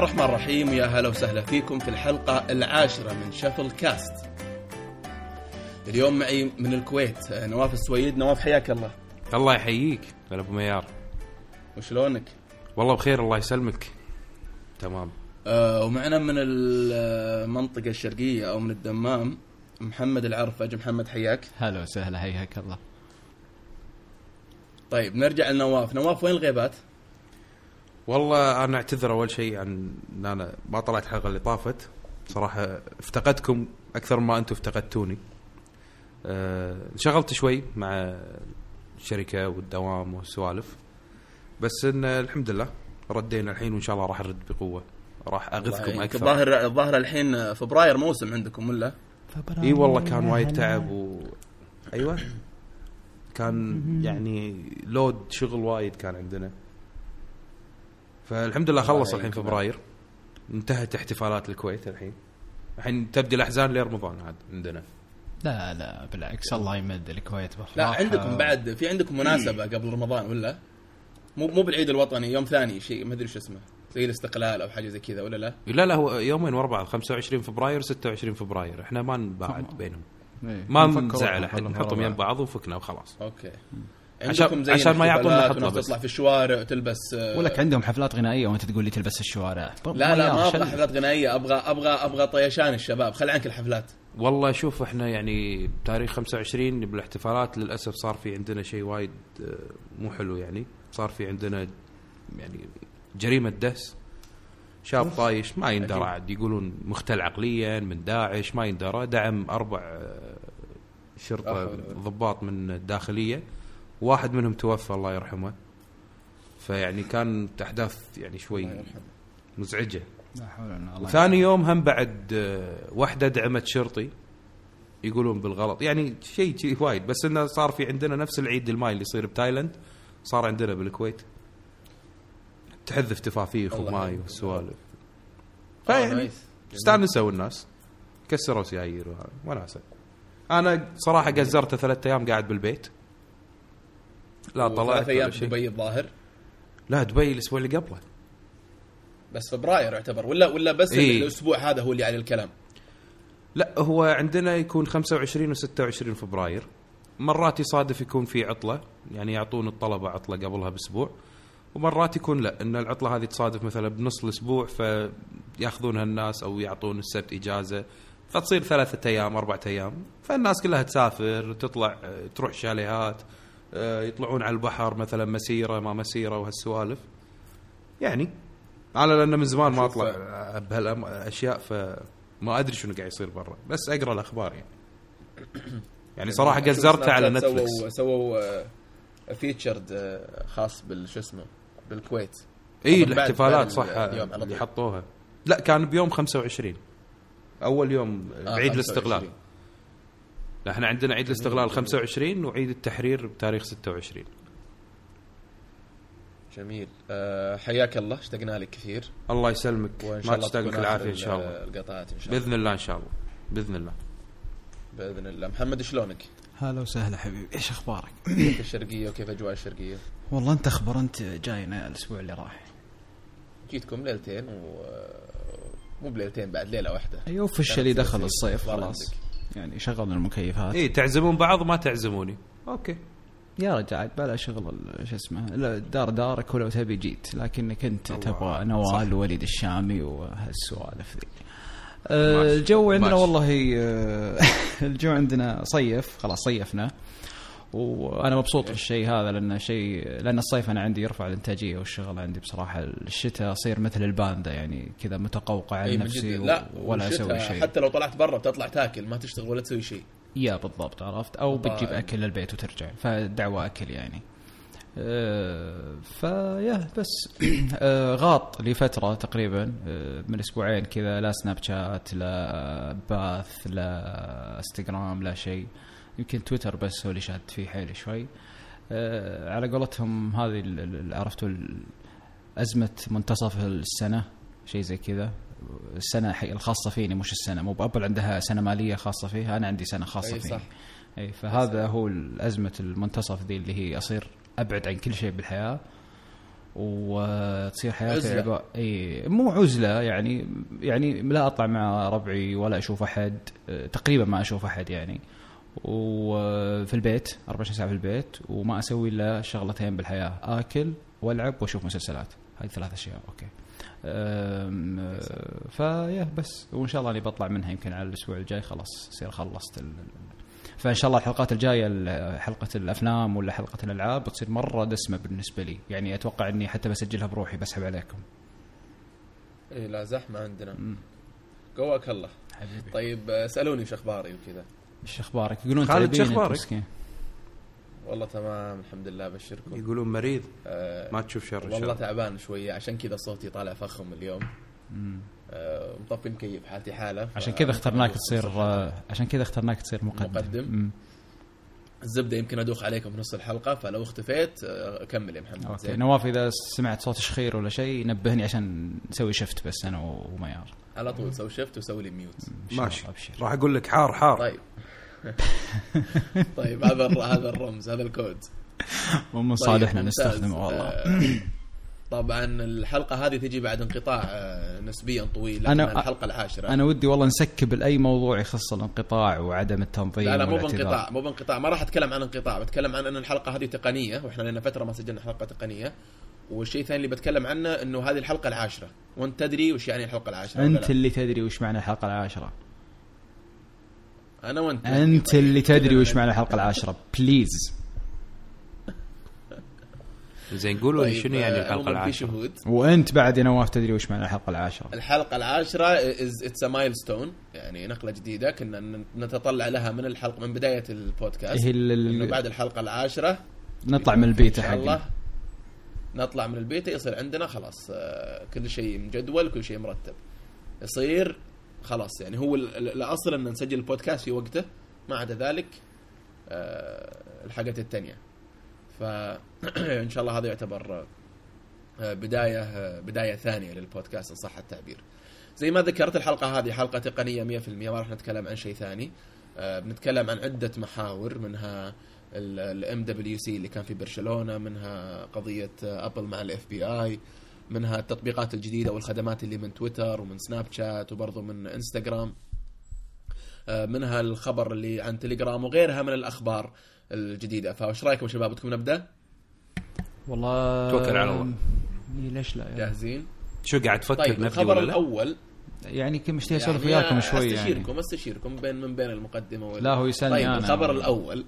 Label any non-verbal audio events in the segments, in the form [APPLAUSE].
بسم الله الرحمن الرحيم. ويا هلا وسهلا فيكم في الحلقة العاشرة من شفل كاست اليوم معي من الكويت نواف السويد. نواف حياك الله. الله يحييك هلا أبو ميار. وشلونك؟ والله بخير الله يسلمك. تمام. آه ومعنا من المنطقة الشرقية أو من الدمام محمد العرف. أجي محمد حياك. هلا وسهلا حياك الله. طيب نرجع لنواف. نواف وين الغيبات؟ والله أنا أعتذر أول شيء عن إن أنا ما طلعت الحلقة اللي طافت. صراحة افتقدتكم أكثر ما أنتم افتقدتوني. أه شغلت شوي مع الشركة والدوام والسوالف. بس إن الحمد لله ردينا الحين وإن شاء الله راح أرد بقوة. راح أغثكم أكثر. الظاهر الظاهر الحين فبراير موسم عندكم ولا؟ إي والله كان وايد تعب و أيوه. كان يعني لود شغل وايد كان عندنا. فالحمد لله خلص الحين فبراير. انتهت احتفالات الكويت الحين. الحين تبدي الأحزان لرمضان عاد عندنا؟ لا لا بالعكس الله يمد الكويت بفرح لا عندكم بعد في عندكم مناسبة قبل رمضان ولا؟ مو مو بالعيد الوطني يوم ثاني شيء ما أدري شو اسمه. زي الاستقلال أو حاجة زي كذا ولا لا؟ لا لا هو يومين ورا بعض 25 فبراير 26 فبراير. إحنا ما نباعد بينهم. إيه. ما نزعل أحد نحطهم يم بعض وفكنا وخلاص. أوكي. عشان- عندكم زي عشان ما يعطونا حطة وناس بس. تطلع في الشوارع وتلبس آه، ولك عندهم حفلات غنائية وأنت تقول لي تلبس الشوارع. لا لا ما أبغى حفلات غنائية أبغى أبغى أبغى طيشان الشباب. خل عنك الحفلات. والله شوف إحنا يعني بتاريخ 25 بالاحتفالات للأسف صار في عندنا شيء وايد آه، مو حلو يعني. صار في عندنا يعني جريمة دس شاب طايش ما يندرى. عاد. يقولون مختل عقليا من داعش ما يندرى دعم أربع آه، لا شرطه. ضباط من الداخلية. واحد منهم توفى الله يرحمه. فيعني كانت احداث يعني شوي مزعجة. لا حول ولا. الله ثاني يوم هم بعد آه، وحدة دعمت شرطي. يقولون بالغلط. يعني شيء شيء وايد. بس إنه صار في عندنا نفس العيد الماي اللي يصير بتايلاند. صار عندنا بالكويت. تحذف تفافيخ وماي. والسوالف. آه، فيعني. استانسوا الناس. كسروا سيايير وناسه أنا صراحة قزرته ثلاثة أيام قاعد بالبيت. لا طلعت وثلاث أيام في دبي الظاهر. لا دبي الأسبوع اللي قبله. بس فبراير يعتبر ولا ولا بس إيه. الأسبوع هذا هو اللي عليه الكلام. لا هو عندنا يكون 25 و26 فبراير. مرات يصادف يكون في عطلة يعني يعطون الطلبة عطلة قبلها بأسبوع. ومرات يكون لا إن العطلة هذه تصادف مثلا بنص الأسبوع فيأخذونها الناس أو يعطون السبت إجازة. فتصير ثلاثة أيام أربعة أيام. فالناس كلها تسافر تطلع تروح شاليهات. يطلعون على البحر مثلا مسيرة ما مسيرة وهالسوالف. يعني أنا لأن من زمان ما أطلع بهالاشياء فما أدري شنو قاعد يصير برا. بس أقرأ الأخبار يعني. [COUGHS] يعني صراحة أشوف قزرته على Netflix سووا سووا featured آه، خاص بال show اسمه؟ بالكويت. إي الاحتفالات صح اللي. حطوها. لا كان بيوم 25 أول يوم آه، بعيد 25. الاستقلال لا إحنا عندنا عيد الاستقلال 25 وعيد التحرير بتاريخ 26 جميل. آه، حياك الله. اشتقنا لك كثير. الله يسلمك. ما الله تشتاق لك العافيه إن شاء الله. القطعات إن شاء الله. بإذن الله إن شاء الله. بإذن الله. بإذن الله. محمد شلونك؟ هلا وسهلا حبيبي. إيش أخبارك؟ كيف الشرقية وكيف أجواء الشرقية؟ والله أنت أخبر أنت جاينا الأسبوع اللي راح. جيتكم ليلتين و مو بليلتين بعد ليلة واحدة. أيوه اللي كانت دخل الصيف خلاص. عندك. يعني شغلنا المكيفات اي تعزمون بعض وما تعزموني okay يا رجال بلا شغل شو اسمه لا، دار دارك ولو تبي جيت لكنك أنت. تبغى نوال ووليد الشامي وهالسوالف ذي ماشي. آه، الجو عندنا ماشي. والله آه، [LAUGHS] الجو عندنا صيف خلاص صيفنا وأنا مبسوط بالشيء هذا لأن شيء لأن الصيف أنا عندي يرفع الإنتاجية والشغل عندي بصراحة. الشتاء أصير مثل الباندا يعني كذا متقوقع على إيه، نفسي و- لا ولا أسوي شيء. حتى لو طلعت برا بتطلع تاكل ما تشتغل ولا تسوي شيء. يا بالضبط عرفت؟ أو. بتجيب أكل للبيت وترجع فدعوة أكل يعني. آه، فيا بس. [CLEARS THROAT] آه، غاط لفتره تقريبا آه، من أسبوعين كذا لا سناب شات لا باث لا إنستغرام لا شيء. يمكن تويتر بس هو اللي شاد فيه حيلي شوي. آه، على قولتهم هذه عرفتوا أزمة منتصف السنة شيء زي كذا. السنة حي- الخاصة فيني مش السنة. مو بأبل عندها سنة مالية خاصة فيها أنا عندي سنة خاصة أي فيني. صح. اي فهذا هو ازمه المنتصف ذي اللي هي أصير أبعد عن كل شيء بالحياة. وتصير حياتي عزلة. اي مو عزلة يعني يعني لا أطلع مع ربعي ولا أشوف أحد آه، تقريبا ما أشوف أحد يعني. وفي البيت 24 ساعة في البيت وما أسوي إلا شغلتين بالحياة آكل وألعب وأشوف مسلسلات. هذه ثلاث أشياء أوكي. فيا بس. وإن شاء الله إني بطلع منها يمكن على الأسبوع الجاي خلاص يصير خلصت ال... فإن شاء الله الحلقات الجاية ال- حلقة الأفلام ولا حلقة الألعاب بتصير مرة دسمة بالنسبة لي. يعني أتوقع إني حتى بسجلها بروحي بسحب عليكم. اي لا زحمة عندنا. قواك الله. حبيبي. طيب آه، اسالوني شو أخباري وكذا. إيش أخبارك؟ يقولون خالد، أخبارك؟ مسكين. والله تمام الحمد لله ابشركم يقولون مريض؟ آه ما تشوف شر والله شر تعبان شوية عشان كذا صوتي طالع فخم اليوم. آه مطفي مكيف حالتي حالة. عشان كذا اخترناك تصير. آه، عشان كذا اخترناك تصير مقدم. مقدم؟ مم. الزبدة يمكن أدوخ عليكم في نص الحلقة فلو اختفيت آه، كمل يا محمد. okay نواف إذا سمعت صوت شخير ولا شيء نبهني عشان نسوي shift بس أنا وميار. على طول سوي shift وسوي لي mute ماشي. راح أقول لك حار حار. طيب. [LAUGHS] طيب هذا هذا الرمز هذا الكود. مو من طيب، صالحنا ممتاز. نستخدمه والله. آه، طبعا الحلقة هذه تجي بعد انقطاع آه، نسبيا طويل لكنها الحلقة العاشره أنا ودي والله نسكب لاي موضوع يخص الانقطاع وعدم التنظيم لا لا مو. بانقطاع مو بانقطاع. ما راح أتكلم عن انقطاع بتكلم عن إن الحلقة هذه تقنية وإحنا لنا فترة ما سجلنا حلقة تقنية. والشيء الثاني اللي بتكلم عنه إنه هذه الحلقة العاشرة. وأنت تدري وش يعني الحلقة العاشرة أنت؟ اللي تدري وش معنى الحلقة العاشرة. أنا وأنت. أنت اللي تدري وش معنى الحلقة العاشرة. please زين قولوا لي طيب، شنو يعني آه، الحلقة العاشرة؟ وأنت بعد يا نواف تدري وش معنى الحلقة العاشرة. الحلقة العاشرة is it's milestone يعني نقلة جديدة كنا ن- نتطلع لها من الحلقة من بداية البودكاست. هي ال- بعد الحلقة العاشرة نطلع من البيتا حقنا نطلع من البيت يصير عندنا خلاص آه، كل شيء مجدول كل شيء مرتب. يصير خلاص يعني هو ال- ال- الأصل إن نسجل البودكاست في وقته ما عدا ذلك آه، الحاجات التانية فان [CLEARS THROAT] شاء الله هذا يعتبر آه، بداية آه، بداية ثانية للبودكاست إن صح التعبير. زي ما ذكرت الحلقة هذه حلقة تقنية 100% ما راح نتكلم عن شيء ثاني. بنتكلم عن عدة محاور منها ال MWC اللي كان في برشلونة منها قضية آه، ابل مع ال FBI منها التطبيقات الجديدة والخدمات اللي من تويتر ومن سناب شات وبرضه من إنستغرام. آه، منها الخبر اللي عن تليجرام وغيرها من الأخبار الجديدة. فايش رأيكم شباب؟ بدكم نبدأ؟ والله توكل على الله. إيه ليش لا يعني, جاهزين؟ شو قاعد تفكر طيب الخبر ولا لا؟ الأول. يعني كم مشتهي أسولف يعني وياكم شوي يعني. استشيركم أستشيركم بين من بين المقدمة وال... لا، هو يسألني طيب أنا. الخبر الأول.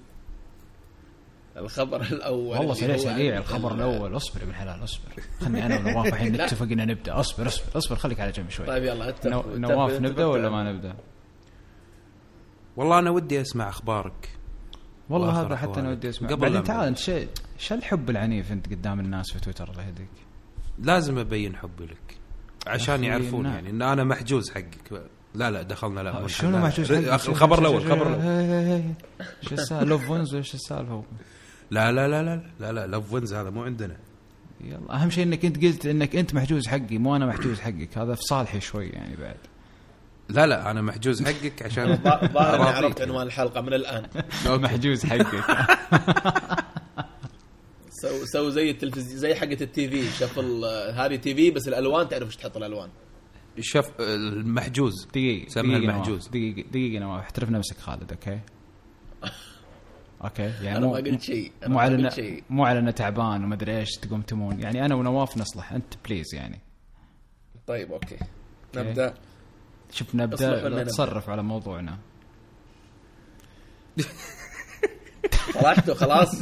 الخبر الأول والله سريع سريع الخبر ال- الأول اصبر يا ابن الحلال اصبر خلني أنا ونواف الحين. [LAUGHS] نتفق ان نبدأ اصبر اصبر اصبر خليك على جنب شوي طيب يلا اتفق نو- اتفق- نواف نبدأ ولا. ما نبدأ؟ والله أنا ودي أسمع أخبارك والله هذا حتى أنا. ودي أسمع قبل بعدين تعال. انت شو الحب العنيف أنت قدام الناس في تويتر الله يهديك لازم أبين حبي لك عشان يعرفون. يعني إن أنا محجوز حقك لا لا دخلنا لا مو شنو. محجوز حقك؟ الخبر شو- الأول الخبر شو- الأول. شو السالفة لوف وينز ولا شو السالفة لا لا لا لا لا لا لوف وينز هذا مو عندنا. يلا أهم شيء إنك أنت قلت إنك أنت محجوز حقي مو أنا محجوز حقك. هذا في صالحي شوي يعني بعد. لا لا أنا محجوز حقك عشان [LAUGHS] ظا- ظاهر. عرفت عنوان الحلقة من الآن. محجوز حقك. [LAUGHS] سو سو زي التلفزيون زي حقة التي في شفل آه، هذه تي في بس الألوان تعرف إيش تحط الألوان. شف المحجوز. دقيقة سمها دقيقة المحجوز. دقيقة دقيقة نواف احترف نفسك خالد أوكي؟ [LAUGHS] أوكي؟ يعني أنا مو ما قلت شيء مو على شيء. مو على أنه تعبان وما أدري إيش تقوم تمون يعني أنا ونواف نصلح. أنت بليز يعني. طيب أوكي. نبدأ. شوف نبدأ نبدأ؟ نتصرف على موضوعنا. [LAUGHS] طلعتوا خلاص.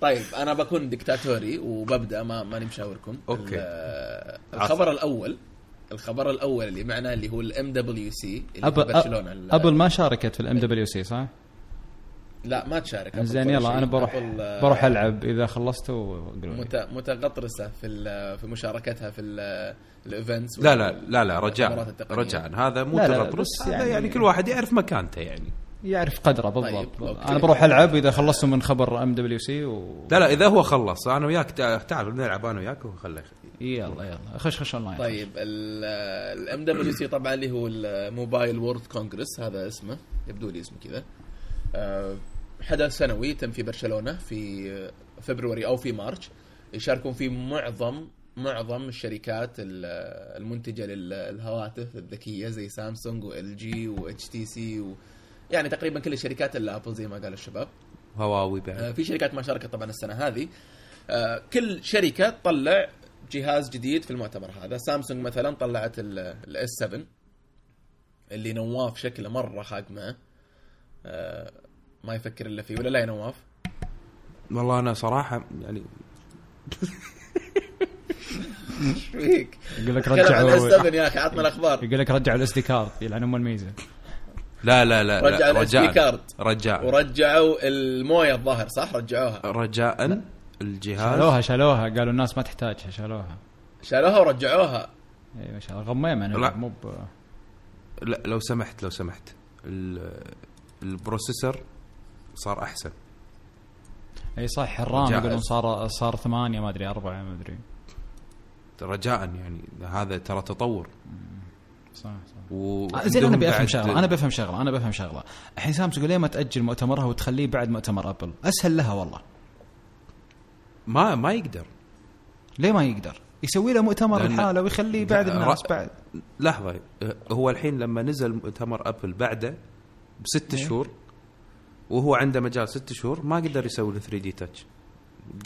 طيب أنا بكون دكتاتوري وببدأ ما ماني مشاوركم. okay. ال- الخبر الأول الخبر الأول اللي معنا اللي هو ال MWC اللي أبل, برشلونة أبل ما شاركت في ال MWC صح؟ لا ما تشارك. زين يلا شيء. أنا بروح أبل، بروح ألعب. إذا خلصتوا قولوا لي. مت- متغطرسة في ال- في مشاركتها في ال- ال events لا لا لا لا رجاء. رجاء. هذا مو لا، لا، تغطرس. هذا يعني- يعني كل واحد يعرف مكانته يعني. يعرف قدره طيب، بالضبط. okay. أنا بروح ألعب. إذا خلصتوا من خبر MWC و لا لا إذا هو خلص أنا وياك تع- تعال نلعب أنا وياك وخله يلا يلا. خش خش أونلاين. طيب ال MWC طبعا اللي هو ال Mobile World Congress هذا اسمه. يبدو لي اسمه كذا. آه، حدث سنوي تم في برشلونة في فبراير أو في مارش. يشاركون فيه معظم معظم الشركات ال- المنتجة للهواتف الذكية زي سامسونج وال جي واتش تي سي و يعني تقريبا كل الشركات الا أبل زي ما قال الشباب. هواوي آه، بعد في شركات ما شاركت طبعا السنة هذه. آه، كل شركة تطلع جهاز جديد في المؤتمر هذا. سامسونج مثلا طلعت ال S7 اللي نواف شكله مرة خاق معه. آه، ما يفكر إلا فيه ولا لا يا نواف؟ والله أنا صراحة يعني إيش فيك؟ يقول لك الاس 7 يا أخي عطنا الأخبار. يقول لك رجعوا الاس دي كارد يلعن أم الميزة. لا لا لا, رجع لا ال SD كارد. رجاء ورجعوا الموية الظاهر صح؟ رجعوها. رجاء الجهاز. شالوها شالوها. قالوا الناس ما تحتاجها شالوها. شالوها ورجعوها. إي ما شاء الله غميمه لا. أنا مو ب- لا لو سمحت لو سمحت. ال- ال processor صار أحسن. أي صح ال RAM. يقولون صار صار ثمانية ما أدري أربعة ما أدري. رجاء يعني هذا ترى تطور. صح صح. و آه، زين أنا بفهم شغلة. أنا بفهم شغلة أنا بفهم شغلة. الحين سامسونج ليه ما تأجل مؤتمرها وتخليه بعد مؤتمر أبل؟ أسهل لها والله. ما ما يقدر. ليه ما يقدر؟ يسوي له مؤتمر لحاله ويخليه بعد الناس بعد. لحظة هو الحين لما نزل مؤتمر أبل بعده بست إيه. شهور وهو عنده مجال ست شهور ما قدر يسوي له 3D Touch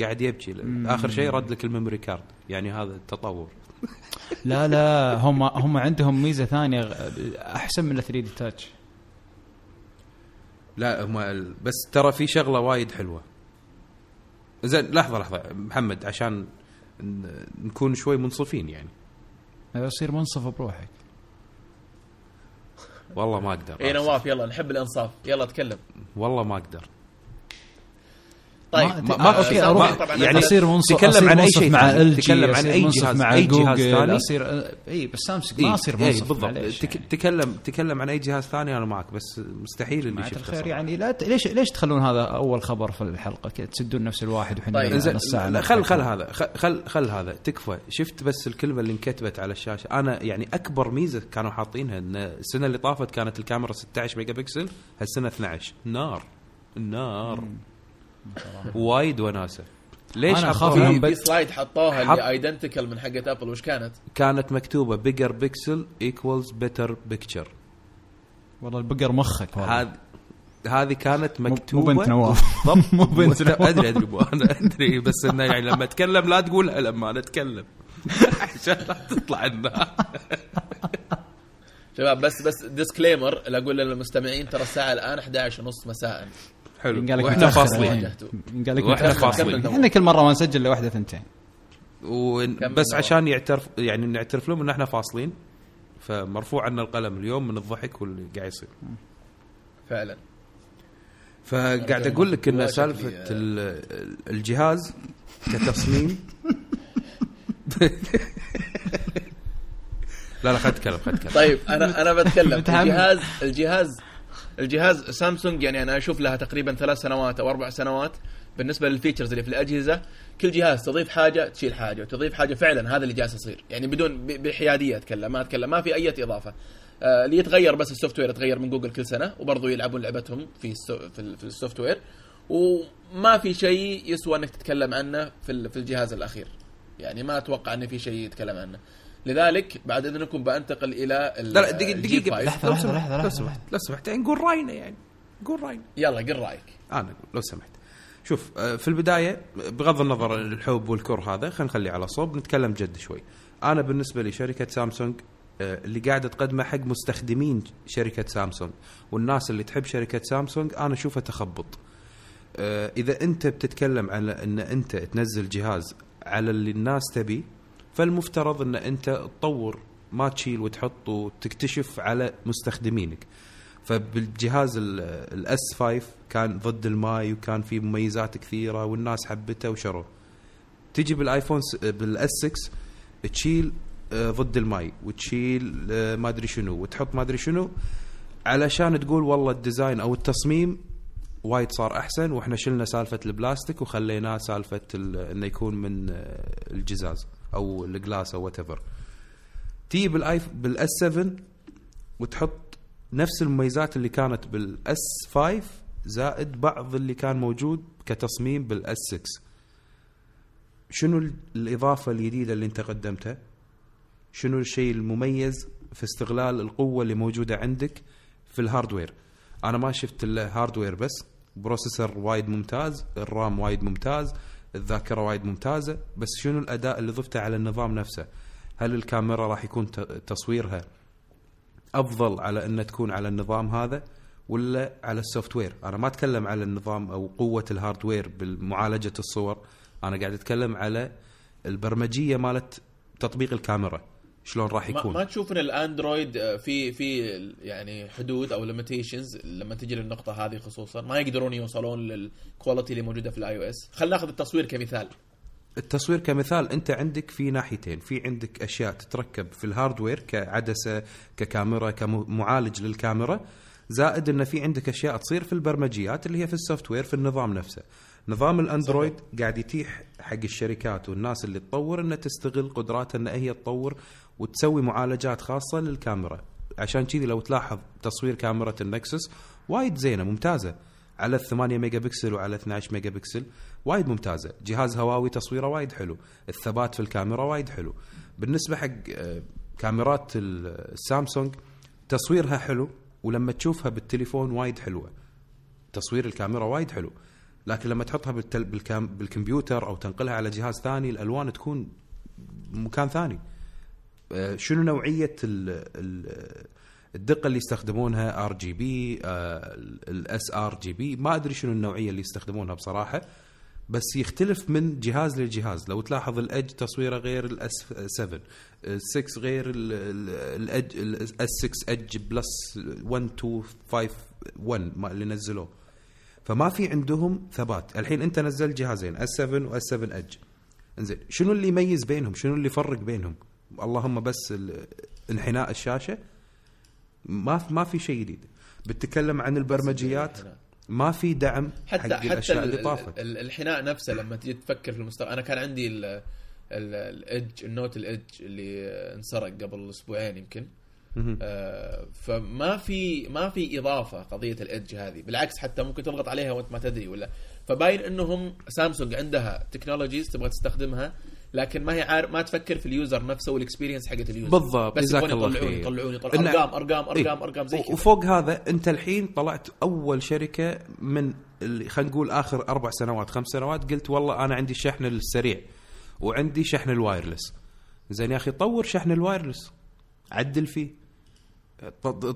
قاعد يبكي. آخر شيء رد لك ال memory card. يعني هذا التطور. [LAUGHS] لا لا هم هم عندهم ميزة ثانية أحسن من ال 3D Touch لا هم بس ترى في شغلة وايد حلوة. زين لحظة لحظة. محمد عشان نكون شوي منصفين يعني. يصير منصف بروحك. والله ما أقدر اي نواف يلا نحب الإنصاف. يلا تكلم. والله ما أقدر. طيب ما- ما- أوكي، ما- أروح. طبعا يعني أصير منصف تكلم عن أي منصف شيء مع. إل جي تكلم عن أي منصف جهاز- مع أي جهاز ثاني. اصير اي بس سامسونج إيه، ما أصير إيه، منصف بالضبط تك... يعني. تكلم تكلم عن أي جهاز ثاني أنا معك بس مستحيل اللي شفته الخير. يعني لا ت- ليش ليش تخلون هذا أول خبر في الحلقة كذا تسدون نفس الواحد وحنا طيب، نص ساعه لا، خل. خل هذا خل- خل خل هذا تكفى شفت بس الكلمة اللي انكتبت على الشاشة أنا يعني أكبر ميزة كانوا حاطينها إن السنة اللي طافت كانت الكاميرا 16 ميجا بكسل هالسنة 12 نار النار وايد وناسة. ليش أنا حطوها؟ أخاف في بد- سلايد حطوها حط- اللي ايدنتيكال من حقت ابل وش كانت؟ كانت مكتوبة بيجر بيكسل ايكوالز بيتر بيكتشر والله البقر مخك هذه هذه كانت مكتوبه مو بنت نواف. [LAUGHS] مو بنت [LAUGHS] نواف. ادري أدري مو أنا أدري بس إنه يعني لما أتكلم لا تقولها لما أنا أتكلم. [LAUGHS] عشان لا تطلع النار شباب بس بس ديسكليمر أقول للمستمعين ترى الساعة الآن 11 ونص مساء. حلو. قال لك وإحنا فاصلين. قال لك متأخر. فاصلين. إحنا كل مرة ما نسجل الا واحدة ثنتين بس؟ عشان يعترف يعني نعترف لهم إن إحنا فاصلين. فمرفوع عنا القلم اليوم من الضحك واللي قاعد يصير. فعلا. فقاعد أقول لك إن سالفة الجهاز كتصميم. [LAUGHS] لا لا خل اتكلم خل اتكلم طيب أنا أنا بتكلم. الجهاز الجهاز الجهاز سامسونج يعني أنا أشوف لها تقريبا ثلاث سنوات أو أربع سنوات بالنسبة لل features اللي في الأجهزة. كل جهاز تضيف حاجة تشيل حاجة وتضيف حاجة فعلا هذا اللي جالس يصير. يعني بدون بحيادية أتكلم ما أتكلم ما في أي إضافة. آه اللي يتغير بس ال software يتغير من جوجل كل سنة وبرضه يلعبون لعبتهم في في, ال- في ال software. وما في شيء يسوى إنك تتكلم عنه في في الجهاز الأخير. يعني ما أتوقع إن في شيء يتكلم عنه. لذلك بعد إذنكم بنتقل إلى ال- لا لا دقيقة دقيقة لحظة، سمحت، لحظة، لو سمحت لو سمحت. يعني نقول راينا يعني. نقول راينا. يلا قل رأيك. أنا أقول لو سمحت. شوف آه، في البداية بغض النظر عن الحب والكره هذا خلينا نخليه على صوب نتكلم جد شوي. أنا بالنسبة لي شركة سامسونج آه، اللي قاعدة تقدمه حق مستخدمين شركة سامسونج. والناس اللي تحب شركة سامسونج أنا اشوفه تخبط. آه، إذا أنت بتتكلم على إن أنت تنزل جهاز على اللي الناس تبي فالمفترض أن أنت تطور ما تشيل وتحط وتكتشف على مستخدمينك. فبالجهاز ال S 5 كان ضد الماي وكان فيه مميزات كثيرة والناس حبته وشروه تجي بالآيفون بال S 6 تشيل آه، ضد الماي وتشيل آه، ما أدري شنو وتحط ما أدري شنو علشان تقول والله ال design أو التصميم وايد صار أحسن وإحنا شلنا سالفة البلاستيك وخليناه سالفة ال- إنه يكون من آه، القزاز. أو ال glass أو whatever تيجي بالآيفون بال S 7 وتحط نفس المميزات اللي كانت بال S 5 زائد بعض اللي كان موجود كتصميم بال S 6 شنو ال- الإضافة الجديدة اللي أنت قدمتها؟ شنو الشيء المميز في استغلال القوة اللي موجودة عندك في ال hardware أنا ما شفت إلا hardware بس processor وايد ممتاز ال RAM وايد ممتاز الذاكرة وايد ممتازة بس شنو الأداء اللي ضفته على النظام نفسه؟ هل الكاميرا راح يكون تصويرها أفضل على أن تكون على النظام هذا ولا على ال software؟ أنا ما أتكلم على النظام أو قوة ال hardware بالمعالجه الصور أنا قاعد أتكلم على البرمجية مالت تطبيق الكاميرا. شلون راح ما, يكون. ما تشوف إن الأندرويد آه، في في يعني حدود أو limitations لما تجي للنقطة هذه خصوصا. ما يقدرون يوصلون لل quality اللي موجودة في ال iOS خلينا ناخذ التصوير كمثال. التصوير كمثال أنت عندك في ناحيتين. في عندك أشياء تتركب في ال hardware كعدسة ككاميرا كمعالج للكاميرا. زائد إن في عندك أشياء تصير في البرمجيات اللي هي في ال software في النظام نفسه. نظام الأندرويد قاعد يتيح حق الشركات والناس اللي تطور إنها تستغل قدراتها إن هي تطور وتسوي معالجات خاصة للكاميرا. عشان كذي لو تلاحظ تصوير كاميرا ال Nexus وايد زينة ممتازة. على ال 8 ميجا بكسل وعلى 12 ميجا بكسل وايد ممتازة. جهاز هواوي تصويره وايد حلو. الثبات في الكاميرا وايد حلو. بالنسبة حق آه، كاميرات ال- السامسونج تصويرها حلو ولما تشوفها بالتليفون وايد حلوة. تصوير الكاميرا وايد حلو. لكن لما تحطها. بالكمبيوتر أو تنقلها على جهاز ثاني الألوان تكون مكان ثاني. شنو نوعية ال... ال... الدقة اللي يستخدمونها ار جي بي الاس ار جي بي ما أدري شنو النوعية اللي يستخدمونها بصراحة بس يختلف من جهاز لجهاز. لو تلاحظ الاج تصويره غير ال S 7 ال6 غير ال edge ال S 6 edge plus 1 2 5 1 ما اللي نزلوه. فما في عندهم ثبات. الحين أنت نزلت جهازين اس 7 واس 7 اج إنزين شنو اللي يميز بينهم؟ شنو اللي يفرق بينهم؟ اللهم بس انحناء الشاشة. ما ما في شيء جديد. بتتكلم عن البرمجيات ما في دعم حتى حق حتى اللي ال- طافت. ال- الحناء نفسه لما تجي تفكر في المستقبل. أنا كان عندي ال- ال- ال edge ال Note ال edge اللي انسرق قبل أسبوعين يمكن. آه، فما في ما في إضافة قضية ال edge هذه. بالعكس حتى ممكن تضغط عليها وأنت ما تدري ولا. فباين إنهم سامسونج عندها technologies تبغى تستخدمها. لكن ما هي عارف ما تفكر في ال user نفسه وال experience حقت ال user. بالضبط، بس يبغون يطلعون. يطلعون يطلعون. إن- ارقام ارقام ارقام إيه. ارقام زي كذا. وفوق هذا أنت الحين طلعت أول شركة من خلينا نقول آخر أربع سنوات خمس سنوات قلت والله أنا عندي الشحن السريع وعندي شحن ال wireless. زين يا أخي طور شحن ال wireless. عدل فيه.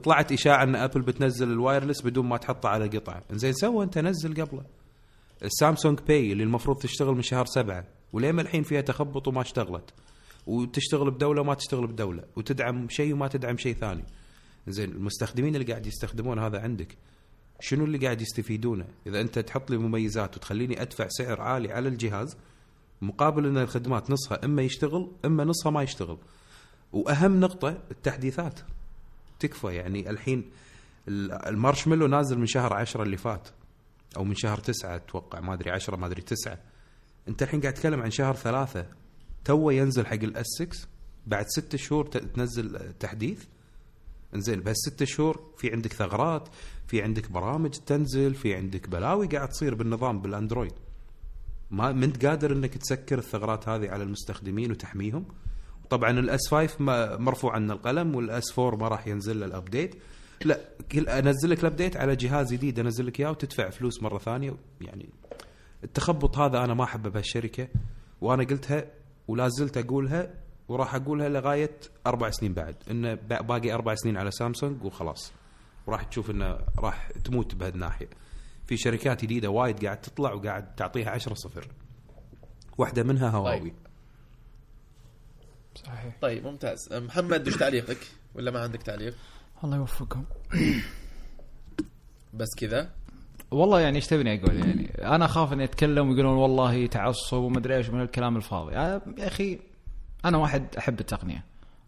طلعت إشاعة أن أبل بتنزل ال wireless بدون ما تحطه على قطعة. زين سوى أنت نزل قبله. ال Samsung Pay اللي المفروض تشتغل من شهر سبعة. وليه ما الحين فيها تخبط وما اشتغلت؟ وتشتغل بدولة وما تشتغل بدولة وتدعم شيء وما تدعم شيء ثاني. زين المستخدمين اللي قاعد يستخدمون هذا عندك شنو اللي قاعد يستفيدونه؟ إذا أنت تحط لي مميزات وتخليني أدفع سعر عالي على الجهاز مقابل إن الخدمات نصها إما يشتغل إما نصها ما يشتغل. وأهم نقطة التحديثات. تكفى يعني الحين ال- المارشميلو نازل من شهر عشرة اللي فات أو من شهر تسعة أتوقع ما أدري عشرة ما أدري تسعة. انت الحين قاعد تتكلم عن شهر ثلاثة. تو ينزل حق ال S 6 بعد ست شهور تنزل تحديث. انزين بس ست شهور في عندك ثغرات في عندك برامج تنزل في عندك بلاوي قاعد تصير بالنظام بالأندرويد. ما انت قادر انك تسكر الثغرات هذه على المستخدمين وتحميهم. طبعا ال S 5 ما- مرفوع عنه القلم وال S 4 ما راح ينزل له ال update لا أنزل لك ال update على جهاز جديد أنزل لك إياه وتدفع فلوس مرة ثانية يعني التخبط هذا أنا ما أحبه بهالشركة وأنا قلتها ولا زلت أقولها وراح أقولها لغاية أربع سنين بعد إنه با- باقي أربع سنين على سامسونج وخلاص. وراح تشوف إنه راح تموت بهالناحية. في شركات جديدة وايد قاعد تطلع وقاعد تعطيها 10 صفر. واحدة منها هواوي. طيب. صحيح. طيب ممتاز. محمد وش تعليقك؟ ولا ما عندك تعليق؟ الله يوفقهم بس كذا. والله يعني إيش تبيني أقول يعني أنا أخاف إني أتكلم ويقولون والله تعصب ومدري إيش من الكلام الفاضي آه، يا أخي أنا واحد أحب التقنية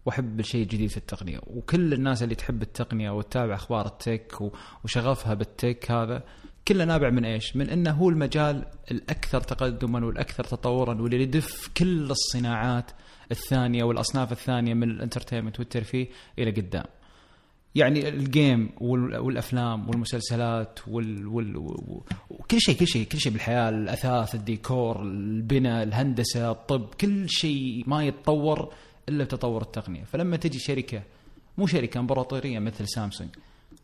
وأحب الشيء الجديد في التقنية وكل الناس اللي تحب التقنية وتتابع أخبار التك وشغفها بال tech هذا كله نابع من إيش؟ من إنه هو المجال الأكثر تقدما والأكثر تطورا واللي يدف كل الصناعات الثانية والأصناف الثانية من ال entertainment والترفيه إلى قدام. يعني ال game وال- والأفلام والمسلسلات وال وال وكل شيء كل شيء كل شيء بالحياة الأثاث الديكور البناء الهندسة الطب كل شيء ما يتطور إلا بتطور التقنية. فلما تجي شركة مو شركة امبراطورية مثل سامسونج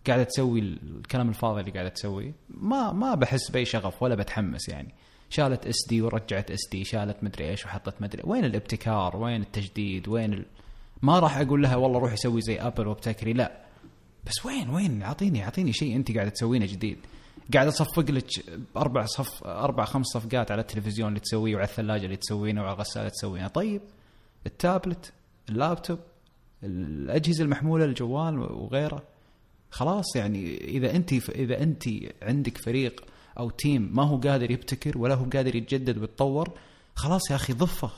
قاعدة تسوي الكلام الفاضي اللي قاعدة تسويه ما ما بحس بأي شغف ولا بتحمس يعني. شالت SD ورجعت SD شالت مدري إيش وحطت مدري وين الابتكار؟ وين التجديد؟ وين ال... ما راح أقول لها والله روحي سوي زي ابل وابتكري لا. بس وين وين؟ أعطيني أعطيني شيء أنت قاعدة تسوينه جديد. قاعد أصفق لك أربع صف أربع خمس صفقات على التلفزيون اللي تسويه وعلى الثلاجة اللي تسوينه وعلى الغسالة تسوينه. طيب ال tablet ال laptop الأجهزة المحمولة الجوال وغيره. خلاص يعني إذا أنت إذا أنت عندك فريق أو team ما هو قادر يبتكر ولا هو قادر يتجدد ويتطور خلاص يا أخي ضفه.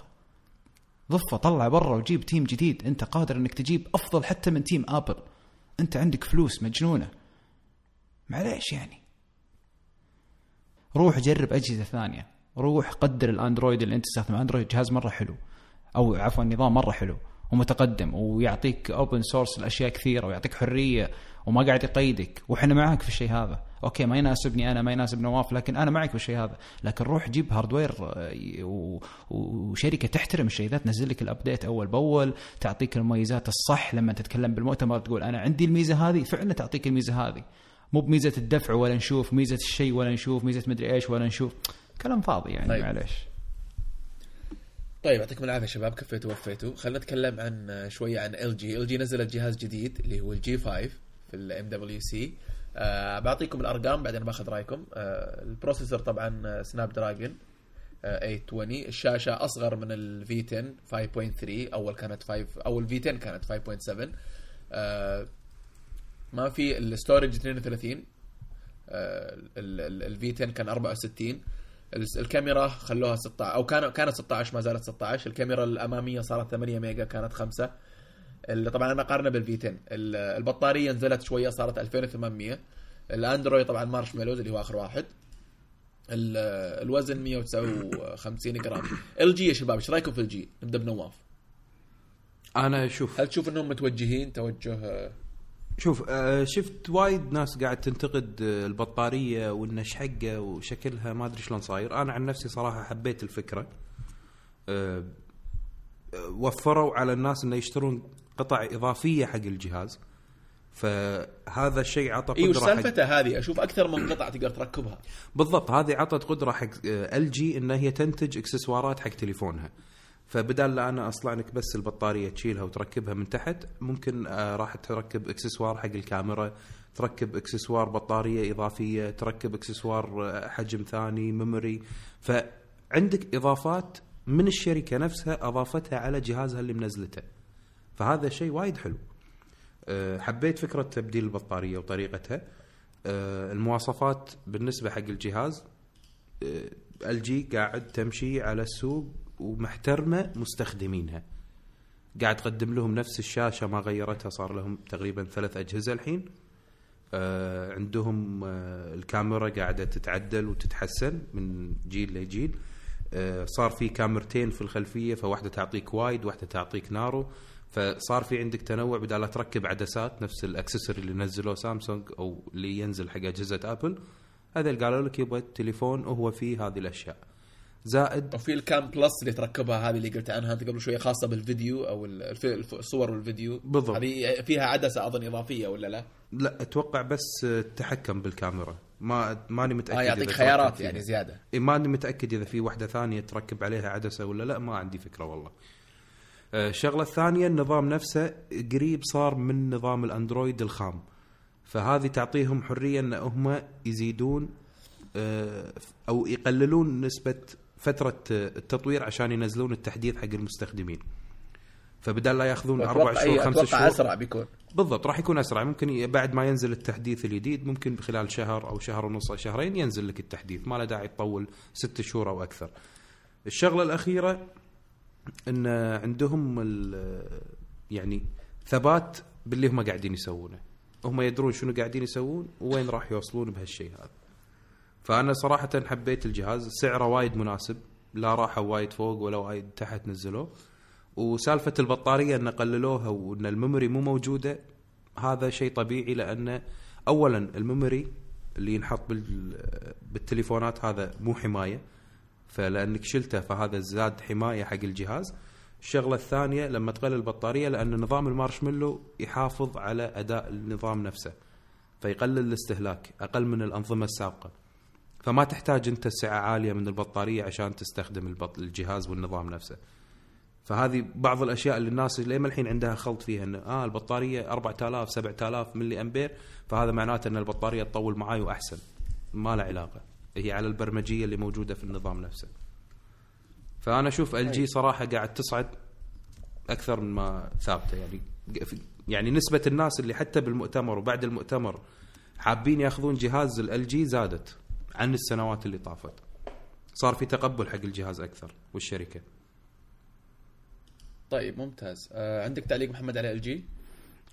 ضفه طلع برا وجيب team جديد. أنت قادر إنك تجيب أفضل حتى من team آبل. أنت عندك فلوس مجنونة. معليش يعني. روح جرب أجهزة ثانية. روح قدر الأندرويد اللي أنت تستخدمه. أندرويد جهاز مرة حلو. أو عفوا نظام مرة حلو ومتقدم ويعطيك open source الاشياء كثيرة ويعطيك حرية وما قاعد يقيدك وإحنا معاك في الشيء هذا. okay ما يناسبني أنا ما يناسب نواف لكن أنا معك في الشيء هذا. لكن روح جيب hardware آه، وشركة تحترم الشيء ذا تنزل لك ال update أول بأول تعطيك المميزات الصح لما تتكلم بالمؤتمر تقول أنا عندي الميزة هذه. فعلا تعطيك الميزة هذه. مو بميزة الدفع ولا نشوف ميزة الشيء ولا نشوف ميزة مدري إيش ولا نشوف. كلام فاضي يعني طيب. معليش. طيب يعطيكم العافية شباب كفيتوا وفيتوا خلينا نتكلم عن شوية عن ال جي ال جي نزلت جهاز جديد اللي هو الجي 5 في الام دبليو سي بعطيكم الأرقام بعدين باخذ رأيكم. آه ال processor طبعا سناب دراجون 820 الشاشة أصغر من ال V10 5.3 أول كانت 5 أول V10 كانت 5.7 آه ما في ال storage 32 ال V10 كان 64 الس- الكاميرا خلوها 16 أو كان كانت 16 ما زالت 16 الكاميرا الأمامية صارت 8 ميجا كانت 5 اللي طبعا أنا قارنه بال V10 ال- البطارية نزلت شوية صارت 2800 الأندرويد طبعا مارش ميلوز اللي هو آخر واحد. ال- الوزن 159 جرام. ال جي يا شباب إيش رأيكم في ال G نبدأ بنواف. أنا شوف هل تشوف إنهم متوجهين؟ توجه شوف آه، شفت وايد ناس قاعد تنتقد آه، البطارية وانها شحقه وشكلها ما أدري شلون صاير. أنا عن نفسي صراحة حبيت الفكرة. آه، وفروا على الناس إنه يشترون قطع إضافية حق الجهاز فهذا الشيء عطى اي وش قدرة حق سالفته هذه أشوف أكثر من قطعة تقدر تركبها. بالضبط هذه عطت قدرة حق ال جي إن هي تنتج إكسسوارات حق تليفونها. فبدال لا أنا اصلع لك بس البطارية تشيلها وتركبها من تحت ممكن آه، راح تركب إكسسوار حق الكاميرا تركب إكسسوار بطارية إضافية تركب إكسسوار آه، حجم ثاني memory فعندك إضافات من الشركة نفسها أضافتها على جهازها اللي منزلته. فهذا شيء وايد حلو. أه، حبيت فكرة تبديل البطارية وطريقتها. أه، المواصفات بالنسبة حق الجهاز ال جي قاعد تمشي على السوق ومحترمة مستخدمينها. قاعد تقدم لهم نفس الشاشة ما غيرتها صار لهم تقريبا ثلاث أجهزة الحين. عندهم الكاميرا قاعدة تتعدل وتتحسن من جيل لجيل. صار في كاميرتين في الخلفية فواحدة تعطيك wide واحدة تعطيك narrow. فصار في عندك تنوع بدال لا تركب عدسات نفس ال accessory اللي نزلوه سامسونج أو اللي ينزل حق أجهزة آبل هذا اللي قالوا لك يبغى التليفون وهو فيه هذه الأشياء زائد وفي الكام بلس اللي تركبها هذه اللي قلت عنها أنت قبل شوية خاصة بالفيديو أو الصور والفيديو بالضبط. هذه فيها عدسة أظن إضافية ولا لا؟ لا أتوقع بس التحكم بالكاميرا ما ماني متأكد آه يعطيك خيارات يعني. زيادة ماني متأكد إذا في واحدة ثانية تركب عليها عدسة ولا لا ما عندي فكرة والله الشغله الثانية النظام نفسه قريب صار من نظام الأندرويد الخام. فهذه تعطيهم حرية إن هم يزيدون آه، أو يقللون نسبة فترة آه، التطوير عشان ينزلون التحديث حق المستخدمين. فبدال لا يأخذون أربع شهور خمس شهور. أسرع بيكون. بالضبط راح يكون أسرع. ممكن بعد ما ينزل التحديث الجديد ممكن خلال شهر أو شهر ونص أو شهرين ينزل لك التحديث. ما له داعي تطول ست شهور أو أكثر. الشغلة الأخيرة إن عندهم يعني ثبات باللي هم قاعدين يسوونه. هم يدرون شنو قاعدين يسوون وين راح يوصلون بهالشيء هذا. فأنا صراحة حبيت الجهاز سعره وايد مناسب لا راحوا وايد فوق ولا وايد تحت نزلوه وسالفة البطارية إن قللوها وإن ال memory مو موجودة هذا شيء طبيعي لأن اولا ال memory اللي ينحط بال- بالتليفونات هذا مو حماية فلأنك شلته فهذا زاد حماية حق الجهاز. الشغلة الثانية لما تقل البطارية لأن نظام المارشميلو يحافظ على أداء النظام نفسه فيقلل الاستهلاك أقل من الأنظمة السابقة. فما تحتاج أنت سعة عالية من البطارية عشان تستخدم البط... الجهاز والنظام نفسه. فهذه بعض الأشياء اللي الناس لين الحين عندها خلط فيها إنه آه البطارية 4000 7000 ملي أمبير فهذا معناته إن البطارية تطول معاي وأحسن ما له علاقة. هي على البرمجية اللي موجودة في النظام نفسه. فأنا أشوف ال جي صراحة قاعد تصعد أكثر من ما ثابتة. يعني يعني نسبة الناس اللي حتى بالمؤتمر وبعد المؤتمر حابين يأخذون جهاز ال جي زادت عن السنوات اللي طافت. صار في تقبل حق الجهاز أكثر والشركة. طيب ممتاز. آه عندك تعليق محمد على ال جي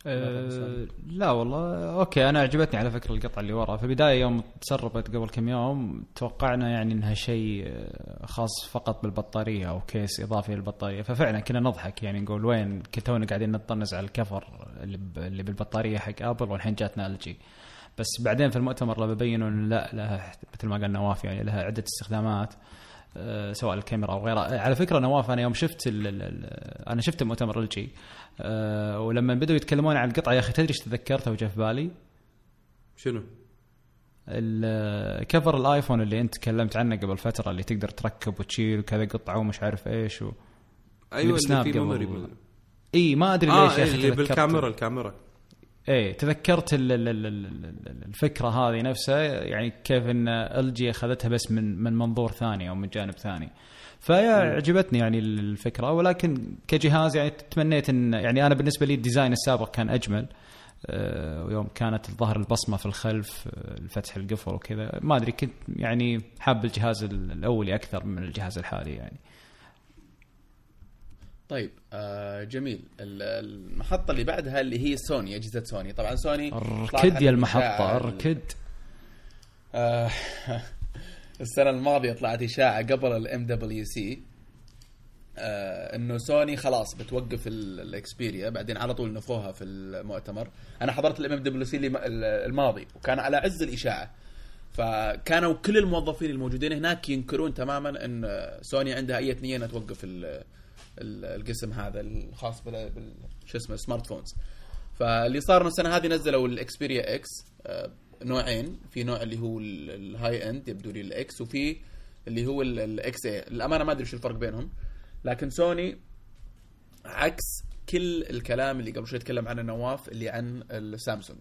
أه لا والله okay أنا عجبتني على فكرة القطعه اللي ورا في البدايه يوم تسربت قبل كم يوم توقعنا يعني إنها شيء آه، خاص فقط بالبطارية أو كيس إضافي للبطارية. ففعلا كنا نضحك يعني نقول وين كنا تونا قاعدين نطنز على ال cover اللي, بالبطارية حق ابل والحين جاتنا ال جي بس بعدين في المؤتمر لما بينوا إنه لا لها مثل ما قال نواف يعني لها عدة استخدامات آه، سواء الكاميرا أو غيرها. على فكرة نواف أنا يوم شفت ال ال ال أنا شفت مؤتمر ال جي أه ولما بدأوا يتكلمون عن القطعة يا أخي تدري إيش تذكرته وجاء في بالي؟ شنو؟ ال- cover الآيفون اللي أنت تكلمت عنه قبل فترة اللي تقدر تركب وتشيل وكذا قطعة ومش عارف إيش و... أيوه بسناب اللي في. ميموري. إي ما أدري آه ليش يا إيه أخي اللي بالكاميرا الكاميرا إيه تذكرت ال ال ال ال ال- الفكرة هذه نفسها يعني كيف إن ال جي أخذتها بس من من منظور ثاني أو من جانب ثاني. فيا عجبتني يعني الفكرة ولكن كجهاز يعني تمنيت ان يعني أنا بالنسبة لي الديزاين السابق كان أجمل. آه، ويوم كانت الظهر البصمة في الخلف آه، الفتح القفل وكذا. ما أدري كنت يعني حاب الجهاز الأولي أكثر من الجهاز الحالي يعني. طيب آه جميل. ال- المحطة اللي بعدها اللي هي سوني أجهزة سوني. طبعا سوني أركد يا المحطة أركد. آه [LAUGHS] السنة الماضية طلعت إشاعة قبل ال MWC إنه سوني خلاص بتوقف ال- الاكسبيريا بعدين على طول نفوها في المؤتمر. أنا حضرت ال MWC الماضي وكان على عز الإشاعة. فكانوا كل الموظفين الموجودين هناك ينكرون تماما إن سوني عندها أي نيه انها توقف القسم هذا الخاص بال شو اسمه smartphones فاللي صار انه السنة هذه نزلوا الاكسبيريا إكس آه، نوعين. في نوع اللي هو ال- ال high end يبدو لي الاكس وفي اللي هو ال- ال XA الأمانة ما أدري شو الفرق بينهم. لكن سوني عكس كل الكلام اللي قبل شوي تكلم عنه نواف اللي عن السامسونج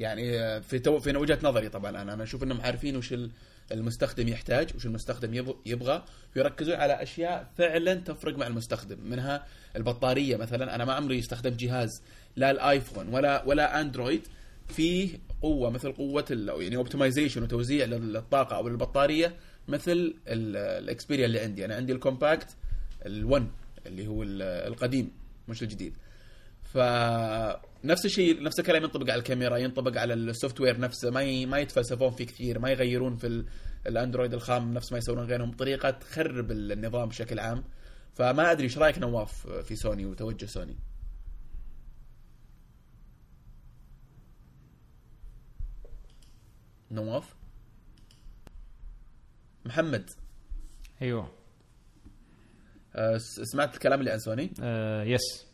يعني آه، في تو في وجهة نظري طبعا أنا. أنا أشوف إنهم عارفين وش ال- المستخدم يحتاج وش المستخدم يب- يبغى ويركزون على أشياء فعلا تفرق مع المستخدم منها البطارية مثلا. أنا ما عمري استخدمت جهاز لا الآيفون ولا ولا أندرويد فيه قوة مثل قوة يعني optimization وتوزيع للطاقة أو للبطارية مثل ال- الاكسبيريا اللي عندي. أنا عندي ال compact ال1 اللي هو ال- القديم مش الجديد. فنفس الشيء نفس الكلام ينطبق على الكاميرا ينطبق على ال software نفسه ما ي... ما يتفلسفون فيه كثير ما يغيرون في ال... الأندرويد الخام نفس ما يسوون غيرهم بطريقة تخرب النظام بشكل عام. فما أدري إيش رأيك نواف في سوني وتوجه سوني؟ نواف؟ محمد. أيوه. س- سمعت الكلام اللي عن سوني؟ آه yes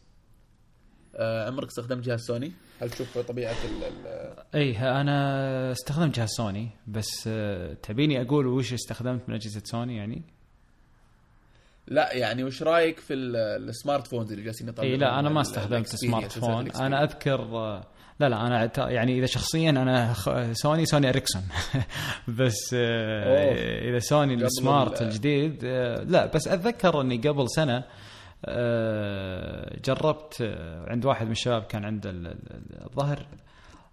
عمرك استخدمت جهاز سوني هل تشوف طبيعة ال... إيه أنا استخدمت جهاز سوني بس آه، تبيني أقول وش استخدمت من أجهزة سوني يعني لا يعني وش رأيك في ال- ال smartphones اللي جالسين يطلعون اي لا أنا ما استخدمت smartphone. أنا أذكر آه، لا لا أنا يعني إذا شخصيا أنا سوني سوني إريكسون [LAUGHS] بس آه،. إذا سوني ال smart ال- الجديد آه، لا بس أتذكر إني قبل سنة آه، جربت آه، عند واحد من الشباب كان عنده ال- ال- الظاهر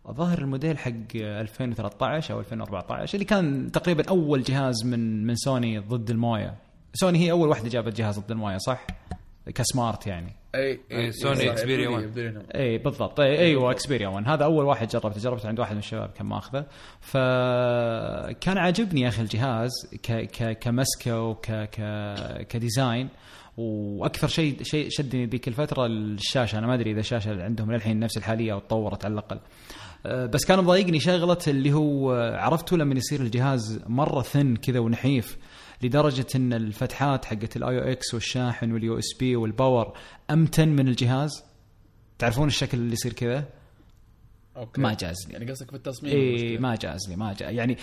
الظاهر الموديل حق 2013 أو 2014 اللي كان تقريبا أول جهاز من من سوني ضد الموية. سوني هي أول واحدة جابت جهاز ضد الموية صح؟ ك smart يعني. أي أي، سوني إكسبيريا 1.1 إي بالضبط. إي أيوه إكسبيريا 1 هذا أول واحد جربته جربته عند واحد من الشباب كان ماخذه. فكان عاجبني يا أخي الجهاز ك ك كمسكة وك ك ك design. وأكثر شيء شيء شدني ذيك الفترة الشاشة. أنا ما أدري إذا الشاشة عندهم للحين نفس الحالية أو تطورت على الأقل. أه، بس كان مضايقني شغلة اللي هو أه، عرفتوا لما يصير الجهاز مرة thin كذا ونحيف لدرجة إن الفتحات حقت ال AUX والشاحن وال USB وال power أمتن من الجهاز. تعرفون الشكل اللي يصير كذا؟ أوكي ما جاز لي. يعني قصدك في التصميم اي. ما جاز لي ما جاز يعني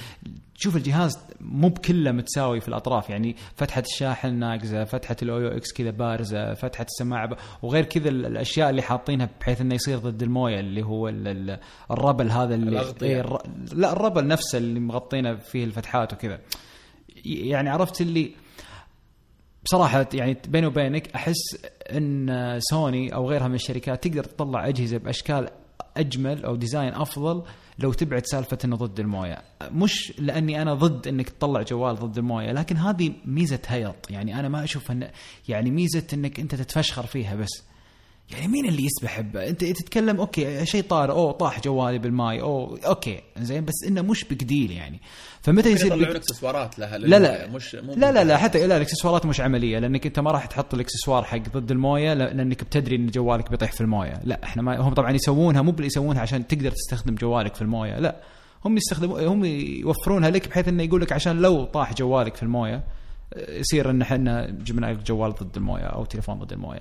شوف الجهاز مو بكله متساوي في الأطراف يعني فتحة الشاحن ناقزة فتحة ال AUX كذا بارزة فتحة السماعة ب... وغير كذا ال- الأشياء اللي حاطينها بحيث إنه يصير ضد الموية اللي هو ال- ال- ال rubber هذا اللي الأغطية. إيه الر... لا ال rubber نفسه اللي مغطينه فيه الفتحات وكذا يعني عرفت اللي بصراحة يعني بيني وبينك أحس أن سوني أو غيرها من الشركات تقدر تطلع أجهزة بأشكال أجمل أو design أفضل لو تبعد سالفة أنه ضد الموية. مش لأني أنا ضد أنك تطلع جوال ضد الموية لكن هذه ميزة هياط. يعني أنا ما أشوف أن يعني ميزة أنك أنت تتفشخر فيها بس. يعني مين اللي يسبح انت تتكلم أوكي شيء طار أوه طاح جوالي بالماي oh أوكي زين بس إنه مش بقد إيه يعني. فمتى يصير يطلعون بق- إكسسوارات لها لا لا مش مو لا لا لا حتى لا الإكسسوارات مش عملية لأنك أنت ما راح تحط الإكسسوار حق ضد الموية لأنك بتدري إن جوالك بيطيح في الموية. لا إحنا ما هم طبعا يسوونها مو يسوونها عشان تقدر تستخدم جوالك في الموية لا. هم يستخدموا هم يوفرونها لك بحيث إنه يقول لك عشان لو طاح جوالك في الموية يصير إن إحنا جبنا جوال ضد الموية أو تليفون ضد الموية.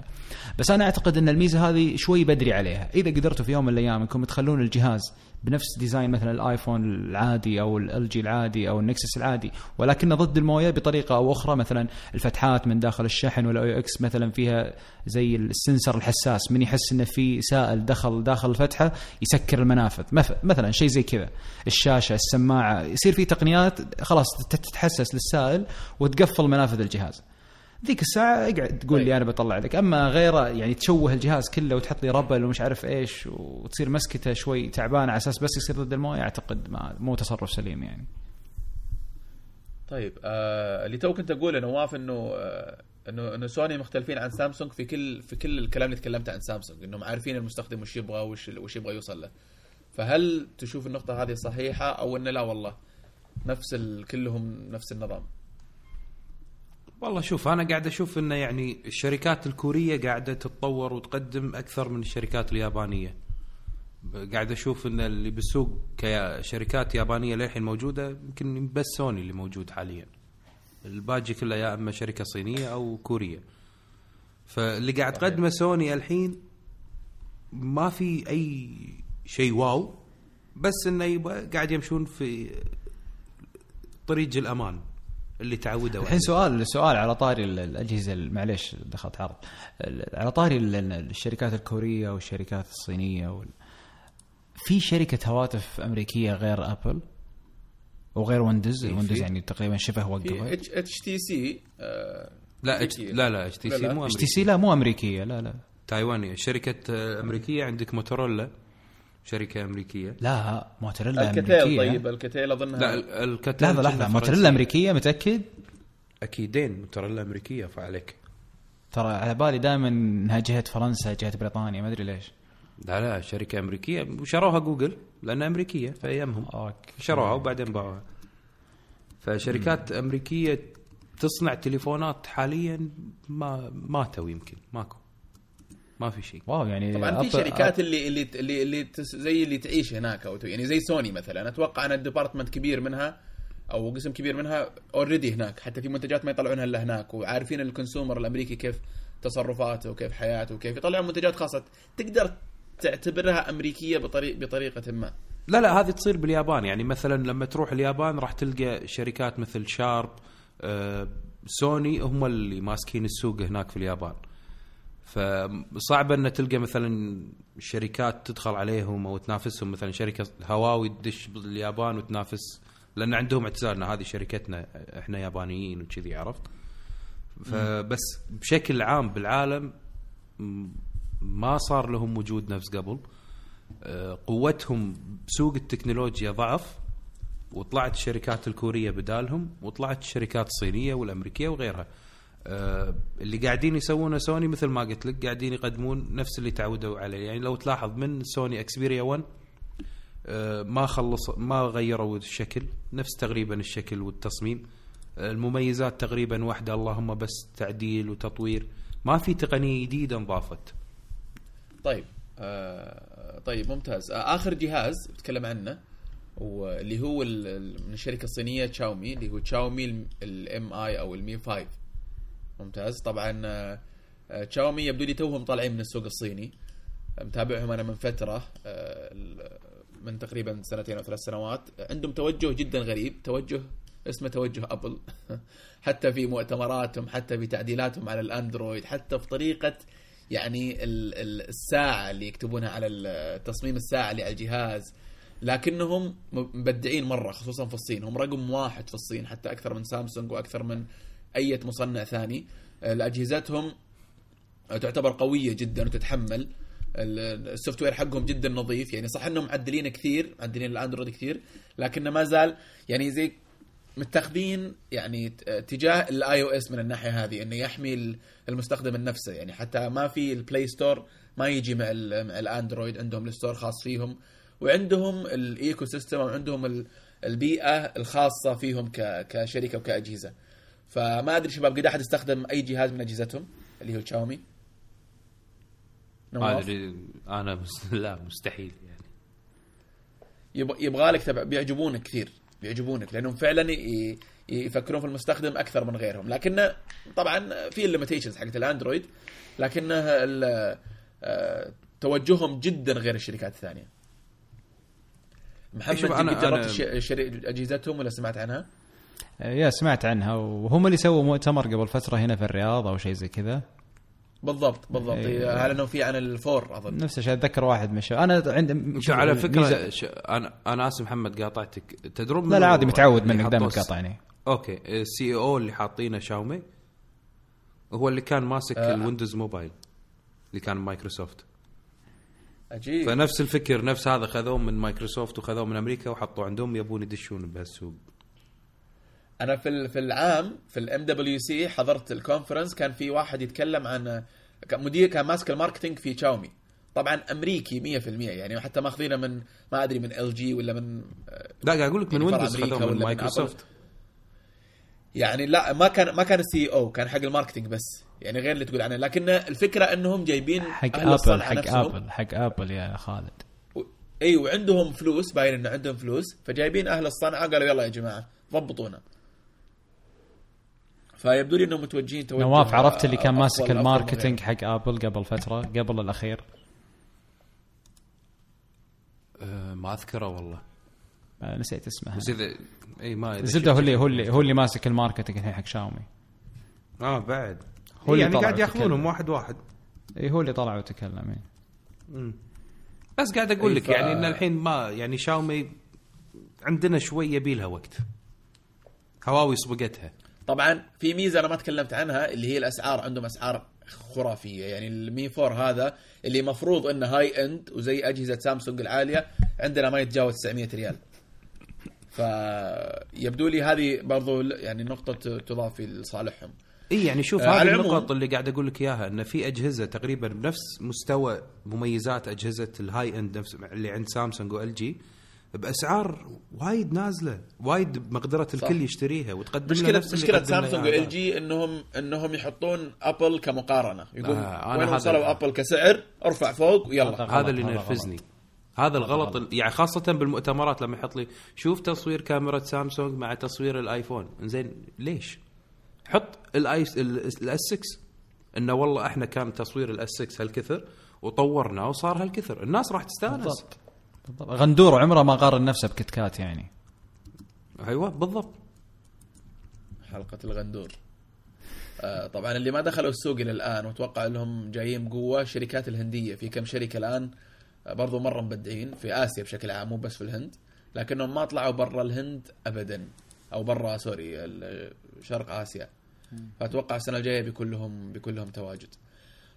بس أنا أعتقد إن الميزة هذه شوي بدري عليها. إذا قدرتوا في يوم من الأيام إنكم تخلون الجهاز بنفس design مثلا الآيفون العادي أو LG العادي أو ال Nexus العادي ولكنه ضد الموية بطريقة أو أخرى مثلا الفتحات من داخل الشحن وال AUX مثلا فيها زي ال sensor الحساس من يحس إنه في سائل دخل داخل الفتحة يسكر المنافذ. مث- مثلا شيء زي كذا. الشاشة السماعة يصير في تقنيات خلاص تت- تتحسس للسائل وتقفل منافذ الجهاز. ذيك الساعة اقعد تقول لي أنا بطلع لك أما غيره يعني تشوه الجهاز كله وتحط لي rubber ومش عارف إيش وتصير مسكتة شوي تعبانة على أساس بس يصير ضد الموية أعتقد ما مو تصرف سليم يعني. طيب آه اللي تو كنت أقول يا نواف إنه آه إنه إنه سوني مختلفين عن سامسونج في كل في كل الكلام اللي تكلمت عن سامسونج إنهم عارفين المستخدم وش يبغى وش وش يبغى يوصل له. فهل تشوف النقطة هذه صحيحة أو انه لا؟ والله نفس ال... كلهم نفس النظام. والله شوف أنا قاعد أشوف إنه يعني الشركات الكورية قاعدة تتطور وتقدم أكثر من الشركات اليابانية. قاعد أشوف إن اللي بالسوق كشركات يابانية للحين موجودة يمكن بس سوني اللي موجود حاليا. الباقي كله يا إما شركة صينية أو كورية. فاللي قاعد. تقدمه سوني الحين ما في أي شيء wow بس إنه قاعد يمشون في طريق الأمان. اللي تعودوا الحين سؤال سؤال على طاري ال- الأجهزة ال- معليش دخلت عرض على طاري ال- ال- الشركات الكورية والشركات الصينية وال... في شركة هواتف أمريكية غير أبل وغير ويندوز ويندوز. يعني تقريبا شبه في وقفت H HTC لا اتش. لا لا اتش تي سي. مو اتش تي سي لا مو أمريكية لا لا تايوانية شركة آه، أمريكية عندك موتورولا شركة أمريكية. لا موتورولا ألكاتيل أمريكية. طيب ألكاتيل أظنها لا ال- ألكاتيل لحظة. لحظه موتورولا أمريكية متأكد؟ أكيدين موتورولا أمريكية فعليك. ترى على بالي دائما إنها جهة فرنسا جهة بريطانيا ما أدري ليش. لا لا شركة أمريكية. وشروها جوجل لأنها أمريكية في أيامهم. أوكي. شروها وبعدين باعوها. فشركات أمريكية تصنع تليفونات حاليا ما ماتوا يمكن ماكو. ما في شيء. wow يعني طبعا في شركات اللي اللي اللي, اللي تس زي اللي تعيش هناك أو يعني زي سوني مثلا. أتوقع أن ال department كبير منها أو قسم كبير منها already هناك. حتى في منتجات ما يطلعونها إلا هناك. وعارفين ال consumer الأمريكي كيف تصرفاته وكيف حياته وكيف يطلعون منتجات خاصة. تقدر تعتبرها أمريكية بطريق بطريقة ما. لا لا هذه تصير باليابان. يعني مثلا لما تروح اليابان راح تلقى شركات مثل شارب آه، سوني هم اللي ماسكين السوق هناك في اليابان. فصعب أن تلقى مثلا شركات تدخل عليهم أو تنافسهم. مثلا شركة هواوي تدش باليابان وتنافس لأن عندهم اعتزال. إن هذه شركتنا إحنا يابانيين وكذي عرفت؟ فبس بشكل عام بالعالم ما صار لهم وجود نفس قبل. آه، قوتهم بسوق التكنولوجيا ضعف وطلعت الشركات الكورية بدالهم وطلعت الشركات الصينية والأمريكية وغيرها. اللي قاعدين يسوونه سوني مثل ما قلت لك قاعدين يقدمون نفس اللي تعودوا عليه. يعني لو تلاحظ من سوني Xperia 1 آه، ما خلص ما غيروا الشكل نفس تقريبا الشكل والتصميم. آه، المميزات تقريبا واحدة اللهم بس تعديل وتطوير. ما في تقنية جديدة انضافت. طيب آه طيب ممتاز. آه آخر جهاز بتكلم عنه واللي هو من الشركة الصينية تشاومي اللي هو تشاومي الام اي أو المي 5 ممتاز. طبعا آه، آه، تشاومي يبدو لي توهم طالعين من السوق الصيني. متابعهم أنا من فترة آه، من تقريبا سنتين أو ثلاث سنوات. عندهم توجه جدا غريب. توجه اسمه توجه أبل. [LAUGHS] حتى في مؤتمراتهم حتى في تعديلاتهم على الأندرويد حتى في طريقة يعني ال- ال- الساعة اللي يكتبونها على تصميم الساعة اللي على الجهاز. لكنهم مبدعين مرة خصوصا في الصين. هم رقم واحد في الصين حتى أكثر من سامسونج وأكثر من أي مصنع ثاني. آه، اجهزتهم تعتبر قوية جدا وتتحمل. ال- ال software حقهم جدا نظيف. يعني صح إنهم معدلين كثير معدلين الأندرويد كثير لكنه ما زال يعني زي متخذين يعني ت- تجاه ال iOS من الناحية هذه إنه يحمي ال- المستخدم النفسه يعني حتى ما في ال Play Store ما يجي مع مع الأندرويد عندهم ال store خاص فيهم وعندهم ال ecosystem وعندهم ال- البيئة الخاصة فيهم كشركة وكأجهزة. فما أدري شباب قد أحد استخدم أي جهاز من أجهزتهم؟ اللي هو تشاومي ما؟ أدري أنا مس... [LAUGHS] لا مستحيل يعني. يب- يبغالك تبع بيعجبونك كثير بيعجبونك لأنهم فعلا ي- يفكرون في المستخدم أكثر من غيرهم. لكن طبعا في ال limitations حقت الأندرويد لكن ال- آه، توجههم جدا غير الشركات الثانية. محمد شوف، أنا- جربت أنا- شري- أجهزتهم ولا سمعت عنها؟ آه، يا سمعت عنها. وهم اللي سووا مؤتمر قبل فترة هنا في الرياض أو شيء زي كذا. بالضبط بالضبط. إيه. اعلنوا في عن ال four أظن؟ نفس الشيء أتذكر واحد من الشباب. أنا عند شو على فكرة. أنا أنا آسف محمد قاطعتك. تدرون لا لا عادي متعود منك دائما تقاطعني okay ال CEO اللي حاطينه شاومي. هو اللي كان ماسك آه. ال Windows Mobile اللي كان مايكروسوفت. عجيب. فنفس الفكر نفس هذا خذوه من مايكروسوفت وخذوه من أمريكا وحطوه عندهم يبون يدشون بهالسوق. أنا في ال- في العام في ال MWC حضرت ال conference كان في واحد يتكلم عن كان مدير كان ماسك ال marketing في تشاومي طبعا أمريكي 100% يعني حتى ماخذينه من ما أدري من LG ولا من لا قاعد أقول لك من Windows من مايكروسوفت. يعني لا ما كان ما كان ال CEO كان حق ال marketing بس يعني غير اللي تقول عنه. لكن الفكرة إنهم جايبين حق أهل ابل الصنعة حق نفسهم. ابل حق ابل يا خالد. و- إي وعندهم فلوس باين إنه عندهم فلوس فجايبين أهل الصنعة قالوا يلا يا جماعة ضبطونا. فيبدو لي إنهم متوجهين توجه نواف عرفت اللي كان ماسك ال marketing. حق آبل قبل فترة قبل الأخير آه ما أذكره والله آه، نسيت اسمه اذا إي ما الزبده شفت هو اللي. هو اللي هو اللي ماسك ال marketing الحين حق شاومي آه بعد هو اللي يعني قاعد ياخذونهم. واحد واحد إي هو اللي طلع وتكلم. مم. بس قاعد أقول لك ف- يعني إن الحين ما يعني شاومي عندنا شوي يبي لها وقت هواوي سبقتها طبعا في ميزة أنا ما تكلمت عنها اللي هي الأسعار عندهم أسعار خرافية. يعني ال Mi 4 هذا اللي مفروض إنه high-end وزي أجهزة سامسونج العالية عندنا ما يتجاوز 900 ريال. فيبدو لي هذه برضو يعني نقطة تضاف لصالحهم. إي يعني شوف آه، هذه النقط اللي قاعد أقول لك إياها إن في أجهزة تقريبا بنفس مستوى مميزات أجهزة ال high-end نفس اللي عند سامسونج و LG بأسعار وايد نازلة وايد بمقدره الكل يشتريها وتقدم له مشكله مشكلة سامسونج و L G انهم إنهم يحطون ابل كمقارنة. يقول آه، وين وصلوا ابل كسعر ارفع فوق ويلا. هذا هذا اللي ينرفزني. هذا الغلط ال- يعني خاصة بالمؤتمرات لما يحط لي شوف تصوير كاميرا سامسونج مع تصوير الآيفون. زين ليش؟ حط الاي ال S6 إنه والله إحنا كان تصوير ال S6 هالكثر وطورناه وصار هالكثر. الناس راح تستانس. بالضبط. بالضبط. غندور عمره ما قارن نفسه ب Kit Kat يعني. أيوه بالضبط. حلقة الغندور. آه، طبعا اللي ما دخلوا السوق إلى الآن وأتوقع إنهم جايين بقوة الشركات الهندية. في كم شركة الآن آه، برضو مرة مبدعين في آسيا بشكل عام مو بس في الهند لكنهم ما طلعوا برا الهند ابدا أو برا سوري شرق آسيا. فأتوقع السنة الجاية بيكون لهم بيكون لهم تواجد.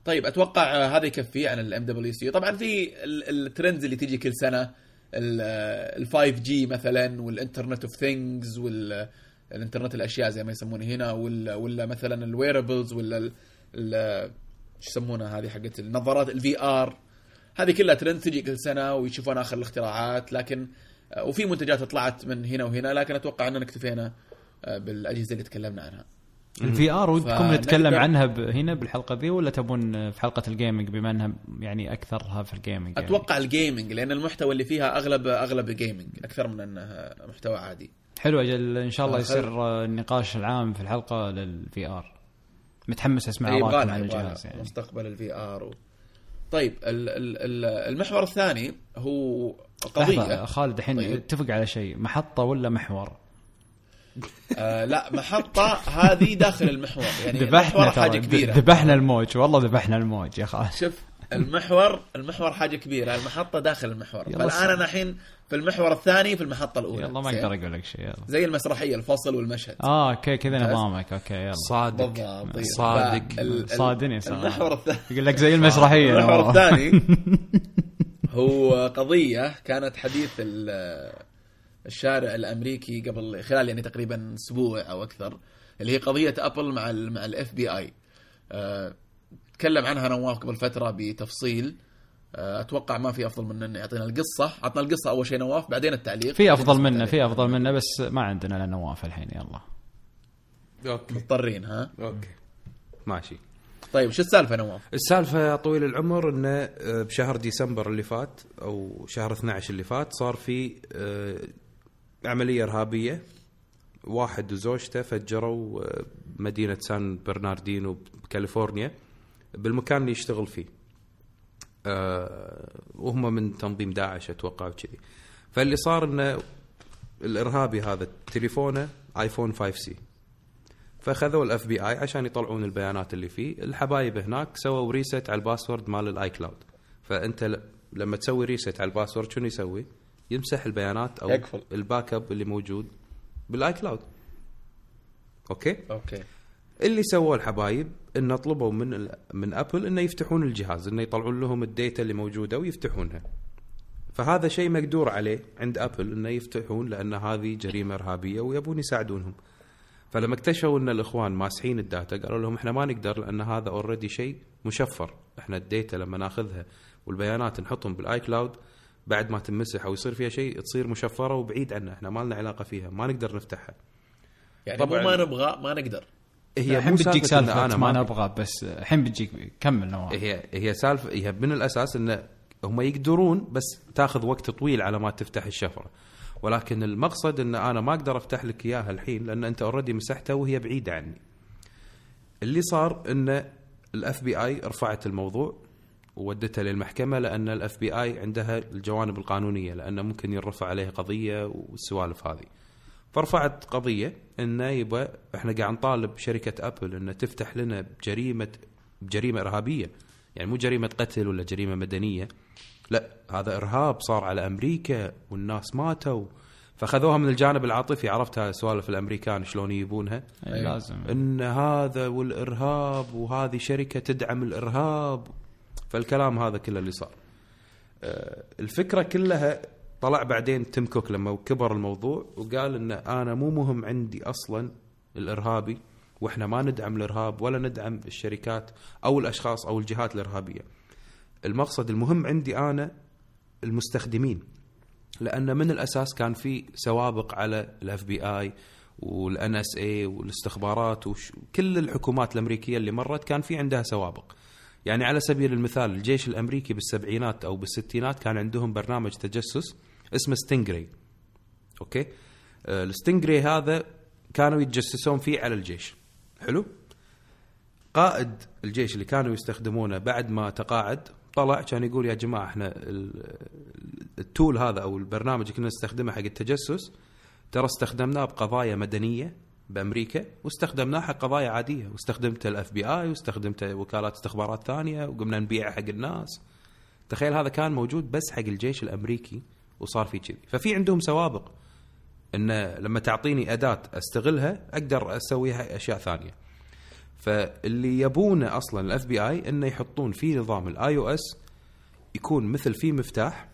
طيب أتوقع آه، هذا يكفي عن ال MWC طبعا في ال- الـ trends اللي تيجي كل سنة ال 5G مثلا وال Internet of Things وال الانترنت الأشياء زي ما يسمونه هنا ولا ولا مثلا ال wearables ولا شو يسمونها هذه حقت النظارات ال VR هذه كلها ترند تجي كل سنة ويشوفون آخر الاختراعات لكن آه، وفي منتجات طلعت من هنا وهنا لكن أتوقع أننا اكتفينا آه، بالأجهزة اللي تكلمنا عنها. ال VR ودكم نتكلم عنها ب- هنا بالحلقة ذي ولا تبون في حلقة ال gaming بما أنها يعني أكثرها في ال gaming يعني. أتوقع ال gaming لأن المحتوى اللي فيها اغلب أغلب gaming أكثر من أنها محتوى عادي. حلو أجل إن شاء الله يصير النقاش العام في الحلقة لل VR. متحمس أسمع إيه، ارائكم عن الجهاز يعني. مستقبل ال VR و... طيب ال- ال- ال- المحور الثاني هو قضية. خالد الحين طيب. اتفق على شيء محطة ولا محور؟ آه لا محطة هذه داخل المحور يعني ذبحنا المحور حاجة كبيرة ذبحنا الموج والله ذبحنا الموج يا خالد شوف المحور المحور حاجة كبيرة المحطة داخل المحور فالآن. أنا الحين في المحور الثاني في المحطة الأولى يلا ما؟ أقدر أقول لك شيء يلا زي المسرحية الفصل والمشهد آه okay كذا. نظامك okay يلا صادق بالضبط. صادق. صادني. المحور الثاني يقول لك زي المسرحية المحور. الثاني [LAUGHS] هو قضية كانت حديث ال- الشارع الأمريكي قبل خلال يعني تقريبا أسبوع أو أكثر اللي هي قضية أبل مع ال مع الإف بي آي. تكلم عنها نواف قبل فترة بتفصيل. آه، أتوقع ما في أفضل من انه يعطينا القصة. عطنا القصة أول شيء نواف بعدين التعليق. في أفضل منه. في أفضل منه بس ما عندنا إلا نواف الحين يلا. okay. مضطرين ها؟ okay. ماشي. طيب شو السالفة نواف؟ السالفة يا طويل العمر إنه آه، بشهر ديسمبر اللي فات أو شهر 12 اللي فات صار في آه، عملية إرهابية. واحد وزوجته فجروا آه، مدينة سان برناردينو بكاليفورنيا بالمكان اللي يشتغل فيه. آه، وهم من تنظيم داعش أتوقع وكذي. فاللي صار إنه الإرهابي هذا تليفونه آيفون 5C. فأخذوا ال FBI عشان يطلعون البيانات اللي فيه. الحبايب هناك سووا reset على ال password مال ال iCloud فأنت لما تسوي reset على ال password شنو يسوي؟ يمسح البيانات أو يقفل. ال backup اللي موجود بال iCloud. okay؟ okay. اللي سووه الحبايب انه طلبوا من من أبل إنه يفتحون الجهاز إنه يطلعون لهم ال data اللي موجودة ويفتحونها. فهذا شيء مقدور عليه عند أبل إنه يفتحون لأن هذه جريمة إرهابية ويبون يساعدونهم. فلما اكتشفوا إن الإخوان ماسحين ال data قالوا لهم إحنا ما نقدر لأن هذا already شيء مشفر. إحنا ال data لما ناخذها والبيانات نحطهم بال iCloud بعد ما تمسح أو يصير فيها شيء تصير مشفرة وبعيد عنا إحنا ما لنا علاقة فيها ما نقدر نفتحها. يعني طبعاً. مو ما نبغى؟ ما نقدر. هي الحين بتجيك سالفة أنا ما نبغى بس الحين بتجيك كمل نواف. هي هي سالفة هي من الأساس انه هم يقدرون بس تاخذ وقت طويل على ما تفتح الشفرة. ولكن المقصد إن أنا ما أقدر أفتح لك إياها الحين لأن أنت already مسحتها وهي بعيدة عني. اللي صار إن ال FBI رفعت الموضوع. وودته للمحكمة لأن ال FBI عندها الجوانب القانونية لأنه ممكن يرفع عليه قضية والسوالف هذه. فرفعت قضية إنه يبا إحنا قاعد نطالب شركة ابل إنه تفتح لنا بجريمة بجريمة إرهابية. يعني مو جريمة قتل ولا جريمة مدنية. لا هذا إرهاب صار على أمريكا والناس ماتوا. فأخذوها من الجانب العاطفي. عرفتها سوالف الأمريكان شلون يجيبونها أي لازم. إن هذا والإرهاب وهذه شركة تدعم الإرهاب. فالكلام هذا كله اللي صار آه، الفكرة كلها طلع بعدين تيم كوك لما كبر الموضوع وقال إن أنا مو مهم عندي أصلا الإرهابي وإحنا ما ندعم الإرهاب ولا ندعم الشركات أو الأشخاص أو الجهات الإرهابية المقصد المهم عندي أنا المستخدمين لأن من الأساس كان في سوابق على ال FBI وال NSA والاستخبارات وكل الحكومات الأمريكية اللي مرت كان في عندها سوابق. يعني على سبيل المثال الجيش الأمريكي بالسبعينات أو بالستينات كان عندهم برنامج تجسس اسمه Stingray. okay؟ آه، ال Stingray هذا كانوا يتجسسون فيه على الجيش. حلو؟ قائد الجيش اللي كانوا يستخدمونه بعد ما تقاعد طلع كان يقول يا جماعة إحنا ال- ال tool هذا أو البرنامج اللي كنا نستخدمه حق التجسس ترى استخدمناه بقضايا مدنية بأمريكا واستخدمناه حق قضايا عاديه واستخدمته ال FBI واستخدمته وكالات استخبارات ثانية وقمنا نبيعه حق الناس. تخيل هذا كان موجود بس حق الجيش الأمريكي وصار في كذي. ففي عندهم سوابق. انه لما تعطيني أداة أستغلها أقدر اسويها أشياء ثانية. فاللي يبونه أصلا ال FBI إنه يحطون في نظام ال iOS يكون مثل في مفتاح.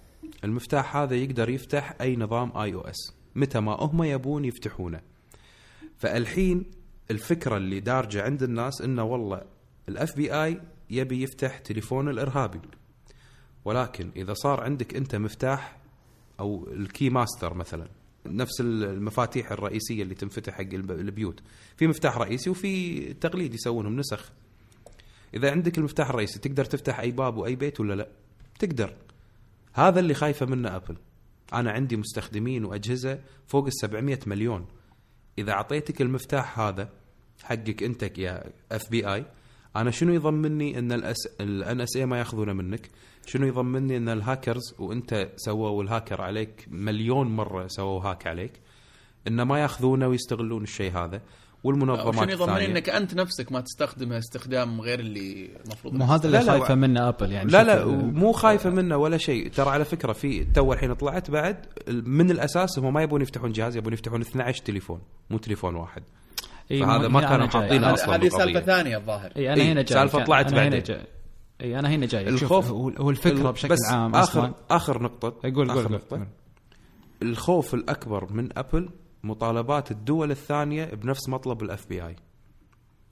المفتاح هذا يقدر يفتح أي نظام iOS متى ما هم يبون يفتحونه. فالحين الفكرة اللي دارجة عند الناس إنه والله ال FBI يبي يفتح تليفون الإرهابي. ولكن إذا صار عندك أنت مفتاح أو ال key master مثلا نفس المفاتيح الرئيسية اللي تنفتح حق الب- البيوت. في مفتاح رئيسي وفي تقليد يسوونهم نسخ. إذا عندك المفتاح الرئيسي تقدر تفتح أي باب وأي بيت ولا لا؟ تقدر. هذا اللي خايفة منه ابل أنا عندي مستخدمين وأجهزة فوق ال 700 مليون. إذا أعطيتك المفتاح هذا حقك انت يا FBI أنا شنو يضمني إن ال NSA ما ياخذونه منك؟ شنو يضمني إن الهاكرز وأنت سووا ال hack عليك مليون مرة سووا hack عليك إن ما يأخذونه ويستغلون الشيء هذا؟ والمنظمات شنو يضمن. إنك أنت نفسك ما تستخدمها استخدام غير اللي المفروض مو هذا اللي خايفة منه ابل يعني لا لا مو خايفة منه ولا شيء ترى على فكرة في تو الحين طلعت بعد من الأساس هم ما يبون يفتحون جهاز يبون يفتحون 12 تليفون مو تليفون واحد فهذا ما كانوا. حاطينه هذه أصلاً هذه. سالفة ثانية الظاهر إي أنا هنا جاي سالفة كان- طلعت بعدين. إي أنا هنا جاي الخوف- هو الفكرة بشكل بس عام اخر أصلا آخر نقطة قول آخر قول قول نقطة. الخوف الأكبر من ابل مطالبات الدول الثانية بنفس مطلب ال FBI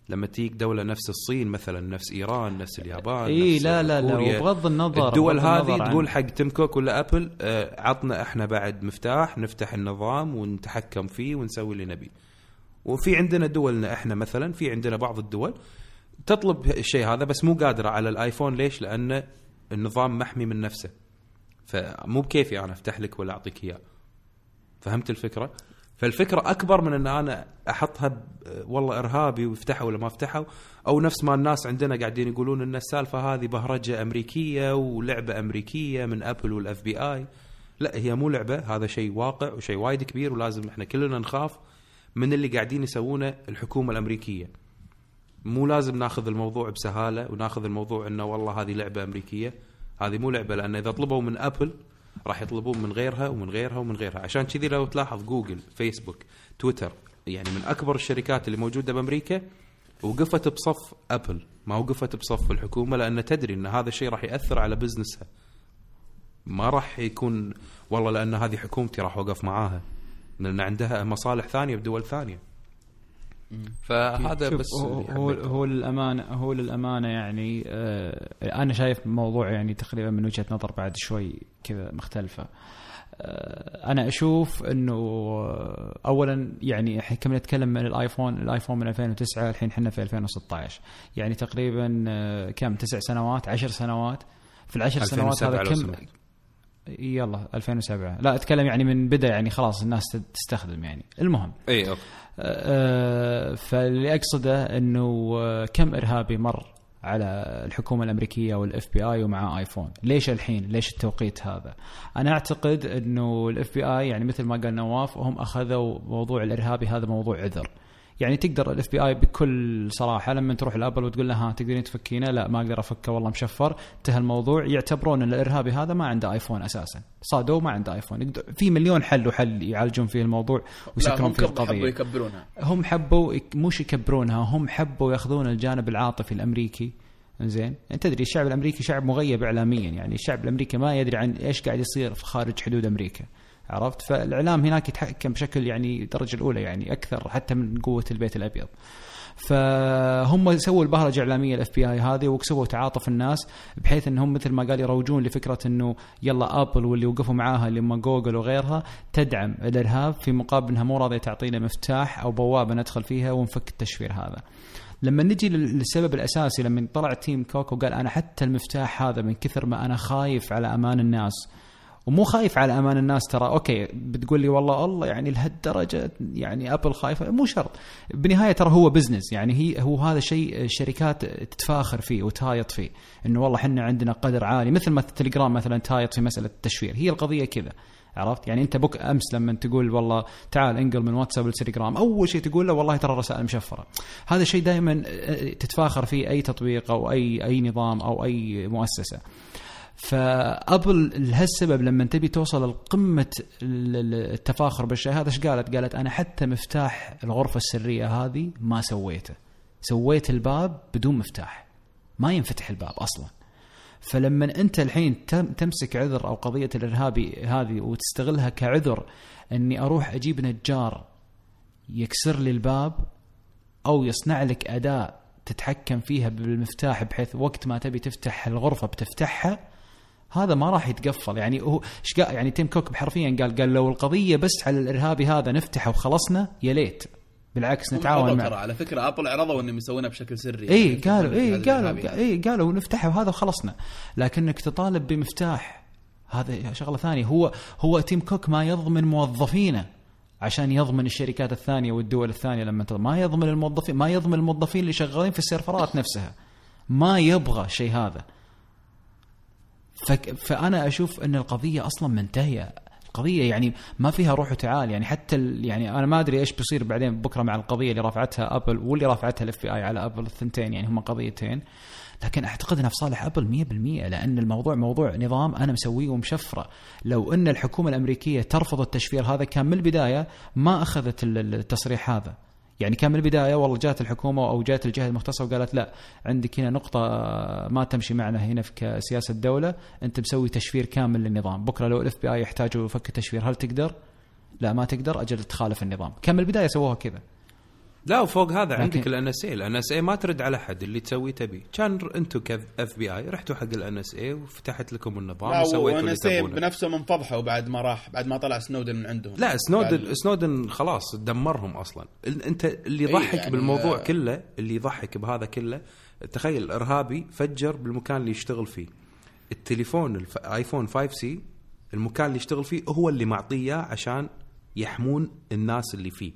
لما تيجي دولة نفس الصين مثلا نفس إيران نفس اليابان إي لا لا لا. وبغض النظر الدول النظر هذه عن- تقول حق تيم كوك ولا أبل آه، عطنا إحنا بعد مفتاح نفتح النظام ونتحكم فيه ونسوي اللي نبي وفي عندنا دولنا إحنا مثلا في عندنا بعض الدول تطلب الشيء هذا بس مو قادرة على الآيفون ليش؟ لأن النظام محمي من نفسه فمو بكيفي أنا أفتح لك ولا أعطيك إياه فهمت الفكرة؟ فالفكرة أكبر من أن أنا أحطها والله إرهابي ويفتحوا ولا ما فتحوا أو نفس ما الناس عندنا قاعدين يقولون إن السالفة هذه بهرجة أمريكية ولعبة أمريكية من أبل والأف بي آي. لا هي مو لعبة هذا شيء واقع وشيء وايد كبير ولازم إحنا كلنا نخاف من اللي قاعدين يسوونه الحكومة الأمريكية. مو لازم ناخذ الموضوع بسهالة وناخذ الموضوع إنه والله هذه لعبة أمريكية. هذه مو لعبة لأن إذا طلبوا من أبل راح يطلبون من غيرها ومن غيرها ومن غيرها. عشان كذي لو تلاحظ جوجل فيسبوك تويتر يعني من أكبر الشركات اللي موجودة بأمريكا وقفت بصف ابل ما وقفت بصف الحكومة لأن تدري إن هذا الشيء راح يأثر على business ها ما راح يكون والله لأن هذه حكومتي راح أوقف معاها لأن عندها مصالح ثانية بدول ثانية. فهذا بس هو هو, للامانه هو للأمانة يعني آه أنا شايف الموضوع يعني تقريبا من وجهة نظر بعد شوي كذا مختلفة. آه أنا أشوف إنه آه، اولا يعني الحين كم نتكلم من الآيفون الآيفون من 2009 الحين إحنا في 2016 يعني تقريبا آه كم؟ تسع سنوات؟ عشر سنوات؟ في العشر سنوات 2007 هذا كم. يلا 2007 لا أتكلم يعني من بدأ يعني خلاص الناس تستخدم يعني. المهم. اي أوكي. فاللي أقصده إنه آه، كم إرهابي مر على الحكومة الأمريكية وال FBI ومع آيفون، ليش الحين؟ ليش التوقيت هذا؟ أنا أعتقد إنه ال FBI يعني مثل ما قال نواف هم أخذوا موضوع الإرهابي هذا موضوع عذر. يعني تقدر ال FBI بكل صراحة لما تروح الابل وتقول له ها تقدرين تفكينه؟ لا ما أقدر أفكه والله مشفر انتهى الموضوع. يعتبرون إن الارهابي هذا ما عنده ايفون أساسا. صادوه ما عنده ايفون في مليون حل وحل يعالجون فيه الموضوع ويسكرون فيه كب- حبوا القضية. يكبرونها. هم حبوا مش يكبرونها هم حبوا ياخذون الجانب العاطفي الأمريكي. زين أنت تدري الشعب الأمريكي شعب مغيب اعلاميا يعني الشعب الأمريكي ما يدري عن إيش قاعد يصير في خارج حدود أمريكا. عرفت فالإعلام هناك يتحكم بشكل يعني الدرجه الأولى يعني أكثر حتى من قوة البيت الأبيض فهم سووا البهرجة الاعلاميه ال FBI هذه وكسبوا تعاطف الناس بحيث إنهم مثل ما قال يروجون لفكرة إنه يلا ابل واللي وقفوا معاها اللي هم جوجل وغيرها تدعم الإرهاب في مقابل إنها مو راضية تعطينا مفتاح أو بوابة ندخل فيها ونفك التشفير هذا. لما نجي لل- للسبب الأساسي لما طلع تيم كوك وقال أنا حتى المفتاح هذا من كثر ما أنا خايف على أمان الناس ومو خايف على أمان الناس ترى أوكي بتقول لي والله الله يعني لهالدرجة يعني أبل خايفة مو شرط. بالنهايه ترى هو business يعني هي هو هذا شيء الشركات تتفاخر فيه وتهايط فيه إنه والله إحنا عندنا قدر عالي مثل ما التليجرام مثلا تهايط في مسألة التشفير هي القضية كذا عرفت؟ يعني أنت بك أمس لما تقول والله تعال انقل من واتساب للتليجرام أول شيء تقول له والله ترى الرسائل مشفرة. هذا شيء دائما تتفاخر فيه أي تطبيق أو أي أي نظام أو أي مؤسسة. فأبل لهالسبب لما تبي توصل لقمة التفاخر بالشيء هذا إيش قالت؟ قالت أنا حتى مفتاح الغرفة السرية هذه ما سويته. سويت الباب بدون مفتاح. ما ينفتح الباب أصلا. فلما أنت الحين تم- تمسك عذر أو قضية الارهابي هذه وتستغلها كعذر إني أروح أجيب نجار يكسر لي الباب أو يصنع لك أداة تتحكم فيها بالمفتاح بحيث وقت ما تبي تفتح الغرفة بتفتحها هذا ما راح يتقفل. يعني هو إيش قال يعني تيم كوك حرفيا قال قال لو القضية بس على الارهابي هذا نفتحه وخلصنا يا ليت. بالعكس نتعاون عرضوا مع ترى على فكرة أبل عرضوا إنهم يسوونها بشكل سري. اي يعني قالوا اي قالوا الإرهابي. اي قالوا نفتحه وهذا وخلصنا. لكنك تطالب بمفتاح. هذا شغلة ثانية. هو هو تيم كوك ما يضمن موظفينه عشان يضمن الشركات الثانية والدول الثانية لما. ما يضمن الموظفين ما يضمن الموظفين اللي شغالين في السيرفرات نفسها. ما يبغى شيء هذا. فأنا أشوف أن القضية أصلا منتهية. القضية يعني ما فيها روح وتعال. يعني حتى يعني أنا ما أدري إيش بيصير بعدين بكرة مع القضية اللي رفعتها أبل واللي رفعتها ال FBI على أبل الثنتين. يعني هم قضيتين. لكن أعتقد انها في صالح ابل 100% لأن الموضوع موضوع نظام أنا مسويه ومشفرة. لو أن الحكومة الأمريكية ترفض التشفير هذا كان من البداية ما أخذت ال- ال- التصريح هذا. يعني كان من البداية والله جات الحكومة أو جات الجهة المختصة وقالت لا عندك هنا نقطة ما تمشي معنا هنا في كسياسة دوله أنت مسوي تشفير كامل للنظام. بكرة لو ال FBI يحتاجوا فك تشفير هل تقدر؟ لا ما تقدر أجل تخالف النظام. كان من البداية سووها كذا. لا وفوق هذا لكن- عندك ال NSA. ال NSA ما ترد على حد اللي تسوي تبي. كان أنتم ك FBI رحتوا حق ال NSA وفتحت لكم النظام وسويتوا اللي تبونه. بنفسهم انفضحوا بعد ما راح بعد ما طلع سنودن من عندهم. لا سنودن بعد- سنودن خلاص دمرهم أصلا. أنت اللي يضحك يعني بالموضوع آه. كله اللي يضحك بهذا كله تخيل إرهابي فجر بالمكان اللي يشتغل فيه. التليفون الف... آيفون 5 سي المكان اللي يشتغل فيه هو اللي معطيه عشان يحمون الناس اللي فيه.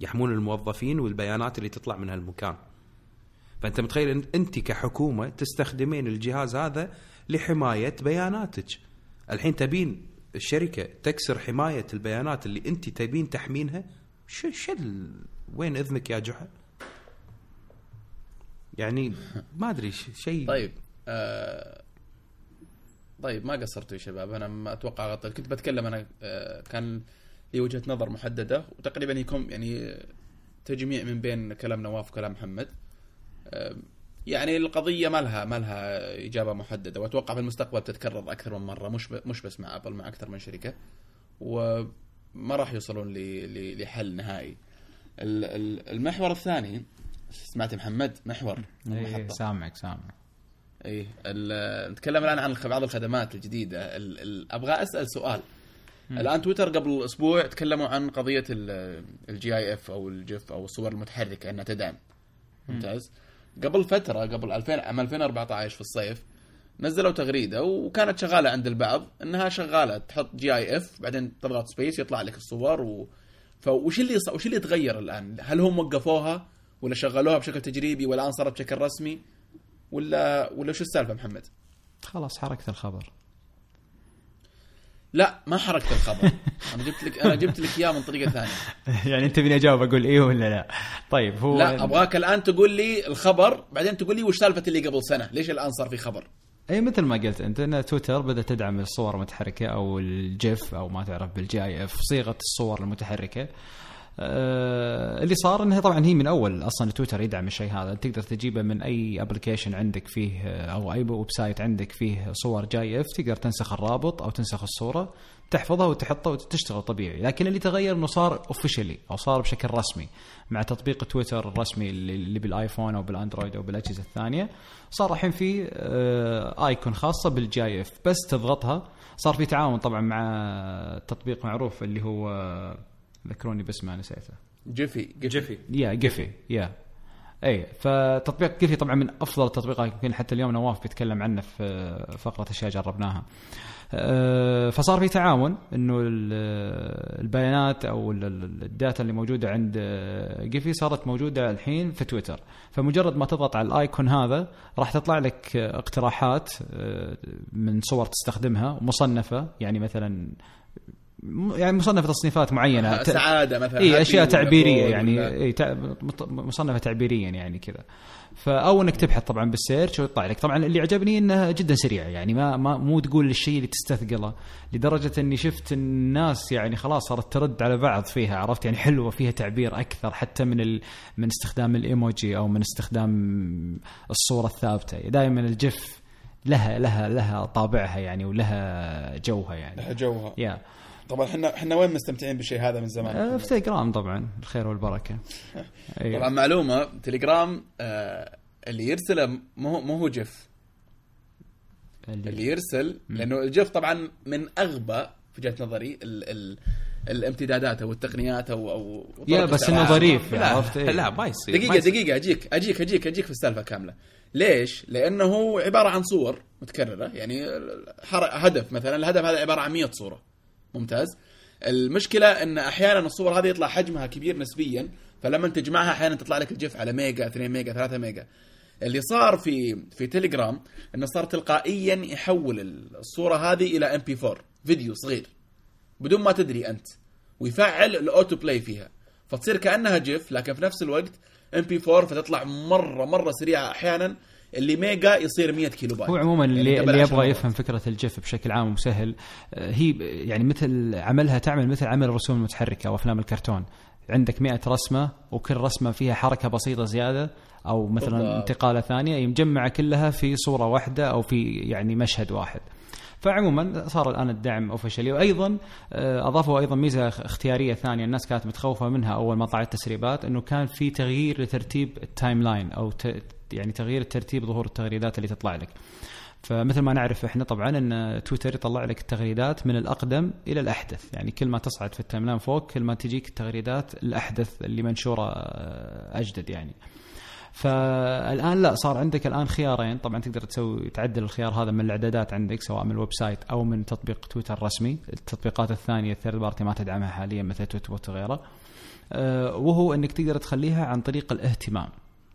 يحمون الموظفين والبيانات اللي تطلع من هالمكان. فأنت متخيل ان أنت كحكومة تستخدمين الجهاز هذا لحماية بياناتك. الحين تبين الشركة تكسر حماية البيانات اللي أنت تبين تحمينها؟ شو ال- وين إذنك يا جحا؟ يعني ما أدري شيء. طيب آه طيب ما قصرتوا يا شباب؟ أنا ما أتوقع غطيت كنت بتكلم أنا آه كان لي وجهه نظر محددة وتقريبا يكون يعني تجميع من بين كلام نواف وكلام محمد. يعني القضية ما لها ما لها إجابة محددة وأتوقع في المستقبل تتكرر أكثر من مرة مش مش بس مع أبل مع أكثر من شركة وما راح يوصلون لحل نهائي. ال- ال- المحور الثاني سمعت محمد؟ محور. محطة. سامعك سامع إيه ال- نتكلم الآن عن بعض الخدمات الجديدة. ال- ال- أبغى أسأل سؤال. الآن تويتر قبل أسبوع تكلموا عن قضية ال GIF أو ال GIF أو الصور المتحركة إنها تدعم ممتاز قبل فترة قبل 2000 عام 2014 في الصيف نزلوا تغريدة وكانت شغالة عند البعض إنها شغالة تحط GIF بعدين تضغط space يطلع لك الصور و... فوش اللي ص... وش اللي تغير الآن؟ هل هم وقفوها ولا شغلوها بشكل تجريبي والآن صارت بشكل رسمي؟ ولا ولا شو السالفة محمد؟ خلاص حرقت الخبر لا ما حرقت الخبر. أنا جبت لك أنا جبت لك إياه من طريقة ثانية. [LAUGHS] يعني أنت تبيني أجاوب أقول إيه ولا لا؟ طيب هو لا أبغاك الآن تقول لي الخبر بعدين تقول لي وش سالفة اللي قبل سنة؟ ليش الآن صار في خبر؟ أي مثل ما قلت أنت إن تويتر بدأت تدعم الصور المتحركة أو ال GIF أو ما تعرف بال GIF صيغة الصور المتحركة. اللي صار إنها طبعا هي من أول أصلا تويتر يدعم الشيء هذا. تقدر تجيبه من أي application عندك فيه آه، أو أي website عندك فيه صور GIF تقدر تنسخ الرابط أو تنسخ الصورة تحفظها وتحطها وتشتغل طبيعي. لكن اللي تغير إنه صار officially أو صار بشكل رسمي مع تطبيق تويتر الرسمي اللي بالآيفون أو بالأندرويد أو بالأجهزة الثانية صار الحين في آه، icon خاصة بال GIF. بس تضغطها. صار في تعاون طبعا مع تطبيق معروف اللي هو ذكروني باسمه نسيته جيفي جيفي. يا جيفي يا. اي فتطبيق جيفي طبعا من أفضل التطبيقات يمكن حتى اليوم نواف بيتكلم عنه في فقرة أشياء جربناها. أه، فصار في تعاون إنه ال- البيانات أو ال- ال- ال data اللي موجودة عند جيفي صارت موجودة الحين في تويتر. فمجرد ما تضغط على ال icon هذا راح تطلع لك اقتراحات أه، من صور تستخدمها مصنفة يعني مثلا يعني مصنفة تصنيفات معينة. سعادة مثلا إي أشياء تعبيرية يعني. إي مصنفة تعبيريا يعني كذا. فأول إنك تبحث طبعا بال search ويطلع لك. طبعا اللي عجبني إنها جدا سريعة يعني ما, ما مو تقول الشيء اللي تستثقله لدرجة إني شفت الناس يعني خلاص صارت ترد على بعض فيها عرفت؟ يعني حلوة فيها تعبير أكثر حتى من ال من استخدام الإيموجي أو من استخدام الصورة الثابتة. دائما الجف لها لها لها طابعها يعني ولها جوها يعني. لها جوها. يا. طبعا إحنا إحنا وين مستمتعين بالشيء هذا من زمان آه، في تليجرام طبعا الخير والبركة [LAUGHS] أيوة. طبعا معلومة تليجرام آه اللي يرسله مو هو- مو هو جيف اللي يرسل لأنه ال GIF طبعا من أغبى في وجهة نظري ال ال الامتدادات أو التقنيات أو أو يا بس. إنه ظريف لا عرفت إيه. لا ما يصير ما يصير. دقيقة أجيك أجيك أجيك أجيك في السالفة كاملة. ليش؟ لأنه هو عبارة عن صور متكررة يعني هدف مثلا الهدف هذا عبارة عن 100 صورة. ممتاز؟ المشكلة إن أحيانا الصور هذه يطلع حجمها كبير نسبيا فلما تجمعها أحيانا تطلع لك ال GIF على ميجا 2 ميجا 3 ميجا. اللي صار في في تليجرام إنه صار تلقائيا يحول الصورة هذه إلى MP4 فيديو صغير بدون ما تدري أنت ويفعل ال auto play فيها فتصير كأنها GIF لكن في نفس الوقت MP4 فتطلع مرة مرة سريعة أحيانا اللي ميجا يصير 100 كيلو بايت هو عموما يعني اللي, اللي يبغى. يفهم فكرة ال GIF بشكل عام وسهل آه، هي يعني مثل عملها تعمل مثل عمل الرسوم المتحركة وافلام الكرتون عندك 100 رسمة وكل رسمة فيها حركة بسيطة زيادة أو مثلا بالضبط. انتقالة ثانية يجمع كلها في صورة واحدة أو في يعني مشهد واحد فعموما صار الآن الدعم officially وأيضا آه، أضافوا أيضا ميزة اختيارية ثانية الناس كانت متخوفة منها أول ما طلعت التسريبات إنه كان في تغيير لترتيب ال timeline أو ت- يعني تغيير ترتيب ظهور التغريدات اللي تطلع لك. فمثل ما نعرف إحنا طبعا إن تويتر يطلع لك التغريدات من الأقدم إلى الأحدث. يعني كل ما تصعد في ال timeline فوق كل ما تجيك التغريدات الأحدث اللي منشورة آه، أجدد يعني. فالآن لا صار عندك الآن خيارين. طبعا تقدر تسوي تعدل الخيار هذا من الإعدادات عندك سواء من ال website أو من تطبيق تويتر الرسمي. التطبيقات الثانية ال third party ما تدعمها حاليا مثل Tweetbot وغيره. آه، وهو إنك تقدر تخليها عن طريق الاهتمام.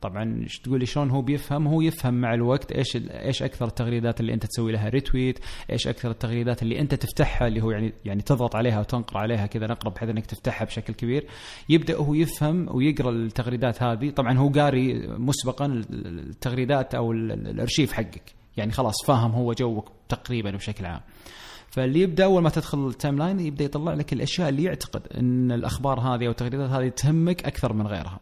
طبعا إيش تقول لي شلون هو بيفهم؟ هو يفهم مع الوقت إيش إيش أكثر التغريدات اللي أنت تسوي لها retweet إيش أكثر التغريدات اللي أنت تفتحها اللي هو يعني يعني تضغط عليها وتنقر عليها كذا نقره بحيث إنك تفتحها بشكل كبير. يبدأ هو يفهم ويقرأ التغريدات هذه. طبعا هو قاري مسبقا ال- التغريدات أو ال- ال- الأرشيف حقك. يعني خلاص فاهم هو جوك تقريبا بشكل عام. فاللي يبدأ أول ما تدخل ال timeline يبدأ يطلع لك الأشياء اللي يعتقد إن الأخبار هذه أو التغريدات هذه تهمك أكثر من غيرها.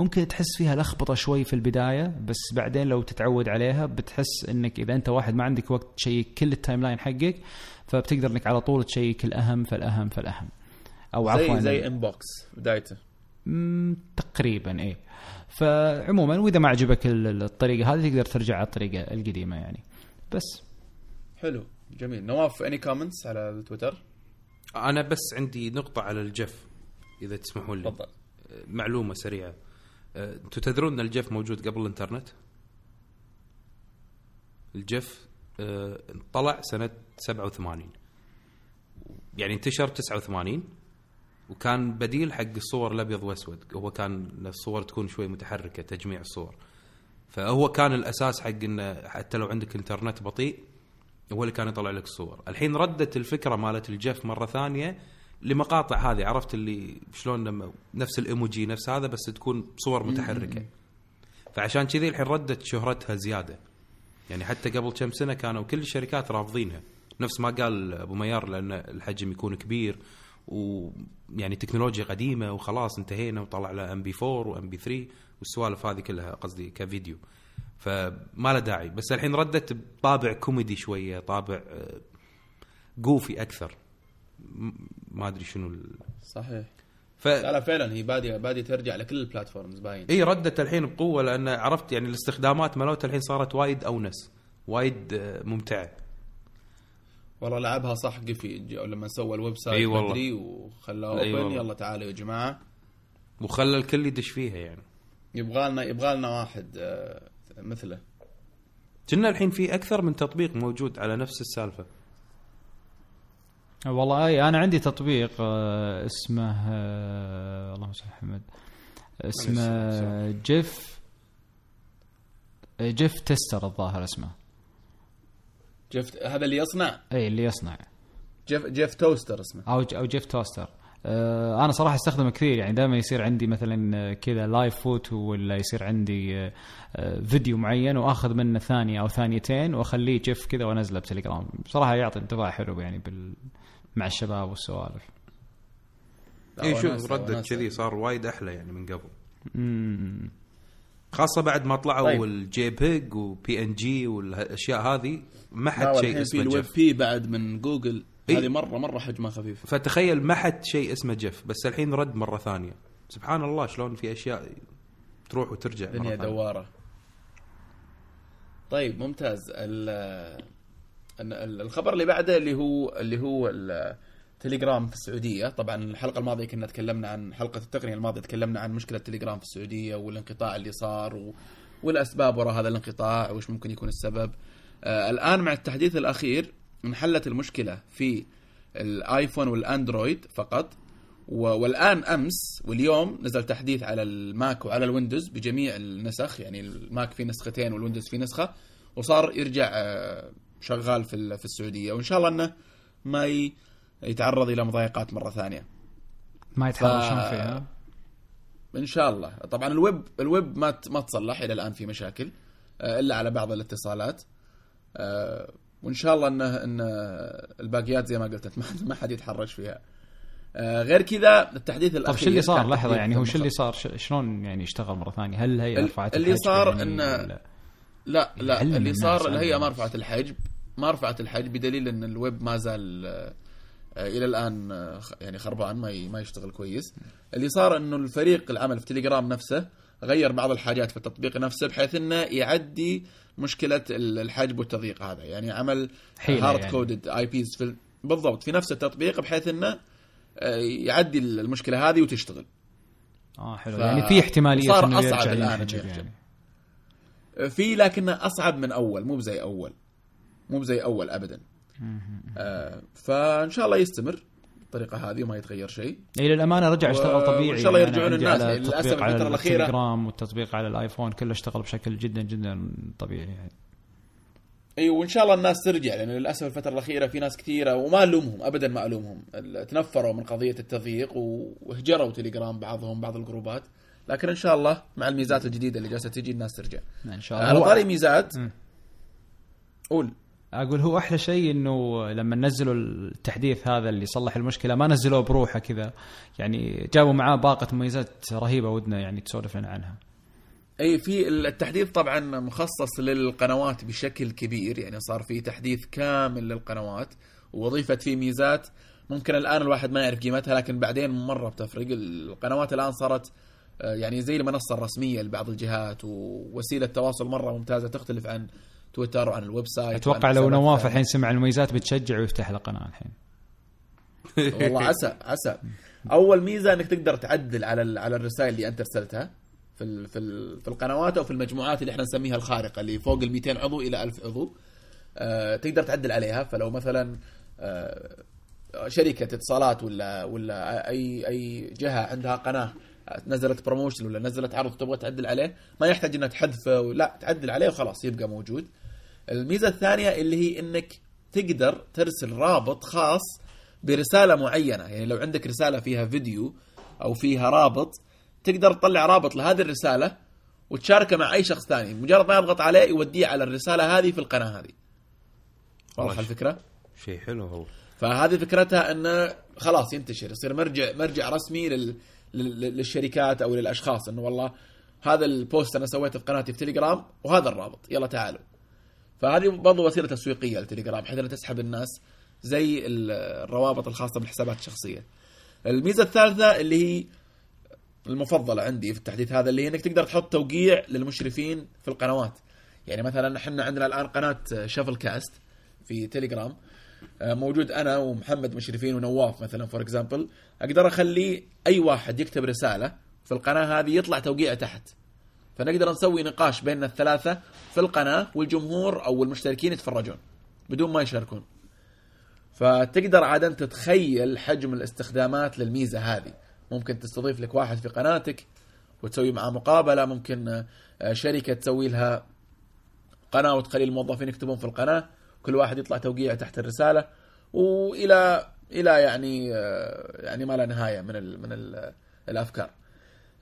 ممكن تحس فيها لخبطة شوي في البداية بس بعدين لو تتعود عليها بتحس إنك إذا أنت واحد ما عندك وقت تشيك كل ال timeline حقك فبتقدر إنك على طول تشيك الأهم فالاهم فالاهم أو عفوا. زي زي inbox بدايته تقريبا إيه. فعموما وإذا ما عجبك ال- الطريقة هذه تقدر ترجع على الطريقة القديمة يعني. بس. حلو جميل. نواف any comments على التويتر أنا بس عندي نقطة على ال GIF إذا تسمحون لي. تفضل. معلومة سريعة. أنتم تدرون إن ال GIF موجود قبل الإنترنت؟ الجف أه، طلع سنة 87 يعني انتشر 89 وكان بديل حق الصور الأبيض واسود هو كان الصور تكون شوي متحركة تجميع الصور. فهو كان الأساس حق إنه حتى لو عندك إنترنت بطيء هو اللي كان يطلع لك الصور. الحين ردت الفكرة مالت الجف مرة ثانية لمقاطع هذه عرفت اللي شلون لما نفس الايموجي نفس هذا بس تكون صور متحركة. فعشان كذي الحين ردت شهرتها زيادة. يعني حتى قبل كم سنة كانوا كل الشركات رافضينها. نفس ما قال أبو ميار لأن الحجم يكون كبير ويعني تكنولوجيا قديمة وخلاص انتهينا وطلع له MP4 و MP3 والسوالف هذه كلها قصدي كفيديو. فما له داعي. بس الحين ردت بطابع كوميدي شوية طابع آه، goofy أكثر. م- ما أدري شنو ال... صحيح. ف لا لا فعلا هي باديه بادية ترجع لكل البلاتفورمز باين. اي ردت الحين بقوة لأن عرفت يعني الاستخدامات مالتها الحين صارت وايد أونس وايد آه، ممتعة. والله لعبها صح قفي لما سوى الويب سايت إي والله. بدري وخلاه اوبن والله. يلا تعالوا يا جماعة. وخلى الكل يدش فيها يعني. يبغى لنا يبغى لنا واحد آه، مثله. كنا الحين في أكثر من تطبيق موجود على نفس السالفة. والله اي أنا عندي تطبيق آه، اسمه آه، اللهم صل محمد. اسمه GIF GIF Toaster الظاهر اسمه. GIF هذا اللي يصنع؟ اي اللي يصنع. GIF GIF Toaster اسمه. أو أو GIF Toaster. آه، أنا صراحة أستخدمه كثير يعني دائما يصير عندي مثلا آه، كذا live photo ولا يصير عندي آه، آه، فيديو معين وأخذ منه ثانية أو ثانيتين وأخليه GIF كذا وأنزله بتليجرام. بصراحه يعطي انطباع حلو يعني بال مع الشباب والسوالف. اي إيه، شوف ردت. كذي صار وايد أحلى يعني من قبل. امم خاصة بعد ما طلعوا طيب. الجي بيج وبي ان جي والأشياء هذه ما حد شيء اسمه الويب جيف بي بعد من جوجل. إيه. هذه مره مرة حجمها خفيف. فتخيل ما حد شيء اسمه جف بس الحين رد مرة ثانية. سبحان الله شلون في أشياء تروح وترجع مرة دنيا ثانية. دوارة. طيب ممتاز. الخبر اللي بعده اللي هو اللي هو التليجرام في السعودية. طبعا الحلقة الماضية كنا تكلمنا عن حلقة التقنية الماضية تكلمنا عن مشكلة التليجرام في السعودية والانقطاع اللي صار و... والأسباب وراء هذا الانقطاع وش ممكن يكون السبب. آه الآن مع التحديث الأخير انحلت المشكلة في الآيفون والأندرويد فقط. و- والآن أمس واليوم نزل تحديث على الماك وعلى الويندوز بجميع النسخ يعني الماك فيه نسختين والويندوز فيه نسخة وصار يرجع آه، شغال في في السعودية وإن شاء الله إنه ما يتعرض إلى مضايقات مرة ثانية. ما يتحرشون ف- فيها إن شاء الله. طبعا ال web ال web ما ما تصلح إلى الآن في مشاكل آه، إلا على بعض الاتصالات. آه، وإن شاء الله إنه إن الباقيات زي ما قلت [LAUGHS] ما ما حد يتحرش فيها. آه، غير كذا التحديث طيب الأخير شو اللي صار؟ لحظة يعني هو شو اللي صار؟ شلون يعني اشتغل مرة ثانية؟ هل ال- رفعت اللي صار يعني ولا- لا لا اللي صار الهيئه. ما رفعت الحجب ما رفعت الحجب بدليل إن الويب ما زال آه، إلى الآن آه، يعني خربان ما ما يشتغل كويس اللي صار إنه الفريق العمل في تليجرام نفسه غير بعض الحاجات في التطبيق نفسه بحيث إنه يعدي مشكلة ال- الحجب والتضييق هذا يعني عمل hard coded IPs في ال- بالضبط في نفس التطبيق بحيث إنه آه، يعدي المشكلة هذه وتشتغل آه حلو ف- يعني في احتمالية صار إنه إنه يحجب. يعني في لكنه أصعب من أول مو بزي أول. مو بزي أول ابدا. آه فإن شاء الله يستمر بالطريقة هذه وما يتغير شيء. اي للأمانة رجع اشتغل طبيعي. وإن شاء الله يعني يرجعون عندي الناس، على الفترة الأخيرة- التليجرام والتطبيق على الآيفون كله اشتغل بشكل جدا جدا طبيعي يعني. إي وإن شاء الله الناس ترجع لأن للأسف الفترة الأخيرة في ناس كثيرة وما ألومهم ابدا ما ألومهم. ال- تنفروا من قضية التضييق وهجروا تليجرام بعضهم بعض الجروبات. لكن إن شاء الله مع الميزات الجديدة اللي جالسة تجي الناس ترجع. إن شاء على الله طاري هو ميزات. قول. أقول هو أحلى شيء إنه لما نزلوا التحديث هذا اللي صلح المشكلة ما نزلوه بروحه كذا. يعني جابوا معاه باقة مميزات رهيبة ودنا يعني تسولف لنا عنها. أي في التحديث طبعا مخصص للقنوات بشكل كبير. يعني صار في تحديث كامل للقنوات واضيفت فيه ميزات. ممكن الآن الواحد ما يعرف قيمتها لكن بعدين مرة بتفرق. القنوات الآن صارت يعني زي المنصة الرسمية لبعض الجهات ووسيلة تواصل مرة ممتازة تختلف عن تويتر وعن ال website أتوقع لو نواف. الحين سمع المميزات بتشجع ويفتح القناة الحين. والله عسى عسى. أول ميزة إنك تقدر تعدل على على الرسائل اللي أنت ارسلتها في في في القنوات أو في المجموعات اللي إحنا نسميها الخارقة اللي فوق ال 200 عضو إلى 1000 عضو. آه تقدر تعدل عليها. فلو مثلا آه شركة اتصالات ولا ولا أي أي جهة عندها قناة نزلت بروموشن ولا نزلت عرض تبغى تعدل عليه ما يحتاج إنها تحذفه لا تعدل عليه وخلاص يبقى موجود. الميزة الثانية اللي هي إنك تقدر ترسل رابط خاص برسالة معينة. يعني لو عندك رسالة فيها فيديو أو فيها رابط تقدر تطلع رابط لهذه الرسالة وتشاركه مع أي شخص ثاني. مجرد ما يضغط عليه يوديه على الرسالة هذه في القناة هذه. واضح. الفكرة؟ شيء حلو هو. فهذه فكرتها إنه خلاص ينتشر يصير مرجع مرجع رسمي لل... لل... للشركات أو للأشخاص إنه والله هذا البوست أنا سويته في قناتي في تليجرام وهذا الرابط يلا تعالوا فهذه برضو وسيلة تسويقية للتليجرام بحيث انها تسحب الناس زي ال- الروابط الخاصة بالحسابات الشخصية. الميزة الثالثة اللي هي المفضلة عندي في التحديث هذا اللي هي إنك تقدر تحط توقيع للمشرفين في القنوات. يعني مثلا إحنا عندنا الآن قناة شافل كاست في تليجرام موجود أنا ومحمد مشرفين ونواف مثلا for example أقدر أخلي أي واحد يكتب رسالة في القناة هذه يطلع توقيعه تحت. فنقدر نسوي نقاش بين الثلاثة في القناة والجمهور أو المشتركين يتفرجون بدون ما يشاركون. فتقدر عادة تتخيل حجم الاستخدامات للميزة هذه. ممكن تستضيف لك واحد في قناتك وتسوي معاه مقابلة. ممكن آه، شركة تسوي لها قناة وتخلي الموظفين يكتبون في القناة. كل واحد يطلع توقيع تحت الرسالة وإلى إلى يعني آه، يعني ما لا نهاية من ال من ال الأفكار.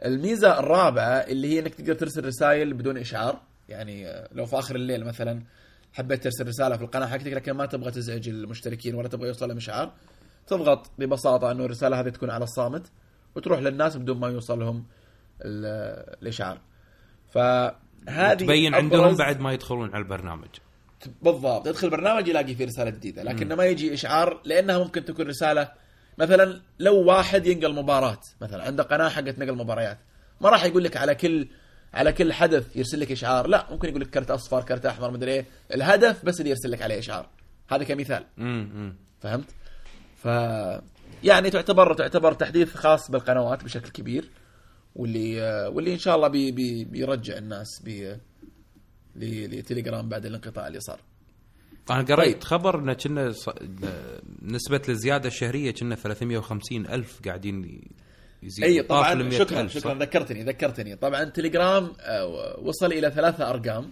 الميزة الرابعة اللي هي إنك تقدر ترسل رسائل بدون إشعار يعني آه، لو في آخر الليل مثلا حبيت ترسل رسالة في القناة حقتك لكن ما تبغى تزعج المشتركين ولا تبغى يوصل لهم إشعار تضغط ببساطة إنه الرسالة هذه تكون على الصامت وتروح للناس بدون ما يوصل لهم ال- الإشعار. فهذه تبين عندهم بعد ما يدخلون على البرنامج. بالضبط. يدخل برنامج يلاقي فيه رسالة جديدة لكن ما يجي إشعار لأنها ممكن تكون رسالة مثلا لو واحد ينقل مباراة مثلا عنده قناة حقت نقل مباريات ما راح يقول لك على كل على كل حدث يرسل لك إشعار لا ممكن يقول لك كرت أصفر كرت أحمر مدري إيه الهدف بس اللي يرسل لك عليه إشعار. هذا كمثال. فهمت؟ ف يعني تعتبر تعتبر تحديث خاص بالقنوات بشكل كبير واللي واللي إن شاء الله بي بي بيرجع الناس بي لتليجرام بعد الانقطاع اللي صار. أنا قريت طيب. خبر انه كنا ص- نسبة الزياده الشهريه كنا 350 ألف قاعدين يزيد. أي طبعا 100 شكرا ألف،؟ شكرا ذكرتني ذكرتني. طبعا تليجرام آه، وصل إلى ثلاثة أرقام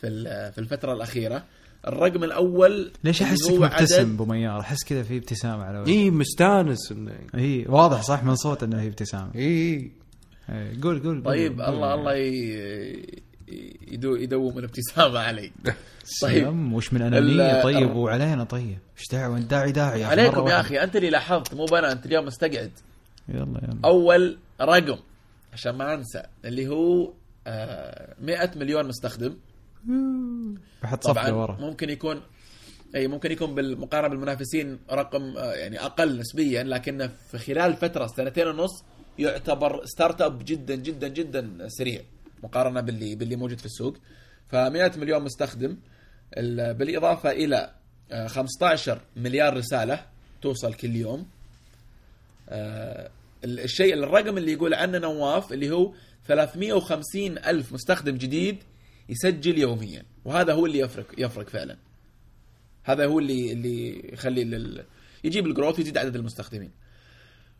في في الفترة الأخيرة. الرقم الأول ليش احسك مبتسم أبو ميار؟ أحس كذا في ابتسامه على وجهك. اي مستانس إنه. اي واضح صح؟ من صوت إنه هي ابتسامه اي إي، قول قول طيب قول. الله الله ي- يدو يدوم الابتسامه علي. [LAUGHS] طيب. وش من أنانية؟ طيب. الر- وعلينا طيب. إيش دعوه انت داعي؟ داعي. يا أخي، مرة عليكم يا. أخي أنت اللي لاحظت مو بنا أنت اليوم مستقعد. يلا يلا. أول رقم عشان ما أنسى اللي هو آه 100 مليون مستخدم. [LAUGHS] بحط صفقة ورا. ممكن يكون أي ممكن يكون بالمقارنة بالمنافسين رقم آه، يعني أقل نسبيا لكنه في خلال فترة سنتين ونص يعتبر ستارت أب جدا جدا جدا سريع. مقارنة باللي باللي موجود في السوق. ف 100 مليون مستخدم. ال- بالإضافة إلى آه، 15 مليار رسالة توصل كل يوم. آه، الشيء الرقم اللي يقول عنه نواف اللي هو 350 ألف مستخدم جديد يسجل يوميا. وهذا هو اللي يفرق يفرق فعلا. هذا هو اللي اللي يخلي لل... يجيب الجروث ويزيد عدد المستخدمين.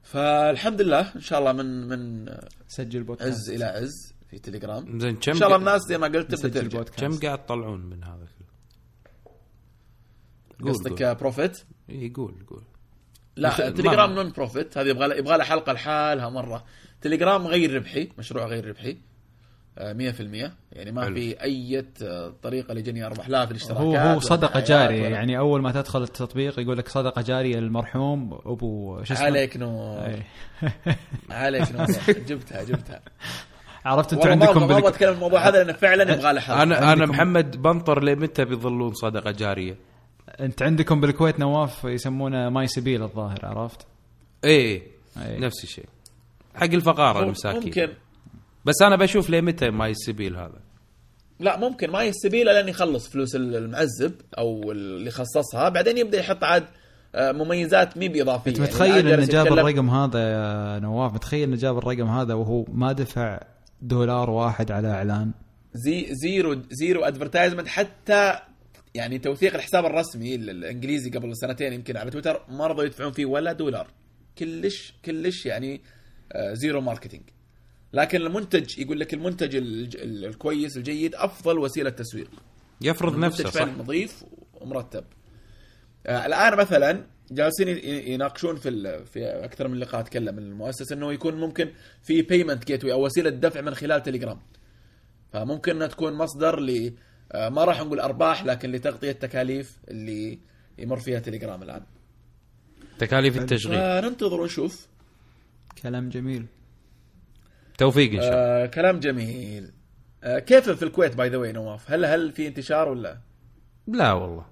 فالحمد لله إن شاء الله من من سجل بودكاست. عز إلى عز. في تليجرام. زين كم ان شاء الله الناس زي ما قلت تبدا ترجع كم قاعد تطلعون من هذا كله؟ قصدك. profit إي قول قول. لا تليجرام non profit هذه يبغى يبغى لها حلقة لحالها مرة. تليجرام غير ربحي مشروع غير ربحي. آه، 100% يعني ما حلو. في أي آه، طريقة لجني ارباح لا في الاشتراكات هو هو صدقة جارية. ولا- يعني أول ما تدخل التطبيق يقول لك صدقة جارية للمرحوم أبو شو اسمه؟ عليك نور. عليك نور. [LAUGHS] جبتها جبتها. عرفت أنتم عندكم ما أبغى. اتكلم في الموضوع هذا لأنه فعلا يبغى له أنا أنا محمد بنطر لمتى بيظلون صدقة جارية؟ انت عندكم بالكويت نواف يسمونه ماي سبيل الظاهر عرفت؟ اي أي. نفس الشيء حق الفقارة المساكين ممكن بس أنا بشوف لمتى ماي السبيل هذا لا ممكن ما السبيل له لين يخلص فلوس المعزب أو اللي خصصها بعدين يبدأ يحط عاد آه، مميزات ميزات إضافية أنت يعني متخيل الآن إنه جاب الرقم هذا يا نواف متخيل إنه جاب الرقم هذا وهو ما دفع دولار واحد على إعلان. زي zero zero advertisement حتى يعني توثيق الحساب الرسمي ال- الإنجليزي قبل سنتين يمكن على تويتر ما رضوا يدفعون فيه ولا دولار. كلش كلش يعني آه، zero marketing. لكن المنتج يقول لك المنتج الكويس الجيد أفضل وسيلة تسويق. يفرض نفسه صح. نظيف ومرتب. آه الآن مثلا جالسين يناقشون في في أكثر من لقاء تكلم المؤسس إنه يكون ممكن في payment gate أو وسيلة دفع من خلال تليجرام فممكن إنها تكون مصدر ل آه، ما راح نقول أرباح لكن لتغطية التكاليف اللي يمر فيها تليجرام الآن. تكاليف التشغيل. فننتظر ونشوف. كلام جميل. توفيق إن شاء الله. آه كلام جميل. آه كيف في الكويت by the way نواف؟ هل هل في انتشار ولا؟ لا والله.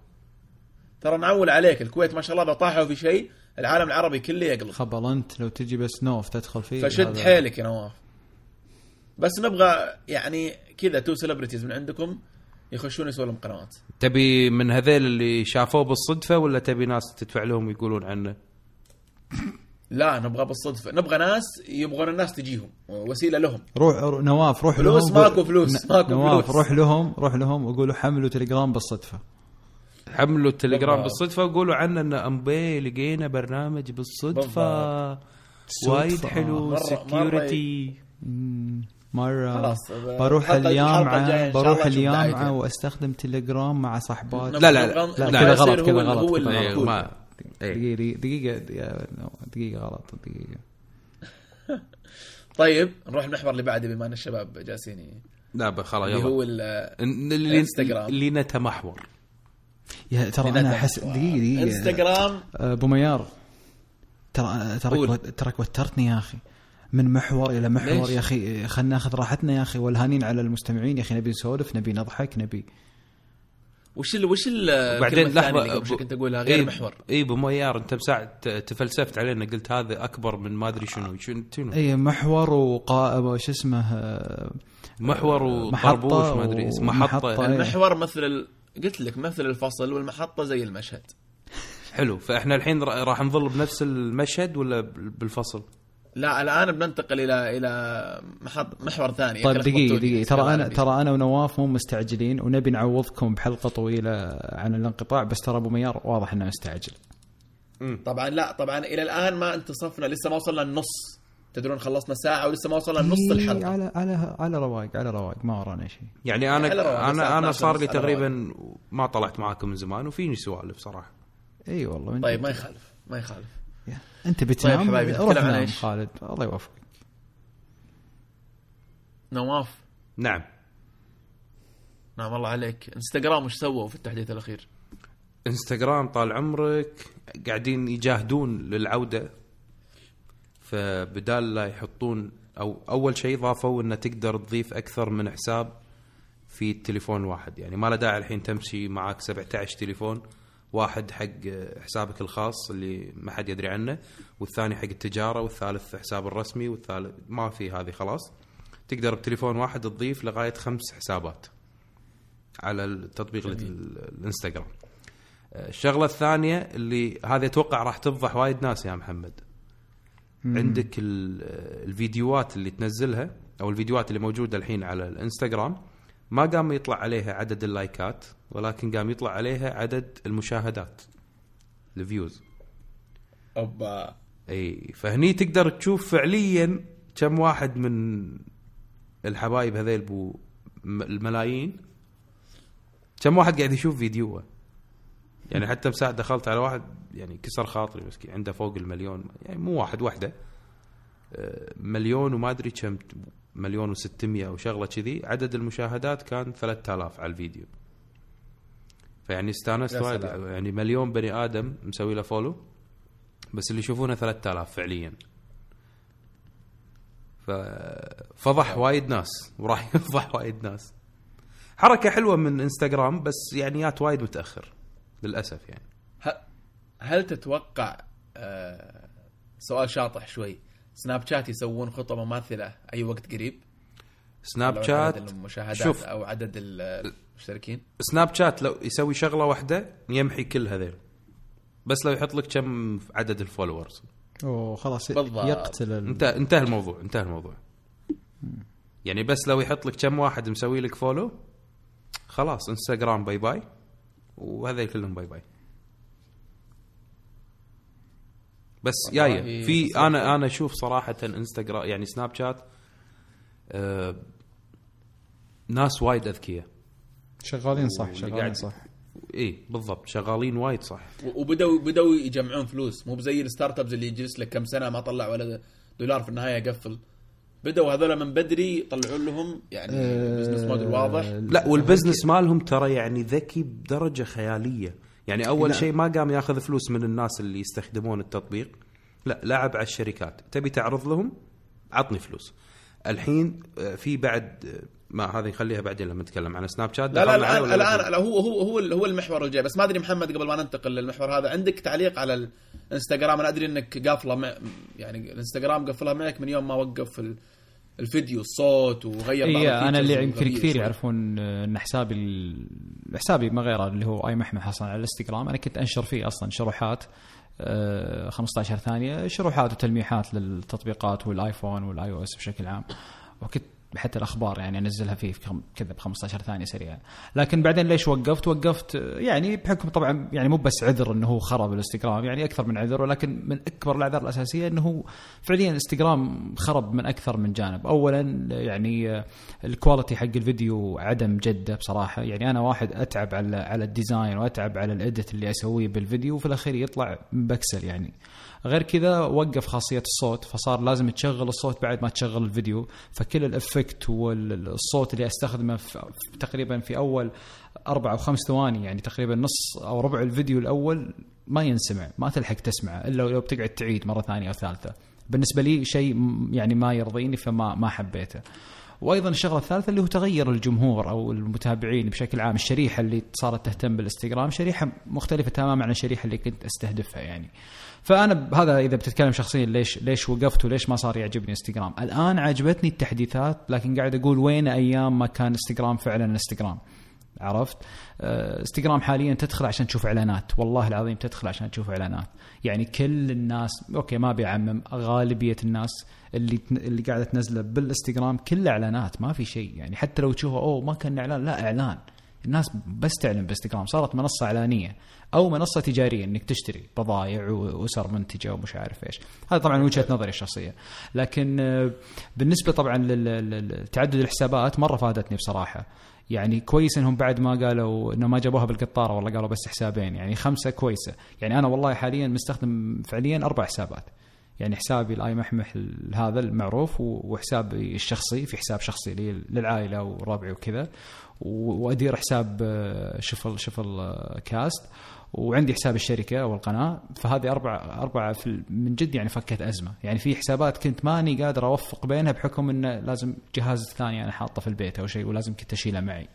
ترى نعول عليك الكويت ما شاء الله إذا طاحوا في شيء العالم العربي كله يقلب خبل أنت لو تجي بس نوف تدخل فيه فشد هذا- حيلك يا نواف. بس نبغى يعني كذا two celebrities من عندكم يخشون يسوون لهم قنوات. تبي من هذيل اللي شافوه بالصدفة ولا تبي ناس تدفع لهم يقولون عنه؟ لا نبغى بالصدفة. نبغى ناس يبغون الناس تجيهم وسيلة لهم. روح رو- نواف روح فلوس لهم ماكو فلوس، ماكو نواف فلوس. روح لهم روح لهم وقولوا حملوا تليجرام بالصدفة. حملوا التليجرام. بالصدفة وقولوا عنه إن امبي لقينا برنامج بالصدفة. وايد. حلو. سكيورتي خلاص، بروح الله بروح الجامعة دعايتها. وأستخدم تليجرام مع نبغى- لا، لا، لا، نبغى لا، كذا غلط، هو كذا غلط، هو إيه. دقيقة دقيقة دقيقة دقيقة غلط دقيقة. [LAUGHS] طيب نروح المحور اللي بعده بما إن الشباب جالسين لا خلاص اللي هو يلا اللي الانستغرام. اللي نتمحور يا ترى. أنا احس دقيقة دقيقة. انستغرام أبو ميار. ترى ترى قول. ترك وترتني يا أخي. من محور إلى محور ليش؟ يا أخي. خلينا ناخذ راحتنا يا أخي. والهانين على المستمعين يا أخي. نبي نسولف نبي نضحك نبي. وش ال وش ال الثانية لحظه أبو- كنت أقولها؟ غير إيه، محور. إي بمويار أنت مساعد ت- تفلسفت علينا. قلت هذا أكبر من ما أدري شنو. شنو إي محور وقائمه شو اسمه؟ آه، محور محطة وطربوش ما أدري. اسمه محطة. ومحطة. إيه. المحور مثل. قلت لك مثل الفصل والمحطة زي المشهد حلو فإحنا الحين را- راح نظل بنفس المشهد ولا بال- بالفصل؟ لا الآن بننتقل إلى إلى محط محور ثاني طيب دقيقة. دقيقة ترى أنا. ترى أنا ونواف مو مستعجلين ونبي نعوضكم بحلقة طويلة عن الانقطاع بس ترى أبو ميار واضح إنه مستعجل طبعا لا طبعا إلى الآن ما انتصفنا لسه ما وصلنا النص تدرون خلصنا ساعة ولسه ما وصلنا نص إيه، الحلقة. على على على رواق على رواق ما ورانا شيء. يعني أنا الساعة أنا أنا 12 صار لي تقريبا ما طلعت معاكم من زمان وفيني سوالف صراحة. إي والله من طيب ما يخالف ما يخالف. يا. أنت بتنام؟ طيب حبايبي، نتكلم عن نام إيش؟ خالد الله يوفقك. نواف. نعم. نعم الله عليك. إنستغرام وش سووا في التحديث الأخير؟ إنستغرام طال عمرك قاعدين يجاهدون للعودة. فبدال لا يحطون أو أول شيء ضافوا إنه تقدر تضيف أكثر من حساب في التليفون واحد. يعني ما له داعي الحين تمشي معاك 17 تليفون واحد حق حسابك الخاص اللي ما حد يدري عنه والثاني حق التجارة والثالث حساب الرسمي والثالث ما في هذه خلاص. تقدر بتليفون واحد تضيف لغاية خمس حسابات على التطبيق ال- الإنستغرام. الشغلة الثانية اللي هذه أتوقع راح تفضح وايد ناس يا محمد. عندك ال- الفيديوهات اللي تنزلها أو الفيديوهات اللي موجودة الحين على الإنستغرام ما قام يطلع عليها عدد اللايكات ولكن قام يطلع عليها عدد المشاهدات ال views. أوبا. أي فهني تقدر تشوف فعليا كم واحد من الحبايب هذيل بو الملايين كم واحد قاعد يشوف فيديوه يعني حتى مساعد دخلت على واحد يعني كسر خاطري مسكين عنده فوق المليون يعني مو واحد واحدة آه، مليون وما أدري كم مليون وستمية أو شغلة كذي. عدد المشاهدات كان 3000 على الفيديو. فيعني استانست وايد. يعني مليون بني آدم مسوي له follow بس اللي يشوفونه 3000 فعليا. ففضح وايد ناس وراح [LAUGHS] يفضح وايد ناس. حركة حلوة من إنستغرام بس يعني جات وايد متأخر للأسف يعني. هل تتوقع آه سؤال شاطح شوي سناب شات يسوون خطة مماثلة أي وقت قريب؟ سناب لو عدد شات المشاهدات شوف. أو عدد ال- المشتركين؟ سناب شات لو يسوي شغلة واحدة يمحي كل هذيل. بس لو يحط لك كم عدد ال followers. وخلاص بالضبط. يقتل ال... انت انتهى الموضوع انتهى الموضوع. يعني بس لو يحط لك كم واحد مسوي لك follow خلاص انستغرام bye bye وهذول كلهم bye bye. بس جاية في أنا أنا أشوف صراحة انستغرام يعني سناب شات آه ناس وايد أذكياء. شغالين صح شغالين قاعد- صح. اي بالضبط شغالين وايد صح. و- وبدأوا بدأوا يجمعون فلوس. مو بزي ال startups اللي يجلس لك كم سنة ما طلع ولا دولار في النهاية قفل. بدأوا هذول من بدري يطلعون لهم يعني آه، business model واضح. لا وال business مالهم ترى يعني ذكي بدرجة خيالية. يعني أول نعم. شيء ما قام ياخذ فلوس من الناس اللي يستخدمون التطبيق. لا لعب على الشركات. تبي تعرض لهم؟ عطني فلوس. الحين آه، في بعد آه، ما هذه نخليها بعدين لما نتكلم عن سناب شات لا لا الآن الآن لا هو هو هو هو المحور الجاي. بس ما أدري محمد قبل ما ننتقل للمحور هذا عندك تعليق على الإنستغرام؟ أنا أدري إنك قافله يعني الإنستغرام قفلها معك من يوم ما وقف ال- الفيديو الصوت وغير بعض اي أنا اللي يمكن كثير. يعرفون آه، إن حسابي حسابي ما غيره اللي هو آي محمد حسن على الإنستغرام أنا كنت أنشر فيه أصلا شروحات آه، 15 ثانية شروحات وتلميحات للتطبيقات والآيفون وال iOS بشكل عام وكنت حتى الأخبار يعني أنزلها فيه كذا ب 15 ثانية سريعه لكن بعدين ليش وقفت؟ وقفت يعني بحكم طبعا يعني مو بس عذر إنه هو خرب الإنستغرام يعني أكثر من عذر ولكن من أكبر الأعذار الأساسية إنه فعليا انستغرام خرب من أكثر من جانب. اولا يعني ال quality حق الفيديو عدم جدا بصراحة. يعني أنا واحد أتعب على على ال design وأتعب على ال edit اللي أسويه بالفيديو وفي الأخير يطلع بكسل يعني. غير كذا وقف خاصية الصوت فصار لازم تشغل الصوت بعد ما تشغل الفيديو. فكل الإفكت والصوت اللي أستخدمه في تقريبا في أول أربع أو خمس ثواني يعني تقريبا نص أو ربع الفيديو الأول ما ينسمع ما تلحق تسمعه إلا لو بتقعد تعيد مرة ثانية أو ثالثة. بالنسبة لي شيء يعني ما يرضيني فما ما حبيته. وأيضا الشغلة الثالثة اللي هو تغير الجمهور أو المتابعين بشكل عام الشريحة اللي صارت تهتم بالإنستغرام شريحة مختلفة تماما عن الشريحة اللي كنت أستهدفها يعني. فأنا هذا إذا بتتكلم شخصيا ليش ليش وقفت وليش ما صار يعجبني إنستغرام. الآن عجبتني التحديثات لكن قاعد أقول وين أيام ما كان إنستغرام فعلا إنستغرام؟ عرفت؟ آه، إنستغرام حاليا تدخل عشان تشوف إعلانات والله العظيم تدخل عشان تشوف إعلانات. يعني كل الناس okay ما بيعمم غالبية الناس اللي اللي قاعدة تنزله بالإنستغرام كله إعلانات ما في شيء. يعني حتى لو تشوفه أوه ما كان إعلان لا إعلان. الناس بس تعلن بالانستغرام صارت منصة إعلانية. أو منصة تجارية إنك تشتري بضائع واسر منتجة ومش عارف إيش. هذا طبعا وجهة نظري الشخصية. لكن آه، بالنسبة طبعا لتعدد الحسابات مرة فادتني بصراحة. يعني كويس إنهم بعد ما قالوا إنه ما جابوها بالقطارة والله قالوا بس حسابين. يعني خمسة كويسة. يعني أنا والله حاليا مستخدم فعليا أربع حسابات. يعني حسابي الاي محمح هذا المعروف وحسابي الشخصي في حساب شخصي لي للعائلة وربعي وكذا. وأدير حساب آه، شفل شفل آه، كاست. وعندي حساب الشركة أو القناة فهذه أربع أربعة في من جد يعني فكت أزمة. يعني في حسابات كنت ماني قادر أوفق بينها بحكم انه لازم جهاز ثاني أنا حاطه في البيت أو شيء ولازم كنت أشيله معي.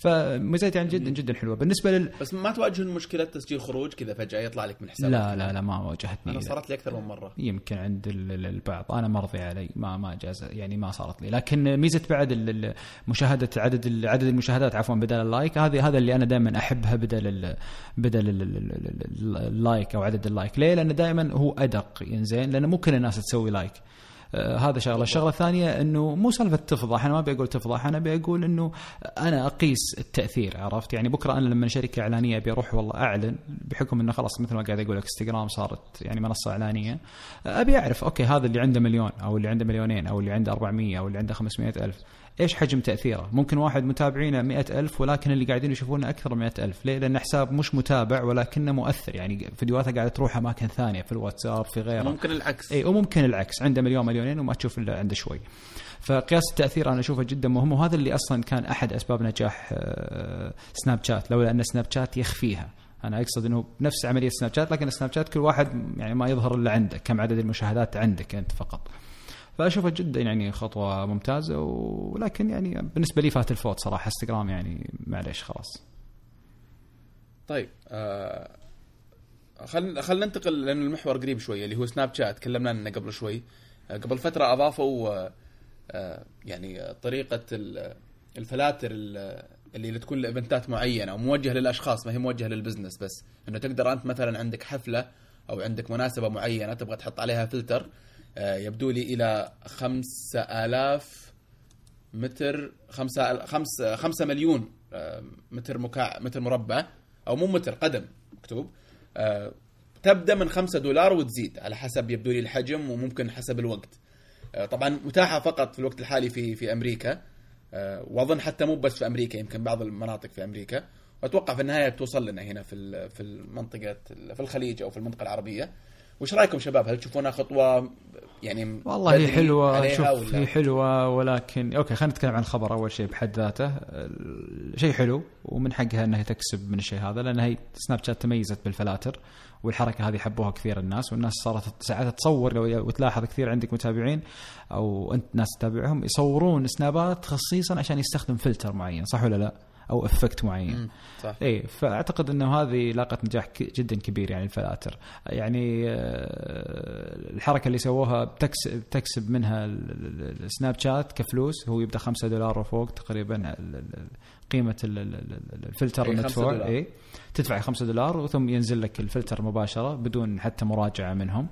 فميزات يعني جدا جدا حلوة. بالنسبة لل بس ما تواجهون مشكلة تسجيل خروج كذا فجأة يطلع لك من حسابك لا لا لا ما واجهتني أنا صارت لي أكثر من مرة. يمكن عند البعض. أنا مرضي علي. ما ما جاز يعني ما صارت لي. لكن ميزة بعد مشاهدة عدد عدد المشاهدات عفوا بدل ال like هذه هذا اللي أنا دائما أحبها بدل ال بدل ال like أو عدد ال like. ليه؟ لأنه دائما هو أدق. ينزين لأنه مو كل الناس تسوي like. هذا شغلة، الشغلة الثانية إنه مو سالفة تفضح، أنا ما أبي أقول تفضح، أنا أبي أقول إنه أنا أقيس التأثير عرفت؟ يعني بكرة أنا لما شركة إعلانية أبي أروح والله أعلن بحكم إنه خلاص مثل ما قاعد أقول لك إنستغرام صارت يعني منصة إعلانية، أبي أعرف okay هذا اللي عنده مليون أو اللي عنده مليونين أو اللي عنده 400 أو اللي عنده 500 ألف. إيش حجم تأثيره؟ ممكن واحد متابعينه مئة ألف ولكن اللي قاعدين يشوفونه أكثر من ألف، ليه؟ لأن حساب مش متابع ولكنه مؤثر. يعني فيديوهاته قاعدة تروح أماكن ثانية في الواتساب في غيره. ممكن العكس. إي وممكن العكس. عنده مليون مليونين وما تشوف إلا عنده شوي. فقياس التأثير أنا أشوفه جدا مهم وهذا اللي أصلا كان أحد أسباب نجاح آه، سناب شات لولا أن سناب شات يخفيها. أنا أقصد إنه نفس عملية سناب شات لكن سناب شات كل واحد يعني ما يظهر إلا عنده كم عدد المشاهدات عندك أنت فقط. فاشوفها جدا يعني خطوة ممتازة ولكن يعني بالنسبة لي فات الفوت صراحة. إنستغرام يعني معليش خلاص. طيب آه خلينا ننتقل لأن المحور قريب شوية اللي هو سناب شات تكلمنا عنه قبل شوي. آه قبل فترة أضافوا آه يعني طريقة الفلاتر اللي تكون لإيفنتات معينة وموجهة للأشخاص ما هي موجهة لل business بس. إنه تقدر أنت مثلا عندك حفلة أو عندك مناسبة معينة تبغى تحط عليها فلتر آه، يبدو لي خمسة آلاف متر خمسة, خمسة, خمسة مليون آه، متر مكع متر مربع أو مو متر قدم مكتوب. آه، تبدأ من خمسة دولار وتزيد على حسب يبدو لي الحجم وممكن حسب الوقت. طبعا متاحة فقط في الوقت الحالي في في أمريكا. وأظن حتى مو بس في أمريكا يمكن بعض المناطق في أمريكا. وأتوقع في النهاية توصل لنا هنا في في المنطقة في الخليج أو في المنطقة العربية. وش رأيكم شباب؟ هل تشوفونها خطوة يعني والله هي حلوة شوف هي حلوة ولكن okay خلينا نتكلم عن الخبر أول شيء بحد ذاته. شيء حلو ومن حقها إنها تكسب من الشيء هذا لأن هي سناب شات تميزت بالفلاتر والحركة هذه حبوها كثير الناس والناس صارت ساعات تصور لو وتلاحظ كثير عندك متابعين أو أنت ناس تتابعهم يصورون سنابات خصيصا عشان يستخدم فلتر معين صح ولا لا؟ أو effect معين. صح. اي فأعتقد إنه هذه لاقت نجاح جدا كبير يعني الفلاتر. يعني آه، الحركة اللي سووها بتكسب بتكسب منها السناب شات كفلوس هو يبدأ 5 دولار وفوق تقريبا قيمة الفلتر المدفوع. اي تدفع 5 دولار ثم ينزل لك الفلتر مباشرة بدون حتى مراجعة منهم.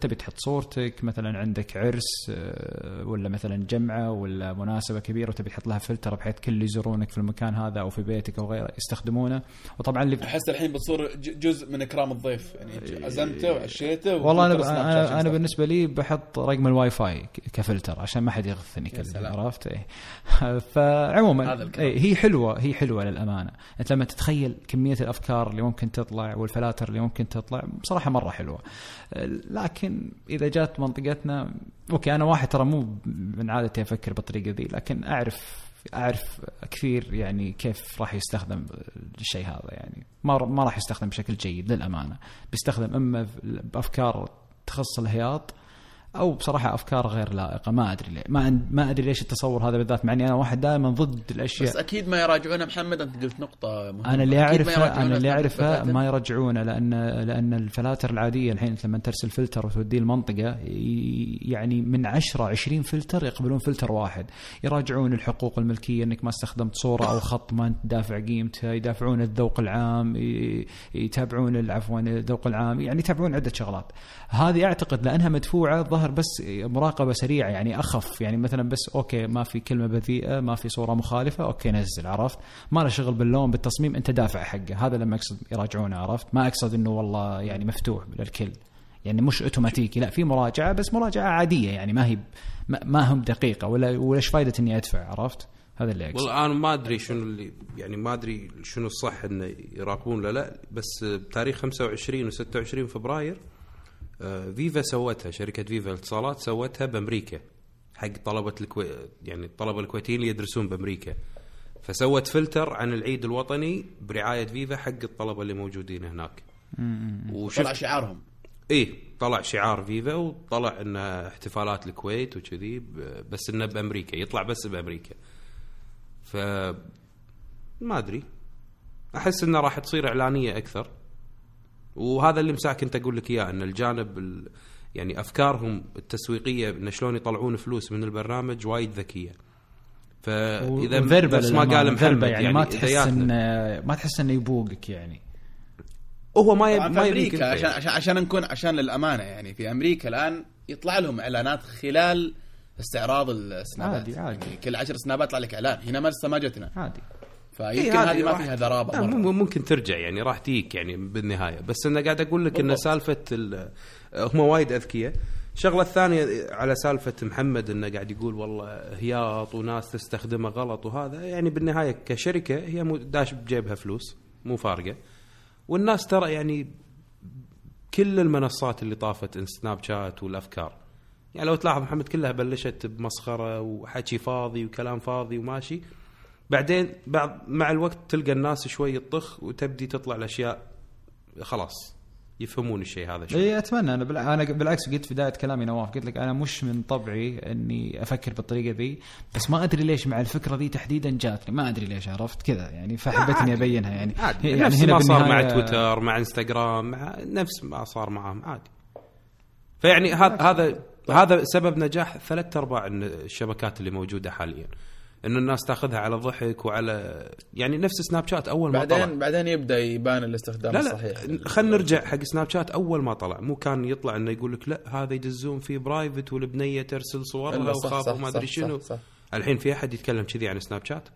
تبي تحط صورتك مثلا عندك عرس آه، ولا مثلا جمعة ولا مناسبة كبيرة وتبي تحط لها فلتر بحيث كل اللي يزورونك في المكان هذا أو في بيتك أو غيره يستخدمونه. وطبعا اللي أحس الحين بتصير جزء من إكرام الضيف يعني عزمته وعشيته والله أنا أنا, أنا بالنسبة لي بحط رقم الواي فاي كفلتر عشان ما حد يغثني عرفت؟ إيه. [LAUGHS] فعموما إيه هي حلوة هي حلوة للأمانة. أنت لما تتخيل كمية الأفكار اللي ممكن تطلع والفلاتر اللي ممكن تطلع بصراحة مرة حلوة. لكن إذا جات منطقتنا okay أنا واحد ترى مو من عادتي أفكر بالطريقة ذي لكن أعرف أعرف كثير يعني كيف راح يستخدم الشيء هذا يعني. ما ما راح يستخدم بشكل جيد للأمانة. بيستخدم إما بأفكار تخص الهياط أو بصراحة أفكار غير لائقة. ما أدري ليه. ما أن- ما أدري ليش التصور هذا بالذات مع إني أنا واحد دائما ضد الأشياء. بس أكيد ما يراجعونه محمد أنت قلت نقطة مهمة. أنا اللي اعرفه أنا اللي اعرفه. ما يرجعونه لأن لأن الفلاتر العادية الحين أنت لما ترسل فلتر وتوديه المنطقة يعني من 10 20 فلتر يقبلون فلتر واحد. يراجعون الحقوق الملكية إنك ما استخدمت صورة أو خط ما أنت دافع قيمته يدافعون الذوق العام يتابعون عفوا الذوق العام يعني يتابعون عدة شغلات. هذه أعتقد لأنها مدفوعة ظهر بس مراقبة سريعة يعني أخف يعني مثلا بس okay ما في كلمة بذيئة ما في صورة مخالفة okay نزل عرفت؟ ما له شغل باللون بالتصميم أنت دافع حقه. هذا لما أقصد يراجعونه عرفت؟ ما أقصد إنه والله يعني مفتوح للكل يعني مش أوتوماتيكي لا في مراجعة بس مراجعة عادية يعني ما هي ما, هم دقيقة ولا ولاش فائده إني أدفع عرفت؟ هذا اللي أقصد. والله أنا ما أدري شنو اللي يعني ما أدري شنو الصح إنه يراقبون لا لا بس بتاريخ 25 و26 فبراير آه، فيفا سوتها شركة فيفا الاتصالات سوتها بأمريكا حق طلبة الكوي يعني الطلبه الكويتيين اللي يدرسون بأمريكا. فسوت فلتر عن العيد الوطني برعاية فيفا حق الطلبة اللي موجودين هناك. طلع وشفت شعارهم. إيه طلع شعار فيفا وطلع انه احتفالات الكويت وكذي بس إنه بأمريكا يطلع بس بأمريكا. ف ما أدري. أحس إنه راح تصير إعلانية أكثر. وهذا اللي مساك انت أقول لك إياه إن الجانب ال... يعني أفكارهم التسويقية انه شلون يطلعون فلوس من البرنامج وايد ذكية. فاذا نفس ما قال محمد يعني, يعني, ما إذا تحس انه ما تحس إنه يبوقك يعني. هو ما يب... في ما يبيك أمريكا عشان يعني. عشان عشان نكون عشان للأمانة يعني في أمريكا الآن يطلع لهم إعلانات خلال استعراض السنابات عادي- عادي. يعني كل عشر سنابات يطلع لك إعلان. هنا ما لسه ما جتنا. عادي. فيمكن إيه، هذه ما فيها ذرابة مرة. مم- ممكن ترجع يعني راح تجيك يعني بالنهاية. بس أنا قاعد أقول لك إن. سالفة ال- هم وايد أذكياء. الشغلة الثانية على سالفة محمد إنه قاعد يقول والله هياط وناس تستخدمه غلط وهذا يعني بالنهاية كشركة هي داش بجيبها فلوس مو فارقة. والناس ترى يعني كل المنصات اللي طافت سناب شات والأفكار. يعني لو تلاحظ محمد كلها بلشت بمسخرة وحكي فاضي وكلام فاضي وماشي. بعدين بعد مع الوقت تلقى الناس شوي تطخ وتبدي تطلع الأشياء خلاص يفهمون الشيء هذا شوي. إي أتمنى. أنا بالع- أنا بالعكس قلت في بداية كلامي نواف قلت لك أنا مش من طبعي إني أفكر بالطريقة ذي بس ما أدري ليش مع الفكرة ذي تحديدا جاتني. ما أدري ليش عرفت؟ كذا يعني فحبيت اني أبينها يعني. عادي. يعني نفس ما صار مع تويتر مع إنستغرام مع نفس ما صار معهم عادي. فيعني هذا هذا هذا سبب نجاح ثلاث أرباع الشبكات اللي موجودة حاليا. إنه الناس تاخذها على ضحك وعلى يعني نفس سناب شات أول ما طلع. بعدين بعدين يبدأ يبان الاستخدام لا الصحيح. لا خلينا نرجع حق سناب شات أول ما طلع. مو كان يطلع إنه يقول لك لا هذا يدزون فيه private والبنية ترسل صورها صح- وخاف صح- وما صح- أدري صح- شنو. صح. الحين في أحد يتكلم كذي عن سناب شات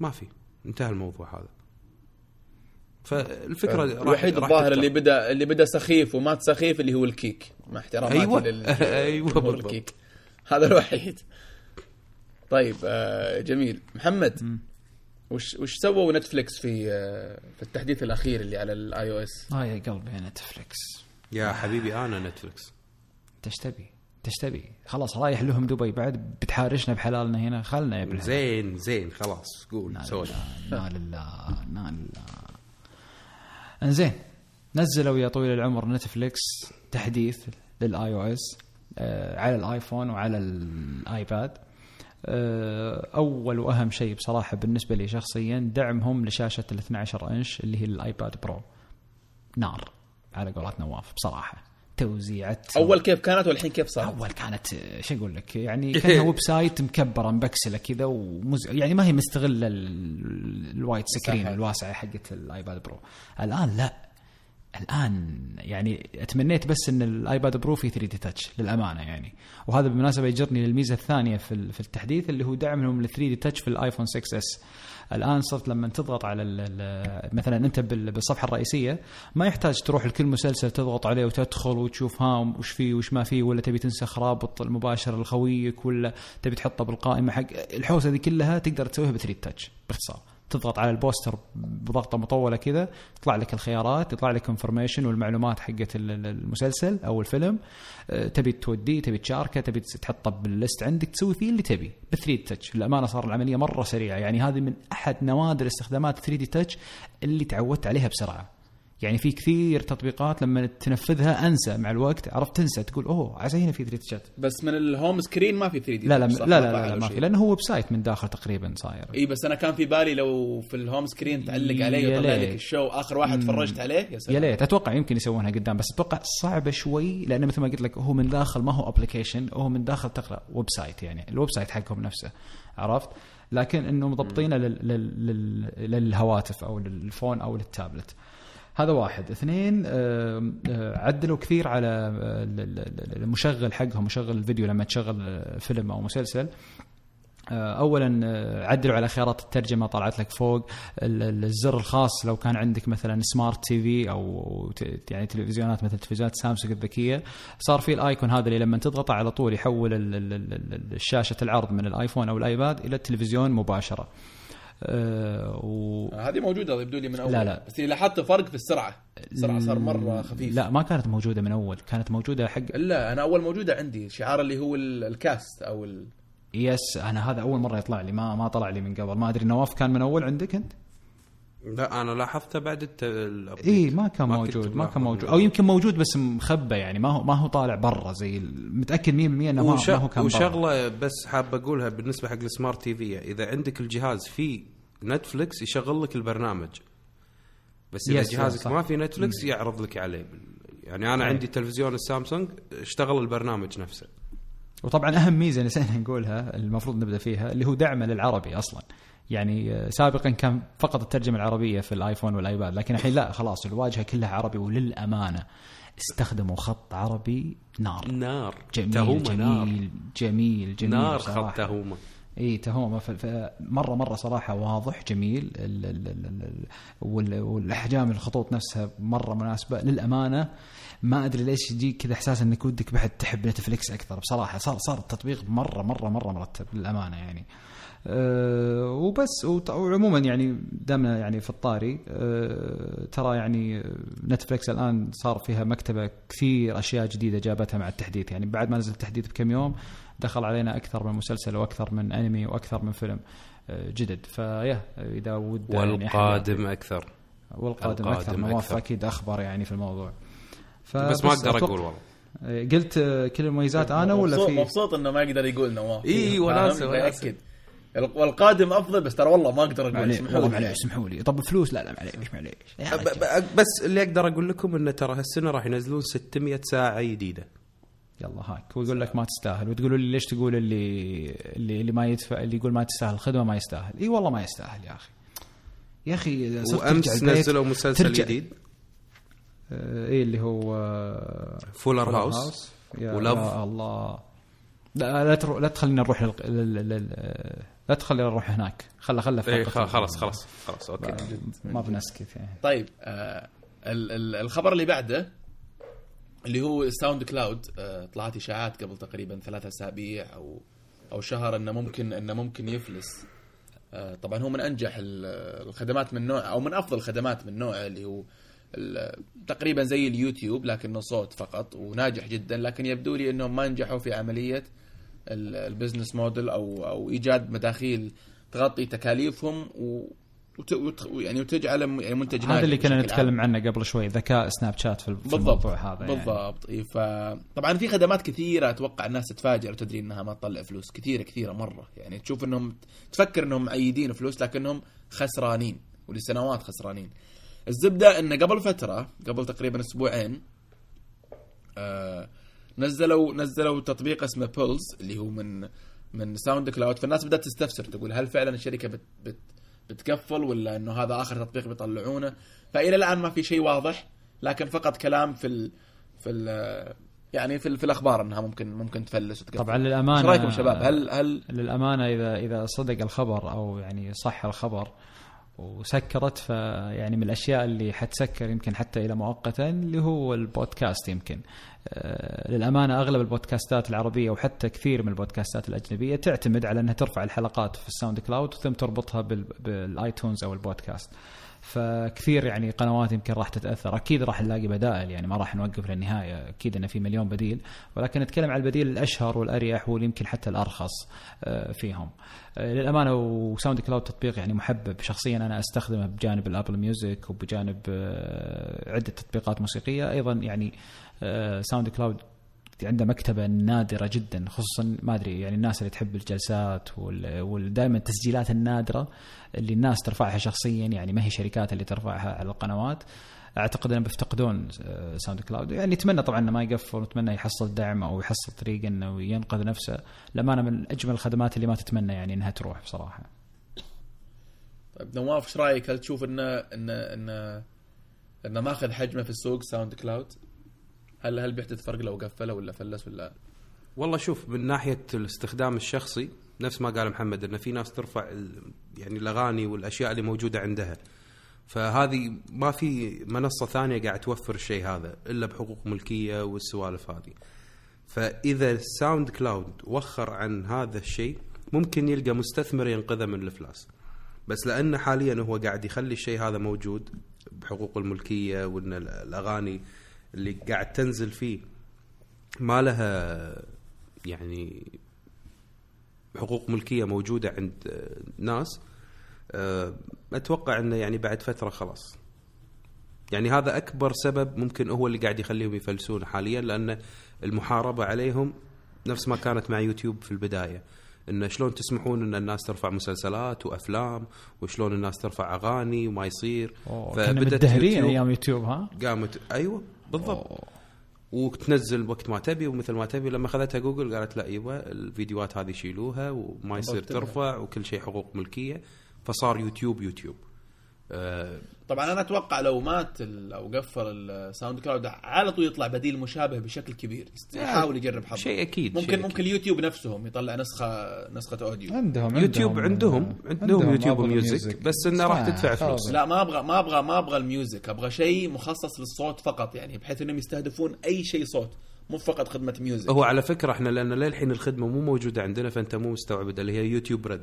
ما في. انتهى الموضوع هذا. فالفكرة الوحيد الظاهر. اللي بدا اللي بدأ سخيف ومات سخيف اللي هو الكيك. مع احتراماتي [LAUGHS] جمهور بالضبط. الكيك. هذا الوحيد. طيب آه جميل. محمد وش وش سووا نتفلكس في آه في التحديث الأخير اللي على ال iOS آه يا قلبي يا نتفلكس يا حبيبي أنا نتفلكس انت إيش تبي؟ انت إيش تبي؟ خلاص رايح لهم دبي بعد بتحارشنا بحلالنا هنا خلنا يا ابن زين زين خلاص قول سوي. لا لله لا لله انزين نزلوا يا طويل العمر نتفليكس تحديث لل iOS على الآيفون وعلى الآيباد. آه، أول وأهم شيء بصراحة بالنسبة لي شخصيا دعمهم لشاشة ال 12 إنش اللي هي الآيباد برو. نار على قولات نواف بصراحة. توزيعة أول كيف كانت والحين كيف صارت؟ أول كانت آه، شو أقول لك؟ يعني كأنها [LAUGHS] website مكبرة مبكسلة كذا ومز... يعني ما هي مستغلة ال- ال wide screen. الواسعة حقت الآيباد برو. الآن لا. الآن يعني أتمنيت بس إن الآيباد برو فيه 3D Touch للأمانة يعني. وهذا بالمناسبة يجرني للميزة الثانية في في التحديث اللي هو دعمهم لل 3D Touch في الآيفون 6s الآن صرت لما تضغط على مثلا أنت بال- بالصفحة الرئيسية ما يحتاج تروح لكل مسلسل تضغط عليه وتدخل وتشوف ها وش فيه وش ما فيه ولا تبي تنسخ رابط المباشر لخويك ولا تبي تحطه بالقائمة حق. الحوسة دي كلها تقدر تسويها ب 3 Touch باختصار. تضغط على ال poster بضغطة مطولة كذا يطلع لك الخيارات يطلع لك information والمعلومات حقت ال- ال- المسلسل أو الفيلم. أه، تبي توديه تبي تشاركه تبي تحطه بال list عندك تسوي فيه اللي تبي ب 3 Touch للأمانة صار العملية مرة سريعة يعني هذه من أحد نوادر استخدامات 3D Touch اللي تعودت عليها بسرعة. يعني في كثير تطبيقات لما تنفذها أنسى مع الوقت عرفت تنسى تقول أوه عسى هنا في 3D Touch بس من ال home screen ما في 3D لا لا لا لا, لا, لا ما في لأنه هو website من داخل تقريبا صاير. إي بس أنا كان في بالي لو في ال home screen تعلق عليه ويطلع لك. ال show آخر واحد تفرجت عليه يا سلام. يا ليت. أتوقع يمكن يسوونها قدام بس أتوقع صعبة شوي لأنه مثل ما قلت لك هو من داخل ما هو application هو من داخل تقريبا website يعني ال website حقهم نفسه عرفت؟ لكن إنه مضبطينه لل لل لل للهواتف أو لل phone أو للتابلت هذا واحد. اثنين آه، عدلوا كثير على آه، ال- ال- ال- المشغل حقهم مشغل الفيديو لما تشغل آه، فيلم أو مسلسل. اولا عدلوا على خيارات الترجمة طلعت لك فوق ال- ال- الزر الخاص. لو كان عندك مثلا smart TV أو يعني تلفزيونات مثل تلفزيونات سامسونج الذكية صار في ال icon هذا اللي لما تضغطه على طول يحول ال- ال- ال- ال- شاشه العرض من الآيفون أو الآيباد إلى التلفزيون مباشرة. آه، و هذه موجودة يبدو لي من أول. لا، لا. بس لاحظت فرق في السرعة. السرعة صار مرة خفيف. لا ما كانت موجودة من أول كانت موجودة حق لا أنا أول موجودة عندي شعار اللي هو ال- ال cast أو ال... yes أنا هذا أول مرة يطلع لي ما ما طلع لي من قبل. ما أدري نواف كان من أول عندك أنت؟ لا أنا لاحظته بعد الت... اي ما كان كنت موجود ما كان موجود. أو يمكن موجود بس مخبى يعني ما هو ما هو طالع برا زي متأكد 100% إنه ما, وش... ما هو كان وشغلة بس حاب أقولها بالنسبة حق ال smart TV إذا عندك الجهاز فيه نتفلكس يشغل لك البرنامج. بس إذا جهازك صح. ما في نتفلكس يعرض لك عليه. يعني أنا عندي تلفزيون السامسونج اشتغل البرنامج نفسه. وطبعا أهم ميزة نسينا نقولها المفروض نبدأ فيها اللي هو دعمه للعربي أصلا. يعني آه، سابقا كان فقط الترجمة العربية في الآيفون والآيباد لكن الحين لا خلاص الواجهة كلها عربي وللأمانة استخدموا خط عربي نار. نار. جميل تهومة جميل نار. جميل جميل نار صراحة. خط تهومة. إي تهومة. مرة مرة صراحة واضح جميل ال ال ال ال وال- والأحجام الخطوط نفسها مرة مناسبة. للأمانة ما أدري ليش يجيك كذا إحساس إنك ودك بعد تحب نتفلكس أكثر. بصراحة صار صار التطبيق مرة مرة مرة مرتب للأمانة يعني. وبس. وط- وعموما يعني دامنا يعني في الطاري أه ترى يعني نتفلكس الآن صار فيها مكتبة كثير أشياء جديدة جابتها مع التحديث. يعني بعد ما نزل التحديث بكم يوم دخل علينا أكثر من مسلسل وأكثر من أنمي وأكثر من فيلم آه، جدد. فيا إذا ود يعني والقادم أكثر. والقادم, القادم أكثر. نواف. أكيد أخبر يعني في الموضوع. بس ما أقدر أقول والله. آه، قلت آه، كل المميزات أنا ولا في؟ مبسوط إنه ما يقدر يقول نواف؟ وناسة، وناسة. يأكد والقادم أفضل بس ترى والله ما أقدر أقول اسمحوا والله لي. معليش اسمحوا لي. طب فلوس؟ لا لا معليش معليش بس اللي أقدر أقول لكم إنه ترى هالسنة راح ينزلون 600 ساعة جديدة. يلا هاك ويقول لك ما تستاهل وتقولوا لي ليش تقول اللي اللي اللي ما يدفع اللي يقول ما تستاهل الخدمه ما يستاهل. إي والله ما يستاهل يا أخي. يا أخي وأمس نزلوا مسلسل جديد. آه، إيه اللي هو Fuller Fuller House يا ولف. يا الله. لا لا. لا تخلينا نروح لل... لل... لل... لا تخلينا نروح هناك. خله خله خ- خلاص خلاص خلاص أوكي. ما بنسكت يعني طيب آه ال- ال- الخبر اللي بعده اللي هو الساوند كلاود آه طلعت إشاعات قبل تقريبا ثلاثة أسابيع أو أو شهر إنه ممكن إنه ممكن يفلس. آه طبعا هو من أنجح ال- الخدمات من نوع أو من أفضل الخدمات من نوعه اللي هو تقريبا زي اليوتيوب لكنه صوت فقط وناجح جدا لكن يبدو لي إنهم ما نجحوا في عملية ال business model أو أو إيجاد مداخيل تغطي تكاليفهم و وت... يعني وتجعل م- يعني منتج هذا اللي كنا. نتكلم عنه قبل شوي ذكاء سناب شات في الموضوع هذا يعني. بالضبط إيه ف طبعا في خدمات كثيرة أتوقع الناس تتفاجئ وتدري إنها ما تطلع فلوس كثيرة كثيرة مرة يعني تشوف إنهم تفكر إنهم معيدين فلوس لكنهم خسرانين ولسنوات خسرانين الزبدة انه قبل فترة قبل تقريبا أسبوعين آه نزلوا نزلوا تطبيق اسمه Pulse اللي هو من من SoundCloud فالناس بدأت تستفسر تقول هل فعلا الشركة بت بت بتقفل ولا إنه هذا آخر تطبيق بيطلعونه؟ فإلى الآن ما في شيء واضح لكن فقط كلام في ال في ال يعني في, في الأخبار إنها ممكن ممكن تفلس وتقفل. طبعا للأمانة إيش رأيكم شباب؟ هل هل للأمانة اذا إذا صدق الخبر أو يعني صح الخبر وسكرت فيعني من الأشياء اللي حتسكر يمكن حتى إلى مؤقتا اللي هو البودكاست يمكن. للأمانة أغلب ال podcastات العربية وحتى كثير من ال podcastات الأجنبية تعتمد على أنها ترفع الحلقات في ال SoundCloud ثم تربطها بال- بال iTunes أو البودكاست. فكثير يعني قنوات يمكن راح تتأثر. أكيد راح نلاقي بدائل يعني ما راح نوقف للنهاية. أكيد انه في مليون بديل ولكن نتكلم عن البديل الأشهر والأريح واللي يمكن حتى الأرخص آه، فيهم. آه، للأمانة و SoundCloud تطبيق يعني محبب. شخصيا أنا أستخدمه بجانب ال Apple Music وبجانب آه، عدة تطبيقات موسيقية. أيضا يعني SoundCloud عنده مكتبة نادرة جدا خصوصا ما أدري يعني الناس اللي تحب الجلسات ودائما التسجيلات النادرة اللي الناس ترفعها شخصيا يعني ما هي شركات اللي ترفعها على القنوات أعتقد إنهم بيفتقدون SoundCloud يعني نتمنى طبعا إنه ما يقفل ونتمنى يحصل دعم أو يحصل طريقه إنه ينقذ نفسه للأمانة من أجمل الخدمات اللي ما تتمنى يعني إنها تروح بصراحة. طيب نواف إيش رأيك؟ هل تشوف إنه إنه إنه إنه ماخذ حجمه في السوق SoundCloud؟ هل هل بيحدث فرق لو قفله ولا فلس ولا والله شوف من ناحية الاستخدام الشخصي نفس ما قال محمد إن في ناس ترفع يعني الأغاني والأشياء اللي موجودة عندها. فهذه ما في منصة ثانية قاعد توفر الشيء هذا إلا بحقوق ملكية والسوالف هذه. فإذا SoundCloud وخر عن هذا الشيء ممكن يلقى مستثمر ينقذه من الإفلاس. بس لأنه حاليا هو قاعد يخلي الشيء هذا موجود بحقوق الملكية وإن الأغاني اللي قاعد تنزل فيه ما لها يعني حقوق ملكية موجودة عند ناس آه، أتوقع إنه يعني بعد فترة خلاص. يعني هذا أكبر سبب ممكن هو اللي قاعد يخليهم يفلسون حاليا لأن المحاربة عليهم نفس ما كانت مع يوتيوب في البداية انه شلون تسمحون إن الناس ترفع مسلسلات وأفلام وشلون الناس ترفع أغاني وما يصير. فبدت مدهرين أيام يوتيوب ها؟ قامت أيوه. بالضبط. أوه. وتنزل وقت ما تبي ومثل ما تبي. لما أخذتها جوجل قالت لا يبا الفيديوهات هذه شيلوها وما يصير ترفع وكل شيء حقوق ملكية. فصار YouTube YouTube. طبعا أنا أتوقع لو مات أو قفل ال SoundCloud على طول يطلع بديل مشابه بشكل كبير. يحاول يجرب حظه. شيء أكيد ممكن شيء ممكن أكيد. اليوتيوب نفسهم يطلع نسخه نسخة audio. عندهم يوتيوب عندهم عندهم, عندهم YouTube Music بس إنه راح تدفع فلوس. لا ما أبغى ما أبغى ما أبغى ال music. أبغى شيء مخصص للصوت فقط يعني بحيث إنهم يستهدفون أي شيء صوت مو فقط خدمة music هو على فكرة إحنا لأن للحين الخدمة مو موجودة عندنا فأنت مو مستوعب اللي هي YouTube Red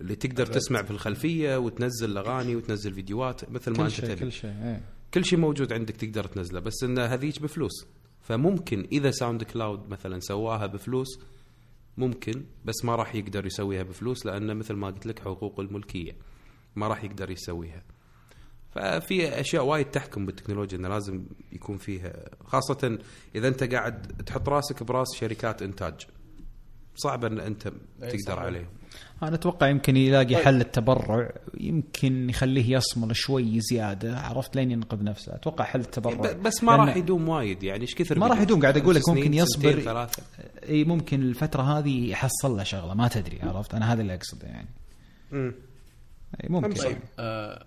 اللي تقدر أبد. تسمع في الخلفية وتنزل اغاني وتنزل فيديوهات مثل ما أنت تبي. كل شيء إيه. كل شيء موجود عندك تقدر تنزله بس إن هذيك بفلوس. فممكن إذا SoundCloud مثلا سواها بفلوس ممكن بس ما راح يقدر يسويها بفلوس لأنه مثل ما قلت لك حقوق الملكية ما راح يقدر يسويها. ففي أشياء وايد تحكم بالتكنولوجيا إنه لازم يكون فيها خاصة إذا أنت قاعد تحط راسك براس شركات إنتاج. صعب إن أنت تقدر عليهم. أنا أتوقع يمكن يلاقي طيب. حل التبرع يمكن يخليه يصمد شوي زيادة عرفت؟ لين ينقذ نفسه. أتوقع حل التبرع. بس ما راح يدوم وايد يعني إيش كثر ما راح يدوم قاعد أقول لك ممكن يصبر. إي ممكن الفترة هذه يحصل له شغلة ما تدري عرفت؟ أنا هذا اللي أقصده يعني. امم ممكن. طيب. آه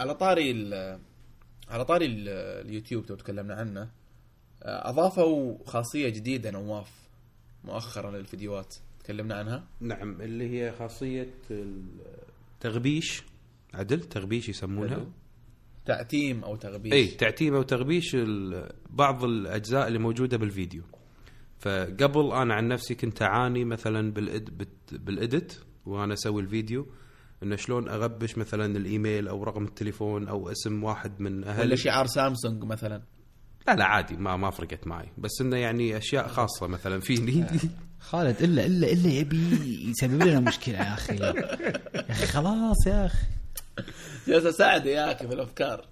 على طاري على طاري اليوتيوب تو تكلمنا عنه آه أضافوا خاصية جديدة نواف مؤخرا للفيديوهات. تكلمنا عنها؟ نعم اللي هي خاصية التغبيش عدل تغبيش يسمونها. تعتيم أو تغبيش. اي تعتيم أو تغبيش بعض الأجزاء اللي موجودة بالفيديو. فقبل أنا عن نفسي كنت أعاني مثلا بالإد بالاديت وأنا أسوي الفيديو إنه شلون أغبش مثلا الإيميل أو رقم التليفون أو اسم واحد من أهلي. ولا شعار سامسونج مثلا. لا لا عادي ما ما فرقت معي. بس إنه يعني أشياء خاصة مثلا فيني [LAUGHS] خالد إلا إلا إلا يبي يسبب لنا مشكلة يا أخي. يا أخي خلاص يا أخي. جالس اساعده يا أخي في الأفكار.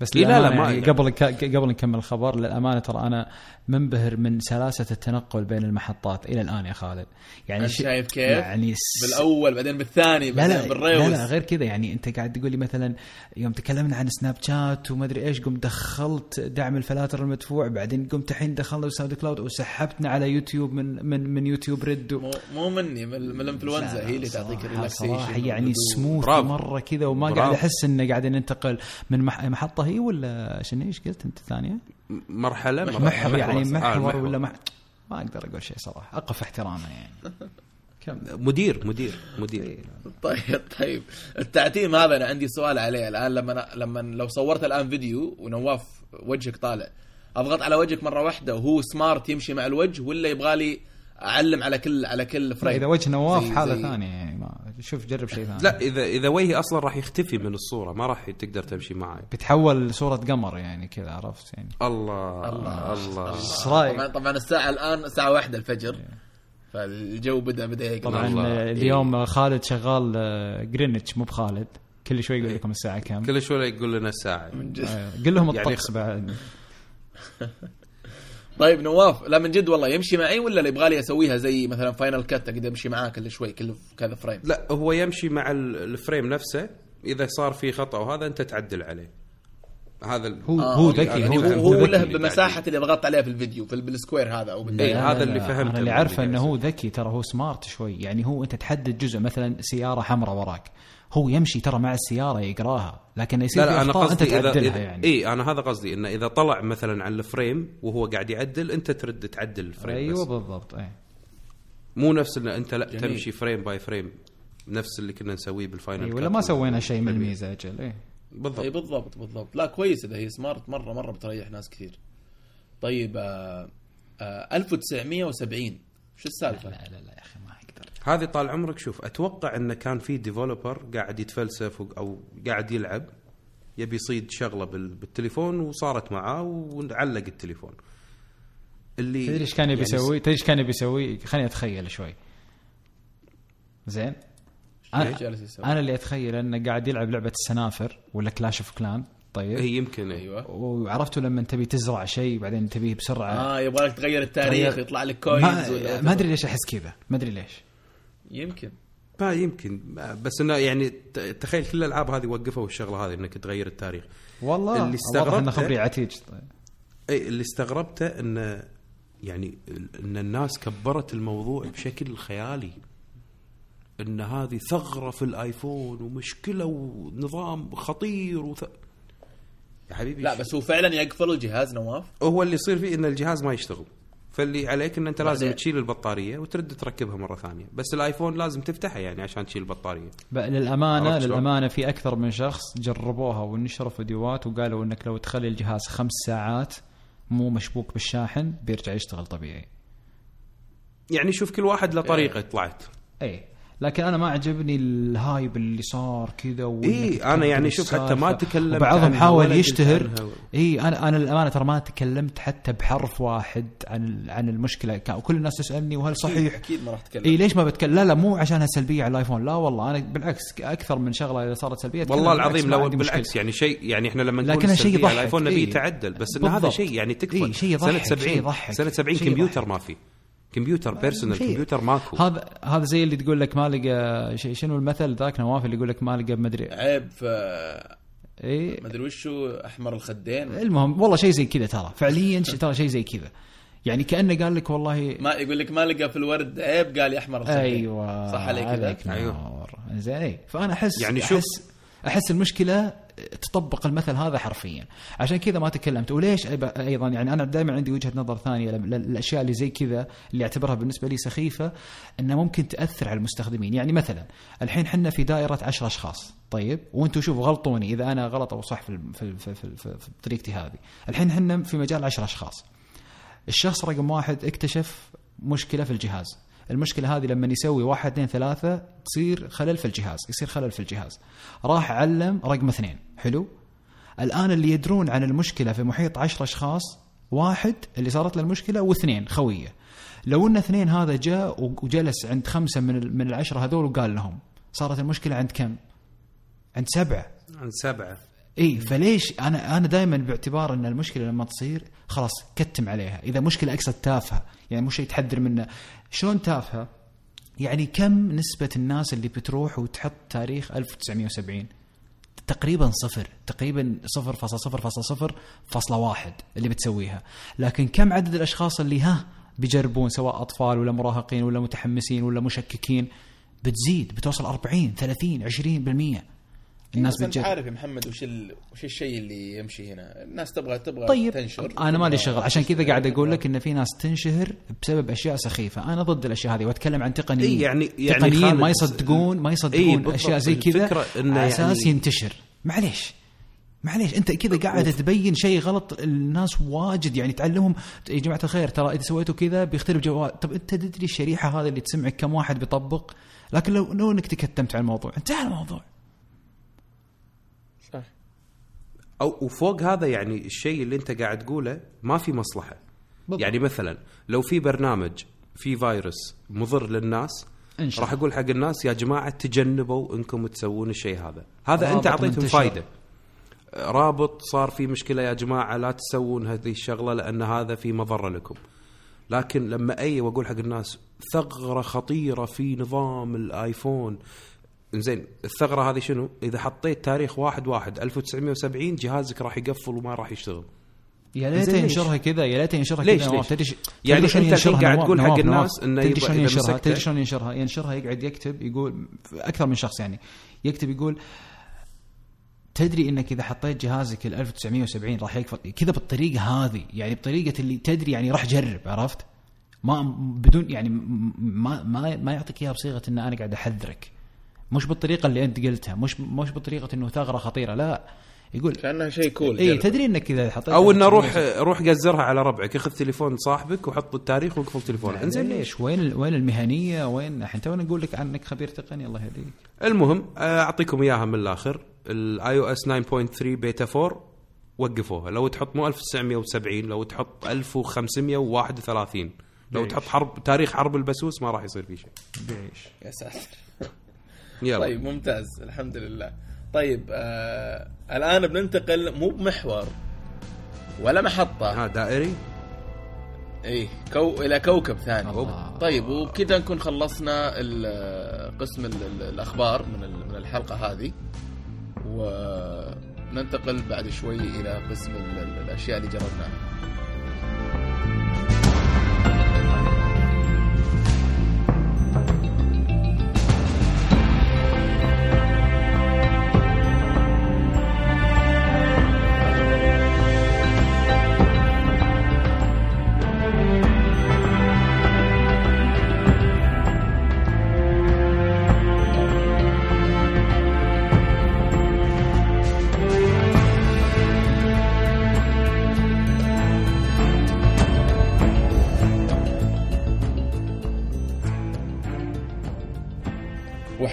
بس إيه لا لا ما يعني قبل قبل نكمل الخبر للأمانة ترى أنا منبهر من سلاسة التنقل بين المحطات إلى الآن يا خالد. يعني شايف كيف؟ يعني س... بالأول بعدين بالثاني بعدين لا لا بال reverse. لا لا غير كذا يعني أنت قاعد تقول لي مثلا يوم تكلمنا عن Snapchat وما أدري إيش قمت دخلت دعم ال filters المدفوع بعدين قمت الحين دخلنا SoundCloud وسحبتنا على يوتيوب من من من يوتيوب ريد. و... مو, مو مني من, الإنفلونزا. هي اللي تعطيك الريلاكسيشن يعني سموث مرة كذا وما قاعد أحس انه قاعدين ننتقل من محطة هي ولا شنو إيش قلت أنت الثانية؟ مرحلة محور, محور يعني محور آه ولا مح... ما أقدر أقول شيء صراحة. أقف احترامه يعني. كم؟ مدير مدير مدير. إيه. طيب طيب. التعتيم هذا أنا عندي سؤال عليه الآن. لما لما لو صورت الآن فيديو ونواف وجهك طالع أضغط على وجهك مرة واحدة وهو smart يمشي مع الوجه ولا يبغى لي أعلم على كل على كل frame اذا وجه نواف حالة ثانية يعني ما شوف جرب شيء ثاني. لا إذا إذا وجهي أصلا راح يختفي من الصورة ما راح تقدر تمشي معي. بتحول صورة قمر يعني كذا عرفت يعني. الله الله, الله. إيش رأيك؟ طبعا طبعا الساعة الآن الساعة واحدة الفجر فالجو بدأ بدأ يقلب طبعا الله. اليوم خالد شغال آه، Greenwich مو بخالد. كل شوي يقول لكم الساعة كم. كل شوي يقول لنا الساعة. آه، قل لهم يعني الطقس بعد. [LAUGHS] طيب نواف لا من جد والله يمشي معي ولا اللي يبغى لي أسويها زي مثلا Final Cut أقدر أمشي معاه كل شوي كل كذا frame لا هو يمشي مع ال- ال frame نفسه. إذا صار في خطأ وهذا أنت تعدل عليه. هذا هو آه، هو okay. ذكي يعني هو هو, هو له بمساحة اللي ضغطت عليها في الفيديو في ال- بال square هذا أو بال- لا، هذا اللي فهمته أنا اللي عارفه إنه هو ذكي ترى هو smart شوي. يعني هو أنت تحدد جزء مثلا سيارة حمراء وراك. هو يمشي ترى مع السيارة يقراها لكن يصير لا لا أنا أنت قصدي إذا, تعدلها إذا يعني اي أنا هذا قصدي انه إذا طلع مثلا على ال frame وهو قاعد يعدل أنت ترد تعدل ال frame أيوه بس. بالضبط اي مو نفس إن أنت لا جميل. تمشي frame by frame نفس اللي كنا نسويه بال Final Cut ولا ما سوينا شيء من. الميزه أجل اي بالضبط اي بالضبط بالضبط لا كويس إذا هي smart مرة مرة بتريح ناس كثير طيب آه آه 1970 شو السالفة؟ لا لا لا يا أخي هذه طال عمرك شوف أتوقع انه كان في developer قاعد يتفلسف أو قاعد يلعب يبي يصيد شغلة بال- بالتليفون وصارت معاه وعلق التليفون اللي تدري إيش كان يبي يعني يسوي؟ تدري إيش كان يبي يسوي؟ خليني أتخيل شوي. زين؟ أنا؟ أنا اللي أتخيل إنه قاعد يلعب لعبة السنافر ولا Clash of Clans طيب هي يمكن أيوه أيوه وعرفتوا لما تبي تزرع شيء بعدين تبيه بسرعة آه يبغى لك تغير التاريخ يطلع لك كوينز ما أدري ليش أحس كذا ما أدري ليش يمكن. ما يمكن. بس إنه يعني تخيل كل الألعاب هذه وقفوا الشغلة هذه إنك تغير التاريخ. والله اللي واضح إنه خبري عتيج. طيب. إي اللي استغربته انه يعني إن الناس كبرت الموضوع بشكل خيالي. إن هذه ثغرة في الآيفون ومشكلة ونظام خطير وث... يا حبيبي لا بس هو فعلا يقفل الجهاز نواف؟ هو اللي يصير فيه إن الجهاز ما يشتغل. فاللي عليك إن أنت لازم بعدين. تشيل البطارية وترد تركبها مرة ثانية. بس الآيفون لازم تفتحها يعني عشان تشيل البطارية. بقى للامانه؟ للأمانة في أكثر من شخص جربوها ونشروا فيديوهات وقالوا إنك لو تخلي الجهاز خمس ساعات مو مشبوك بالشاحن بيرجع يشتغل طبيعي. يعني شوف كل واحد له طريقة طلعت. اي لكن أنا ما عجبني ال hype اللي صار كذا إيه، أنا تكبر يعني شوف حتى ما. تكلمت وبعضهم عنها حاول يشتهر. اي أنا أنا للامانه ترى ما تكلمت حتى بحرف واحد عن عن المشكلة كان وكل الناس تسألني وهل صحيح أكيد ما راح اتكلم اي ليش ما بتكلم لا لا مو عشانها سلبية على الآيفون لا والله أنا بالعكس أكثر من شغلة إذا صارت سلبية والله العظيم لو. بالعكس يعني شيء يعني إحنا لما نقول شيء على يضحك، الآيفون نبي إيه. يتعدل بس إن هذا. شيء يعني تكفى إيه، شيء سنة يضحك، شيء 70 يضحك، سنة 70 شيء كمبيوتر. ما في كمبيوتر personal شيء- كمبيوتر ماكو. هذا هذا زي اللي تقول لك ما لقى شنو المثل ذاك؟ نواف اللي يقول لك ما لقى مدري عيب في اي ما ادري وشو أحمر الخدين. المهم والله شيء زي كذا ترى. فعليا ش- ترى شيء زي كذا. يعني كأنه قال لك والله ما يقول لك ما لقى في الورد عيب قال يا أحمر الخدين. أيوه صح عليك. عليك أيوه. نور. زين إيه. فأنا احس يعني يعني شوف- أحس المشكلة تطبق المثل هذا حرفيا. عشان كذا ما تكلمت. وليش أيضا يعني أنا دائما عندي وجهة نظر ثانية لل- للأشياء اللي زي كذا اللي أعتبرها بالنسبة لي سخيفة انها ممكن تأثر على المستخدمين. يعني مثلا الحين حنا في دائرة 10 أشخاص. طيب وأنتم شوفوا غلطوني إذا أنا غلط أو صح في في في, في, في, في طريقتي هذه. الحين حنا في مجال 10 أشخاص. الشخص رقم واحد اكتشف مشكلة في الجهاز. المشكلة هذه لما يسوي واحد اثنين ثلاثة تصير خلل في الجهاز يصير خلل في الجهاز. راح علم رقم اثنين. حلو؟ الآن اللي يدرون عن المشكلة في محيط عشر أشخاص واحد اللي صارت له المشكلة واثنين خوية. لو إن اثنين هذا جاء وجلس عند خمسة من من العشرة هذول وقال لهم صارت المشكلة عند كم؟ عند سبعة. عن سبعة. اي فليش؟ أنا أنا دائما باعتبار إن المشكلة لما تصير خلاص كتم عليها. إذا مشكلة أقصد تافهة يعني مو شيء تحذر منه. شلون تافهة؟ يعني كم نسبة الناس اللي بتروح وتحط تاريخ 1970 تقريبا صفر تقريبا صفر فاصل صفر فاصل صفر فاصلة واحد اللي بتسويها. لكن كم عدد الأشخاص اللي ها بيجربون سواء أطفال ولا مراهقين ولا متحمسين ولا مشككين؟ بتزيد بتوصل 40 30 20 بالمية. الناس بس انت بتجرب. عارف يا محمد وش ال... وش الشيء اللي يمشي هنا. الناس تبغى تبغى طيب تنشر. أنا مالي شغل. عشان كذا قاعد أقول لك إن في ناس تنشهر بسبب أشياء سخيفة. أنا ضد الأشياء هذه وأتكلم عن تقنيين. إيه يعني- يعني تقنيين ما يصدقون ما إيه يصدقون بالضبط. أشياء زي كذا على أساس يعني- ينتشر. معليش. معليش. أنت كذا قاعد تبين شيء غلط الناس واجد. يعني تعلمهم يا جماعة الخير ترى إذا سويتوا كذا بيختلف جوال طب أنت تدري الشريحة هذه اللي تسمعك كم واحد بيطبق؟ لكن لو لو إنك تكتمت على الموضوع. انتهى الموضوع صح أو وفوق هذا يعني الشيء اللي أنت قاعد تقوله ما في مصلحة بالضبط. يعني مثلا لو في برنامج في فيروس مضر للناس انشر. راح أقول حق الناس يا جماعة تجنبوا إنكم تسوون الشيء هذا هذا أنت أعطيتهم. فايدة رابط صار في مشكلة يا جماعة لا تسوون هذه الشغلة لأن هذا في مضره لكم لكن لما أي وأقول حق الناس ثغرة خطيرة في نظام الآيفون زين الثغرة هذه شنو؟ إذا حطيت تاريخ 1 1 1970 جهازك راح يقفل وما راح يشتغل. يا ليت؟ ينشرها كذا يا ليت ينشرها ليش- كذا ليش؟ تدري يعني الحين ينشرها قاعد تقول حق الناس. إنه تدري شلون ينشرها تدري شلون ينشرها ينشرها يقعد يكتب يقول أكثر من شخص يعني يكتب يقول تدري إنك إذا حطيت جهازك ال 1970 راح يقفل كذا بالطريقة هذه يعني بطريقة اللي تدري يعني راح جرب عرفت؟ ما بدون يعني ما ما ما يعطيك إياها بصيغة إن أنا قاعد أحذرك مش بالطريقة اللي أنت قلتها مش مش بطريقة إنه ثغرة خطيرة لا يقول كأنها شيء كول اي. تدري إنك إذا حطيت أو إنه روح 1970 روح قزرها على ربعك اخذ تليفون صاحبك وحط التاريخ واقفل تليفونه انزين ليش؟ ليش؟ وين ال- وين المهنية؟ وين الحين تونا نقول لك عنك خبير تقني الله يهديك. المهم آه، أعطيكم إياها من الآخر ال iOS 9.3 بيتا 4 وقفوها لو تحط مو 1970 لو تحط 1531 لو؟ تحط حرب تاريخ حرب البسوس ما راح يصير في شيء ليش؟ يا ساتر يلا. طيب ممتاز الحمد لله. طيب آه الآن بننتقل مو بمحور ولا محطة. ها دائري؟ إيه كو إلى كوكب ثاني. الله. طيب وبكذا نكون خلصنا قسم ال- ال- الأخبار من ال- من الحلقة هذه. وننتقل بعد شوي إلى قسم ال- ال- الأشياء اللي جربناها.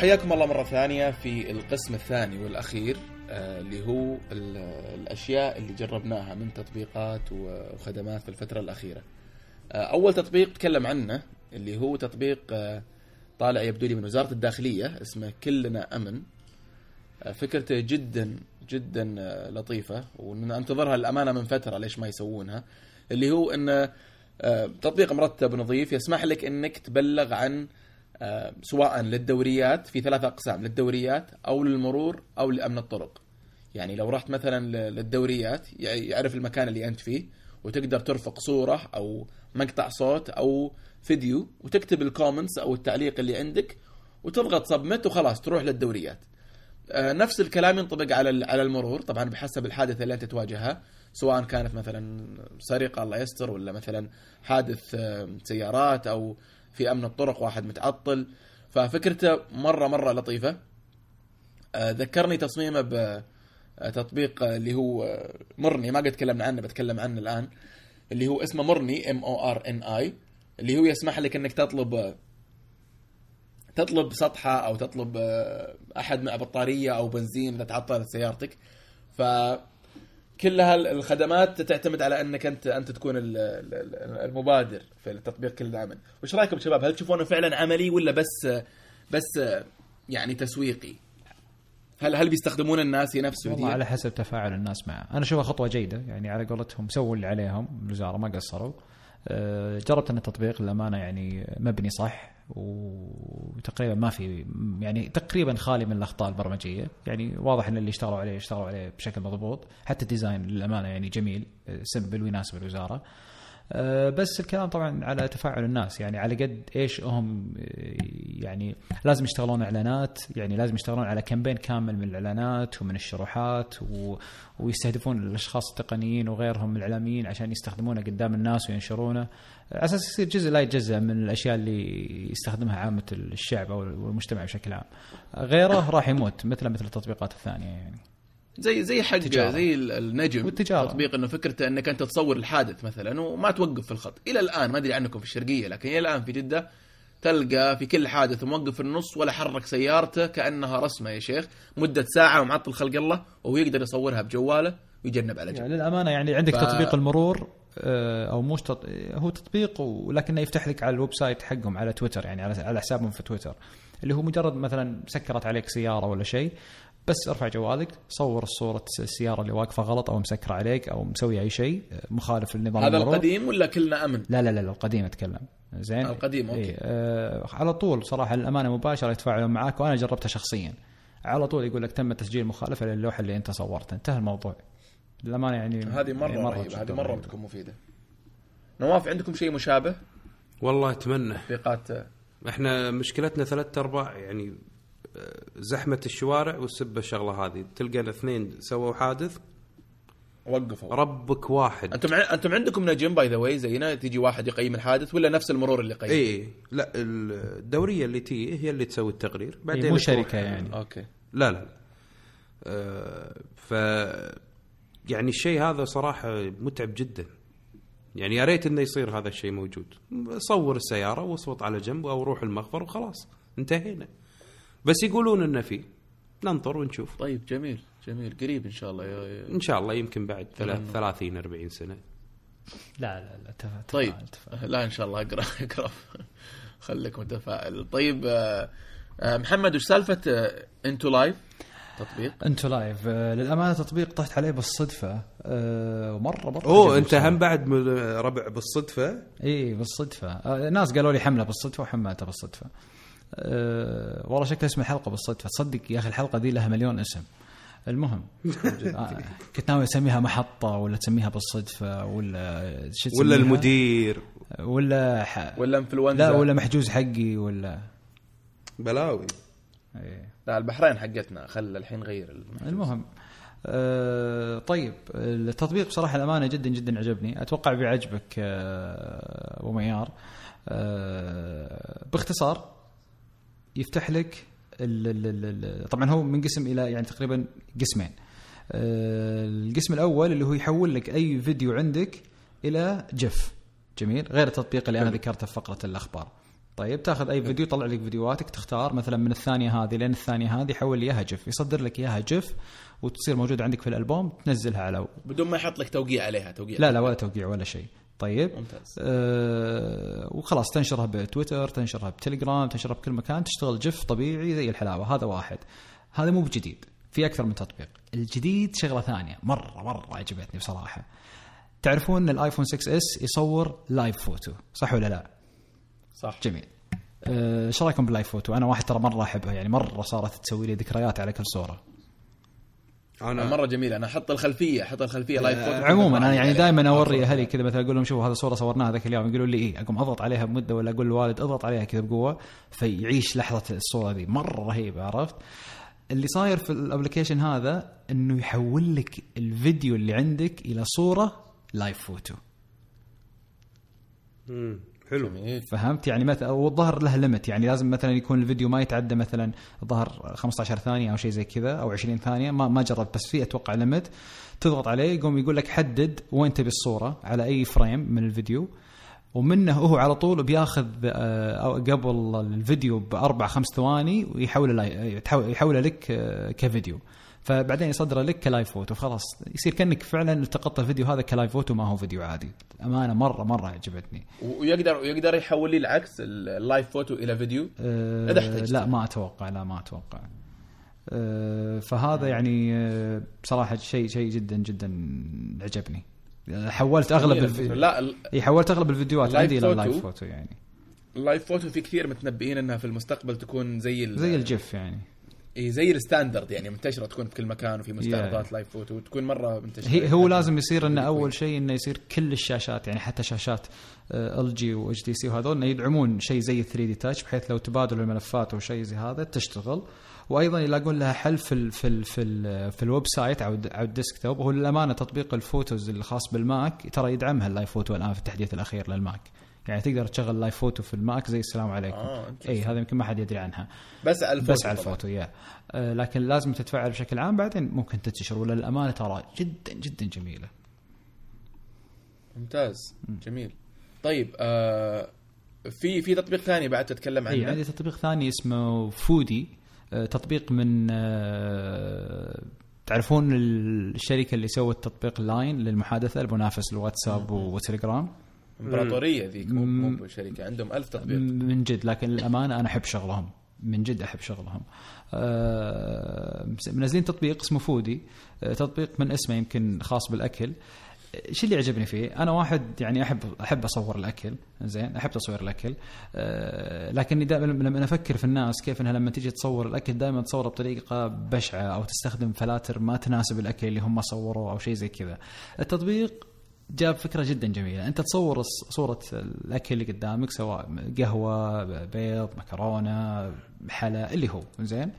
وحياكم الله مرة ثانية في القسم الثاني والأخير آه، اللي هو ال- الأشياء اللي جربناها من تطبيقات وخدمات في الفترة الأخيرة. آه، أول تطبيق تكلم عنه اللي هو تطبيق آه، طالع يبدو لي من وزارة الداخلية اسمه كلنا أمن. فكرته جدا جدا لطيفة وننتظرها الأمانة من فترة ليش ما يسوونها. اللي هو أنه تطبيق مرتب ونظيف يسمح لك أنك تبلغ عن سواء للدوريات في ثلاث أقسام للدوريات أو للمرور أو لأمن الطرق. يعني لو رحت مثلا للدوريات يع- يعرف المكان اللي أنت فيه وتقدر ترفق صورة أو مقطع صوت أو فيديو وتكتب الكومنتس أو التعليق اللي عندك وتضغط سبمت وخلاص تروح للدوريات. آه، نفس الكلام ينطبق على على المرور. طبعا بحسب الحادثة اللي أنت تواجهها سواء كانت مثلا سرقة الله يستر ولا مثلا حادث آه، سيارات أو في أمن الطرق واحد متعطل. ففكرته مرة مرة لطيفة. آه، ذكرني تصميمه بتطبيق اللي هو آه، مرني. ما قد تكلمنا عنه بتكلم عنه الآن. اللي هو اسمه مرني M O R N I اللي هو يسمح لك إنك تطلب آه، تطلب سطحة أو تطلب آه، أحد مع بطارية أو بنزين إذا تعطلت سيارتك. ف كلها الخدمات تعتمد على انك انت انت تكون ال- ال- المبادر في التطبيق كل دائما وش رأيكم شباب؟ هل تشوفونه فعلا عملي ولا بس بس يعني تسويقي؟ هل هل بيستخدمون الناس نفسه والله دي؟ على حسب تفاعل الناس معه. أنا أشوفها خطوة جيدة يعني على قولتهم سووا اللي عليهم الوزارة ما قصروا. أه، جربت أن التطبيق للأمانة يعني مبني صح. وتقريبا ما في يعني تقريبا خالي من الأخطاء البرمجية. يعني واضح إن اللي اشتغلوا عليه اشتغلوا عليه بشكل مضبوط. حتى الديزاين للأمانة يعني جميل سمبل ويناسب الوزارة. أه، بس الكلام طبعا على تفاعل الناس. يعني على قد إيش هم أه، يعني لازم يشتغلون إعلانات. يعني لازم يشتغلون على كامبين كامل من الإعلانات ومن الشروحات و... ويستهدفون الأشخاص التقنيين وغيرهم من الإعلاميين عشان يستخدمونه قدام الناس وينشرونه على أساس يصير جزء لا يتجزأ من الأشياء اللي يستخدمها عامة الشعب أو المجتمع بشكل عام غيره راح يموت مثله مثل التطبيقات الثانية يعني زي زي حق. زي ال- النجم والتجارة. تطبيق إنه فكرته إنك أنت تصور الحادث مثلا وما توقف في الخط إلى الآن ما أدري عنكم في الشرقية لكن إلى الآن في جدة تلقى في كل حادث موقف في النص ولا حرك سيارته كأنها رسمة يا شيخ مدة ساعة ومعطل خلق الله وهو يقدر يصورها بجواله ويجنب على جنب يعني للأمانة يعني عندك ف- تطبيق المرور أو مش تط... هو تطبيق ولكنه يفتح لك على ال website حقهم على تويتر يعني على على حسابهم في تويتر اللي هو مجرد مثلا سكرت عليك سيارة ولا شيء بس ارفع جوالك صور الصورة السيارة اللي واقفة غلط أو مسكرة عليك أو مسوي أي شيء آه، مخالف للنظام هذا المرور. القديم ولا كلنا أمن؟ لا لا لا لا، القديم أتكلم زين القديم، أوكي. إيه آه على طول صراحة الامانه مباشرة يتفاعلون معاك وأنا جربتها شخصيا على طول يقول لك تم تسجيل مخالفة للوحه اللي أنت صورتها انتهى الموضوع للأمانة يعني هذه مرة يعني رهيبة جداً هذه مرة رهيبة. بتكون مفيدة. نواف عندكم شيء مشابه؟ والله أتمنى. تطبيقات إحنا مشكلتنا ثلاث أرباع يعني آه، زحمة الشوارع والسبة الشغلة هذه. تلقى اثنين سووا حادث. وقفوا. ربك واحد. أنتم ع- أنتم عندكم نجم by the way زينا تيجي واحد يقيم الحادث ولا نفس المرور اللي يقيم؟ اي لا الدورية اللي تي هي اللي تسوي التقرير. إيه، مو تروح- شركة يعني. أوكي. لا لا. آه، ف يعني الشيء هذا صراحة متعب جدا. يعني يا ريت إنه يصير هذا الشيء موجود. صور السيارة واصطف على جنب أو روح المخبر وخلاص انتهينا. بس يقولون إنه فيه. ننطر ونشوف. طيب جميل جميل. قريب إن شاء الله يا- إن شاء الله يمكن بعد ثلاث 30 40 سنة. لا لا لا تفا طيب تفاعل- تفاعل. لا إن شاء الله أقرأ أقرأ. خليك متفائل. طيب آه، آه، محمد وش سالفة آه، Into Live تطبيق؟ Into Live. آه، للأمانة تطبيق طحت عليه بالصدفة. آه، ومرة مره أوه أنت. هم بعد من ربع بالصدفة؟ اي بالصدفة. آه، ناس قالوا لي حملة بالصدفة وحملتها بالصدفة. أه والله شكل اسم الحلقة بالصدفة. تصدق يا أخي الحلقة دي لها مليون اسم. المهم [LAUGHS] آه، كنت ناوي أسميها محطة ولا تسميها بالصدفة ولا شو ولا؟ المدير. ولا ح... ولا إنفلونزا. لا ولا محجوز حقي ولا بلاوي. إيه. لا البحرين حقتنا خل الحين غير الم- المهم آه طيب التطبيق بصراحة الأمانة جدا جدا عجبني. أتوقع بيعجبك آه أبو ميار آه باختصار يفتح لك طبعا هو منقسم إلى يعني تقريبا قسمين. آه القسم الأول اللي هو يحول لك أي فيديو عندك إلى جف. جميل. غير التطبيق اللي أنا ذكرته في فقرة الأخبار. طيب تاخذ أي فيديو يطلع لك فيديوهاتك تختار مثلا من الثانية هذه لين الثانية هذه يحول لي اياها جف يصدر لك اياها جف وتصير موجوده عندك في الألبوم تنزلها على بدون ما يحط لك توقيع عليها توقيع لا لا ولا توقيع ولا شيء. طيب. ممتاز. آه وخلاص تنشرها بتويتر تنشرها بتليجرام تنشرها بكل مكان تشتغل GIF طبيعي زي الحلاوة هذا واحد. هذا مو بجديد في أكثر من تطبيق. الجديد شغلة ثانية مرة مرة عجبتني بصراحة. تعرفون إن الآيفون 6s يصور Live Photo صح ولا لا؟ صح. جميل. آه، إيش رأيكم بال Live Photo أنا واحد ترى مرة احبها يعني مرة صارت تسوي لي ذكريات على كل صورة. أنا مرة جميل. أنا أحط الخلفية أحط الخلفية Live Photo آه، عموما أنا يعني دائما أوري. أهلي كذا مثلا أقول لهم شوفوا هذا صورة صورناها ذاك اليوم يقولوا لي إيه؟ أقوم أضغط عليها بمدة ولا أقول للوالد أضغط عليها كذا بقوة فيعيش لحظة الصورة ذي. مرة رهيبة عرفت؟ اللي صاير في ال application هذا إنه يحول لك الفيديو اللي عندك إلى صورة لايف فوتو مم. حلو. جميل. فهمت؟ يعني مثلا والظهر له limit يعني لازم مثلا يكون الفيديو ما يتعدى مثلا الظهر 15 ثانية أو شيء زي كذا أو 20 ثانية. ما ما جربت بس في أتوقع limit تضغط عليه يقوم يقول لك حدد وين تبي الصورة على أي frame من الفيديو. ومنه هو على طول بياخذ آه، قبل الفيديو بأربع خمس ثواني ويحوله يحوله لك آه، كفيديو. فبعدين يصدره لك ك Live Photo. فخلاص يصير كأنك فعلا التقطت الفيديو هذا ك Live Photo ما هو فيديو عادي. أمانة مرة مرة عجبتني. ويقدر ويقدر يحول لي العكس ال Live Photo إلى فيديو؟ أه إذا احتجت. لا ما أتوقع لا ما أتوقع. أه فهذا يعني أه بصراحة شيء شيء جدا جدا عجبني. حولت أغلب جميل الفي... الفكرة. لا حولت أغلب الفيديوهات عندي إلى. اللايف فوتو يعني. اللايف فوتو في كثير متنبئين إنها في المستقبل تكون زي زي ال GIF يعني. إيه زي ال standard يعني منتشرة تكون في كل مكان وفي مستعرضات live photo وتكون مرة منتشرة. هي هو لازم يصير إنه أول شيء إنه يصير كل الشاشات يعني حتى شاشات ال GHTC وهذول إنه يدعمون شيء زي 3D Touch بحيث لو تبادل الملفات أو شيء زي هذا تشتغل. وأيضا يلاقون لها حل في ال في ال في ال في ال website أو أو ال desktop. وهو للأمانة تطبيق الفوتوز الخاص بالماك ترى يدعمها ال live photo الآن في التحديث الأخير للماك. يعني تقدر تشغل live photo في الماك زي السلام عليكم. آه، اي هذا يمكن ما حد يدري عنها. بس على الفوتو بس على. الفوتو يا آه، لكن لازم تتفاعل بشكل عام بعدين ممكن تنتشر ولا الأمانة ترى جدا جدا جميلة. ممتاز. جميل. طيب آه في في تطبيق ثاني بعد تتكلم عنه؟ اي عندي تطبيق ثاني اسمه فودي. آه، تطبيق من آه، تعرفون الشركة اللي سوت تطبيق لاين للمحادثة المنافس للواتساب وتليجرام؟ امبراطورية ذيك مو مو شركه عندهم ألف تطبيق من جد لكن للامانه أنا أحب شغلهم. من جد أحب شغلهم. آه، منزلين تطبيق اسمه فودي. آه، تطبيق من اسمه يمكن خاص بالأكل. شو اللي عجبني فيه؟ أنا واحد يعني أحب أحب أصور الأكل. زين أحب تصوير الأكل. أه لكني دائما لما أفكر في الناس كيف إنها لما تيجي تصور الأكل دائما تصوره بطريقة بشعة أو تستخدم فلاتر ما تناسب الأكل اللي هم صوروه أو شيء زي كذا. التطبيق جاب فكرة جدا جميلة. أنت تصور صورة الأكل اللي قدامك سواء قهوة بيض مكرونة حلا اللي هو زين؟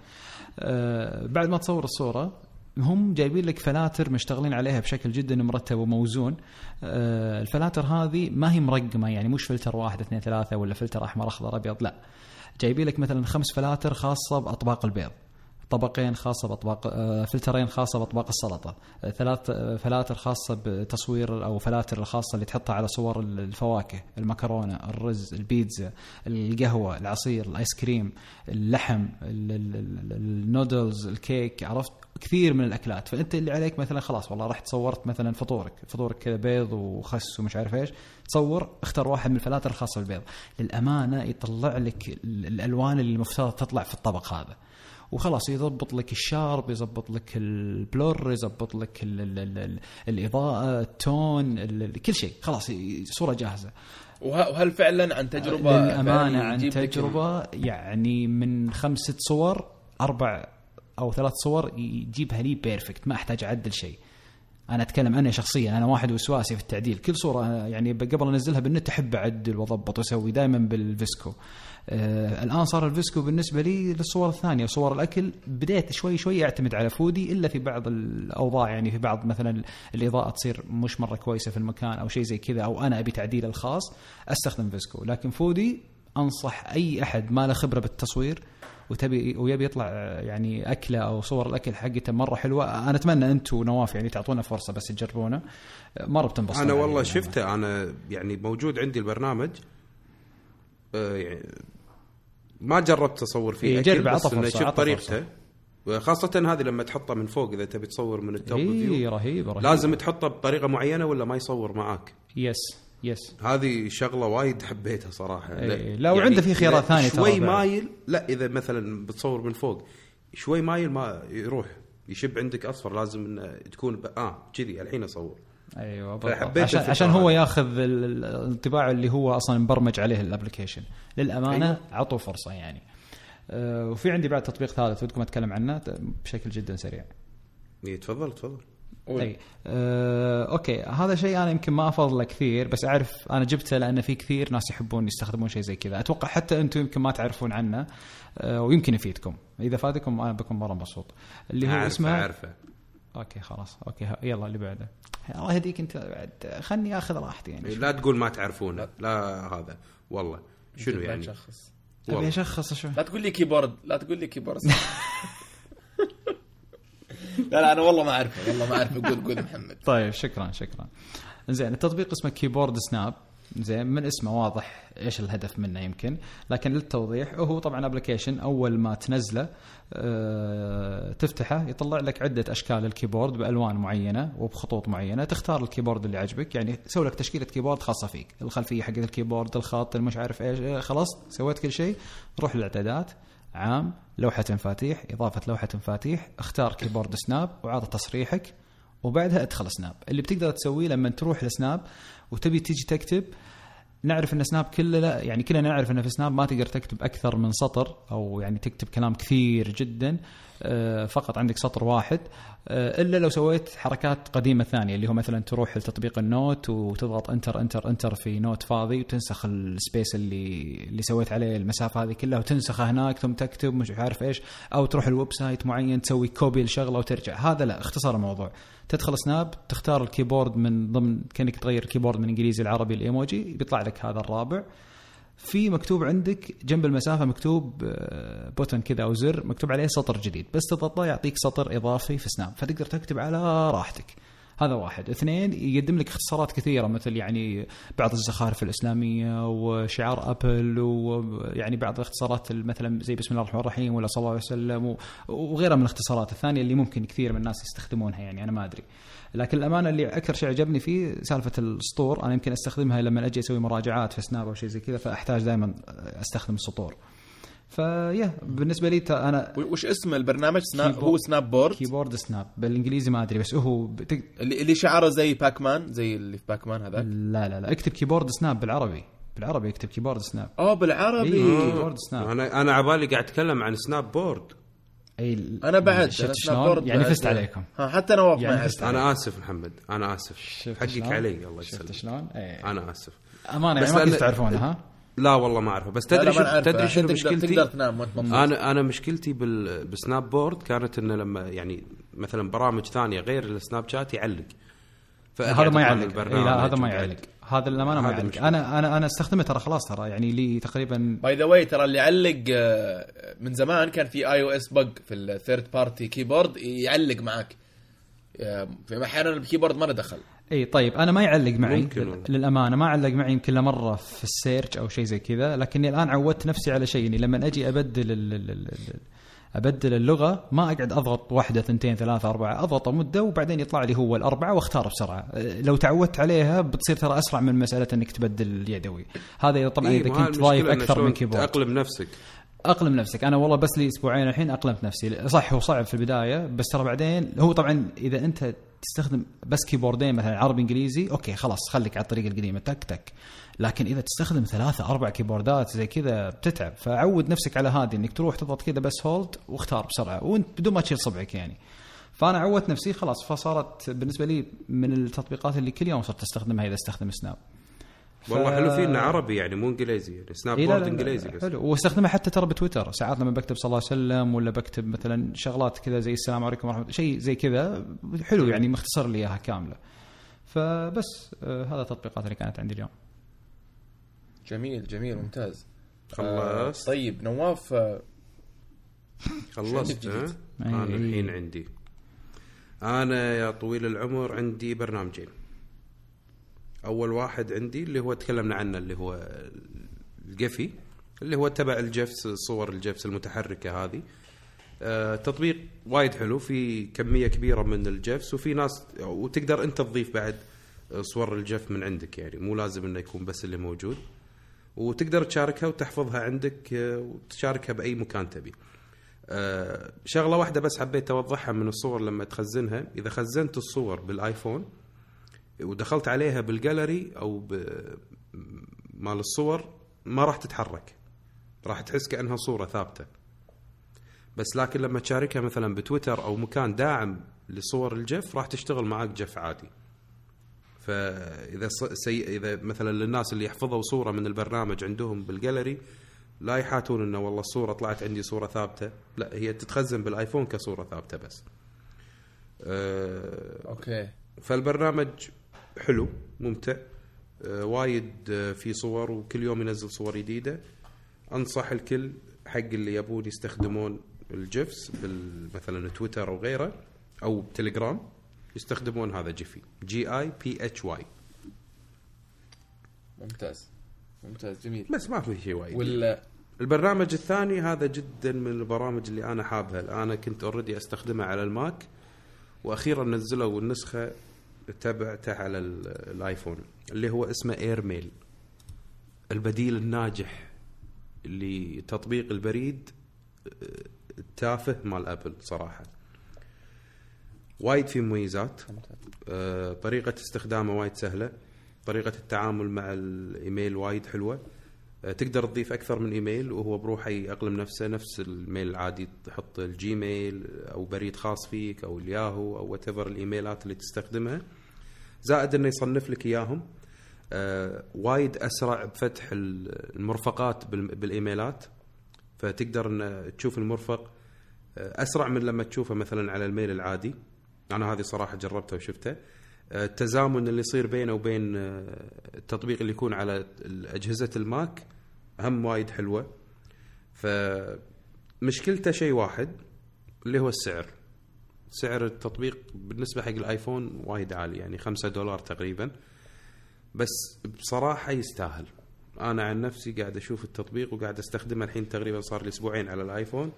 أه بعد ما تصور الصورة هم جايبين لك فلاتر مشتغلين عليها بشكل جدا مرتب وموزون. أه الفلاتر هذه ما هي مرقمة يعني مش فلتر واحد اثنين ثلاثة ولا فلتر أحمر أخضر أبيض لا. جايبين لك مثلا خمس فلاتر خاصة بأطباق البيض. طبقين خاصة بأطباق آه، فلترين خاصة بأطباق السلطة. آه، ثلاث آه، فلاتر خاصة بتصوير أو فلاتر الخاصة اللي تحطها على صور الفواكه المكرونة الرز البيتزا القهوة العصير الآيس كريم اللحم النودلز الكيك عرفت؟ كثير من الأكلات. فأنت اللي عليك مثلا خلاص والله رحت صورت مثلا فطورك فطورك كذا بيض وخس ومش عارف إيش. تصور اختار واحد من الفلاتر الخاصة بالبيض. للأمانة يطلع لك الألوان اللي المفترض تطلع في الطبق هذا. وخلاص يضبط لك ال sharp يضبط لك ال blur يضبط لك ال ال ال الإضاءة ال tone كل شيء. خلاص صورة جاهزة. وهل فعلا عن تجربة للأمانة عن تجربة يعني من خمس ست صور أربع أو ثلاث صور يجيبها لي perfect ما أحتاج أعدل شيء. أنا أتكلم عنها شخصيا أنا واحد وسواسي في التعديل. كل صورة يعني قبل أنزلها بالنت أحب أعدل وأضبط وأسوي دائما بالفيسكو. آه الآن صار الفيسكو بالنسبة لي للصور الثانية. صور الأكل بديت شوي شوي أعتمد على فودي إلا في بعض الأوضاع يعني في بعض مثلا الإضاءة تصير مش مرة كويسة في المكان أو شيء زي كذا أو أنا أبي تعديل الخاص أستخدم فيسكو. لكن فودي أنصح أي أحد ما له خبرة بالتصوير وتبي ويبي يطلع يعني أكلة أو صور الأكل حقته مرة حلوة. أنا أتمنى أنتم ونواف يعني تعطونا فرصة بس تجربونه مره بتنبسطوا أنا والله يعني شفته أنا يعني موجود عندي البرنامج. آه، يعني ما جربت اصور فيه. إيه جرب بس إنه شفت طريقته. خاصة هذه لما تحطها من فوق إذا تبي تصور من ال top إيه view رهيب رهيب لازم تحطها بطريقة معينة ولا ما يصور معاك؟ yes yes. هذه شغلة وايد حبيتها صراحة. إيه لا وعنده يعني في خيارات ثانية شوي مايل لا إذا مثلا بتصور من فوق شوي مايل ما يروح يشب عندك أصفر لازم إنه تكون ب... آه كذي الحين أصور. أيوه عشان, عشان هو ياخذ الانطباع اللي هو أصلا مبرمج عليه ال application. للأمانة أيوة. عطوا فرصة يعني. أه وفي عندي بعد تطبيق ثالث ودكم أتكلم عنه بشكل جدا سريع. اي تفضل تفضل. اي آه، okay. هذا شيء أنا يمكن ما أفضله كثير بس أعرف أنا جبته لأن في كثير ناس يحبون يستخدمون شيء زي كذا. أتوقع حتى أنتم يمكن ما تعرفون عنه آه، ويمكن يفيدكم. إذا فادكم أنا بكون مرة مبسوط. اللي هو اسمه عارفه okay خلاص. okay يلا اللي بعده. الله يهديك أنت بعد. خلني آخذ راحتي يعني. لا تقول ما تعرفونه. لا هذا. والله. شنو يعني؟ شخص أبي أشخص شو؟ لا تقول لي keyboard لا تقول لي keyboard [LAUGHS] لا لا أنا والله ما أعرفه. والله ما أعرفه. قول قول محمد. طيب شكرا شكرا. زين التطبيق اسمه كيبورد سناب زين من اسمه واضح إيش الهدف منه يمكن. لكن للتوضيح هو طبعا application أول ما تنزله أه تفتحه يطلع لك عدة أشكال ال keyboard بألوان معينة وبخطوط معينة. تختار ال keyboard اللي عجبك يعني سوي لك تشكيلة keyboard خاصة فيك. الخلفية حقت ال keyboard الخط المش عارف إيش خلاص سويت كل شيء. روح للاعدادات عام لوحة مفاتيح إضافة لوحة مفاتيح اختار كيبورد سناب وعطى تصريحك وبعدها ادخل سناب اللي بتقدر تسويه لما تروح لسناب وتبي تيجي تكتب نعرف إن سناب كلنا يعني كلنا نعرف إن في سناب ما تقدر تكتب أكثر من سطر أو يعني تكتب كلام كثير جدا آه، فقط عندك سطر واحد آه، إلا لو سويت حركات قديمة ثانية اللي هو مثلا تروح لتطبيق ال note وتضغط enter enter enter في note فاضي وتنسخ ال space اللي اللي سويت عليه المسافة هذه كلها وتنسخها هناك ثم تكتب مش عارف إيش أو تروح ال website معين تسوي copy لشغلة وترجع. هذا لا اختصر الموضوع. تدخل سناب تختار ال keyboard من ضمن كأنك تغير ال keyboard من إنجليزي لعربي الايموجي بيطلع لك هذا الرابع. في مكتوب عندك جنب المسافة مكتوب button كذا أو زر مكتوب عليه سطر جديد بس تضغطه يعطيك سطر إضافي في سناب فتقدر تكتب على راحتك. هذا واحد. اثنين يقدم لك اختصارات كثيرة مثل يعني بعض الزخارف الإسلامية وشعار أبل ويعني بعض الاختصارات مثلا زي بسم الله الرحمن الرحيم ولا صلى الله عليه وسلم وغيرها من الاختصارات. الثانية اللي ممكن كثير من الناس يستخدمونها يعني أنا ما أدري. لكن الأمانة اللي أكثر شيء عجبني فيه سالفة السطور أنا يمكن أستخدمها لما أجي أسوي مراجعات في سناب أو شيء زي كذا فأحتاج دائما أستخدم السطور. فيا بالنسبة لي تا- أنا وش اسم البرنامج سناب. هو Snapboard keyboard سناب بالإنجليزي ما أدري بس هو بتق... اللي اللي شعاره زي باك مان زي اللي في باك مان هذاك لا لا لا اكتب كيبورد سناب بالعربي بالعربي اكتب كيبورد سناب اوه بالعربي اي كيبورد سناب أنا أنا عبالي قاعد أتكلم عن Snapboard إي أنا بعد شفت شلون؟ board يعني بعد. فزت عليكم ها حتى نواف يعني ما يعرف فزت أنا آسف محمد أنا آسف شفت حقك؟ علي الله شفت يسلمك شلون؟ إيه. أنا آسف أمانة بس يعني ما كنتوا تعرفونها ها؟ لا والله ما أعرفه بس تدري شو تدري شنو مشكلتي تقدر تنام وأنت مبسوط. أنا أنا مشكلتي بال ب Snapboard كانت إنه لما يعني مثلا برامج ثانية غير السناب شات يعلق. هذا ما يعلق. إيه لا هذا ما يعلق. هذا الامانه ما يعلق. أنا أنا أنا استخدمه ترى خلاص ترى يعني لي تقريبا by the way ترى اللي يعلق آه، من زمان كان في iOS bug في ال third party keyboard يعلق معك. آه، في أحيانا ال keyboard ما له دخل. إي طيب أنا ما يعلق معي ممكن. للأمانة ما علق معي يمكن إلا مره في ال search أو شيء زي كذا لكني الآن عودت نفسي على شيء إني لما أجي أبدل ال- ال- ال- ال- أبدل اللغة ما أقعد أضغط واحدة ثنتين ثلاثة أربعة أضغط مدة وبعدين يطلع لي هو الأربعة واختار بسرعة. لو تعودت عليها بتصير ترى أسرع من مسألة إنك تبدل اليدوي. هذا طبعا إيه، إذا كنت ضايف أكثر من كيبورد تأقلم نفسك. أقلم نفسك. أنا والله بس لي أسبوعين الحين أقلمت نفسي. صح هو صعب في البداية بس ترى بعدين هو طبعا إذا أنت تستخدم بس keyboard ين مثلا عربي إنجليزي okay خلاص خليك على الطريقة القديمة تك تك. لكن إذا تستخدم ثلاثة أربع keyboard ات زي كذا بتتعب. فعود نفسك على هذه إنك تروح تضغط كذا بس hold واختار بسرعة. وإنت بدون ما تشيل صبعك يعني. فأنا عودت نفسي خلاص فصارت بالنسبة لي من التطبيقات اللي كل يوم صرت أستخدمها إذا أستخدم سناب والله ف- حلو فيه إنه عربي يعني مو إنجليزي يعني سناب إيه board لا لا إنجليزي بس. حلو. واستخدمها حتى ترى بتويتر ساعات لما بكتب صلى الله عليه وسلم ولا بكتب مثلا شغلات كذا زي السلام عليكم ورحمه الله شيء زي كذا حلو يعني مختصر لي إياها كاملة. فبس آه هذا التطبيقات اللي كانت عندي اليوم. جميل جميل ممتاز. خلصت. آه، طيب نواف آه، خلصت ها؟ أنا. الحين عندي. أنا يا طويل العمر عندي برنامجين. أول واحد عندي اللي هو تكلمنا عنه اللي هو ال Giphy اللي هو تبع ال GIFs صور ال GIFs المتحركة هذه. آه، تطبيق وايد حلو في كمية كبيرة من ال GIFs وفي ناس وتقدر أنت تضيف بعد صور ال GIF من عندك يعني مو لازم إنه يكون بس اللي موجود. وتقدر تشاركها وتحفظها عندك آه، وتشاركها بأي مكان تبي. آه، شغلة واحدة بس حبيت أوضحها من الصور لما تخزنها. إذا خزنت الصور بالآيفون ودخلت عليها بالجاليري أو ب- مال الصور ما راح تتحرك. راح تحس كأنها صورة ثابتة. بس لكن لما تشاركها مثلا بتويتر أو مكان داعم لصور الجف راح تشتغل معاك جف عادي. فإذا سي... إذا مثلا للناس اللي يحفظوا صورة من البرنامج عندهم بالجاليري لا يحاتون إنه والله الصورة طلعت عندي صورة ثابتة. لا هي تتخزن بالآيفون كصورة ثابتة بس. أه okay. فالبرنامج حلو ممتع. آه، وايد آه، في صور وكل يوم ينزل صور جديدة. أنصح الكل حق اللي يبون يستخدمون ال GIFs مثلا تويتر أو غيره أو تليجرام يستخدمون هذا جيفي. جي اي بي اتش واي ممتاز. ممتاز جميل. بس ما في شيء وايد. وال البرنامج الثاني هذا جدا من البرامج اللي أنا حابها. أنا كنت already استخدمها على الماك وأخيرا نزلوا النسخه تبعته على ال- الآيفون اللي هو اسمه Airmail البديل الناجح لتطبيق البريد التافه مال أبل صراحة. وايد في مميزات. آه، طريقة استخدامه وايد سهلة. طريقة التعامل مع الإيميل وايد حلوة. آه، تقدر تضيف أكثر من إيميل وهو بروحه يأقلم نفسه نفس ال mail العادي تحط ال Gmail أو بريد خاص فيك أو الياهو أو what ال emails اللي تستخدمها. زائد إنه يصنف لك إياهم. آه وايد أسرع بفتح ال- المرفقات بال- بال emails. فتقدر إن تشوف المرفق آه، أسرع من لما تشوفه مثلا على ال mail العادي. أنا هذه صراحة جربتها وشفتها. آه، التزامن اللي يصير بينه وبين آه، التطبيق اللي يكون على أجهزة الماك هم وايد حلوة. فمشكلته شيء واحد اللي هو السعر. سعر التطبيق بالنسبة حق الآيفون وايد عالي يعني 5 دولار تقريبا. بس بصراحة يستاهل. أنا عن نفسي قاعد أشوف التطبيق وقاعد أستخدمه الحين تقريبا صار لي أسبوعين على الآيفون.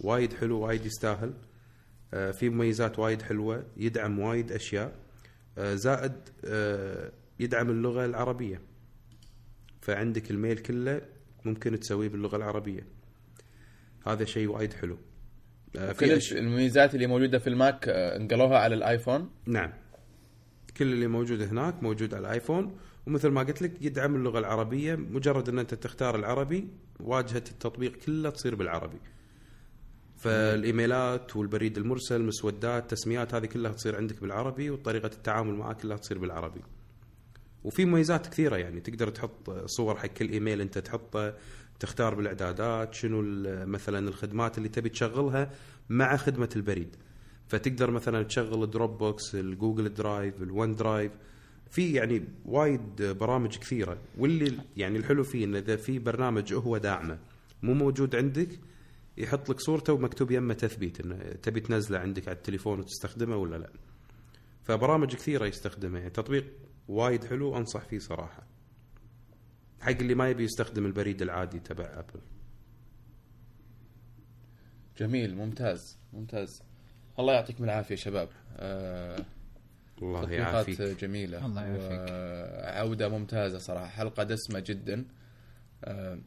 وايد حلو وايد يستاهل. آه، في مميزات وايد حلوة يدعم وايد أشياء. آه، زائد آه، يدعم اللغة العربية. فعندك ال mail كله ممكن تسويه باللغة العربية. هذا شيء وايد حلو. آه، كل أش- المميزات اللي موجودة في الماك آه، انقلوها على الآيفون. نعم. كل اللي موجود هناك موجود على الآيفون. ومثل ما قلت لك يدعم اللغة العربية. مجرد أن أنت تختار العربي واجهة التطبيق كلها تصير بالعربي. فالإيميلات والبريد المرسل مسودات تسميات هذه كلها تصير عندك بالعربي وطريقة التعامل معاه كلها تصير بالعربي. وفي مميزات كثيرة يعني. تقدر تحط صور حق كل إيميل أنت تحطه. تختار بالإعدادات شنو مثلا الخدمات اللي تبي تشغلها مع خدمة البريد. فتقدر مثلا تشغل ال Dropbox ال Google Drive ال OneDrive. في يعني وايد برامج كثيرة. واللي يعني الحلو فيه انه إذا في برنامج هو داعمه مو موجود عندك يحط لك صورته ومكتوب يمه تثبيت انه تبي تنزله عندك على التليفون وتستخدمه ولا لا. فبرامج كثيرة يستخدمها. يعني تطبيق وايد حلو أنصح فيه صراحة. حق اللي ما يبي يستخدم البريد العادي تبع Apple جميل ممتاز ممتاز الله يعطيكم العافية شباب آه الله تطبيقات يعافيك جميلة الله يعافيك. وعوده ممتازة صراحة حلقة دسمة جدا آه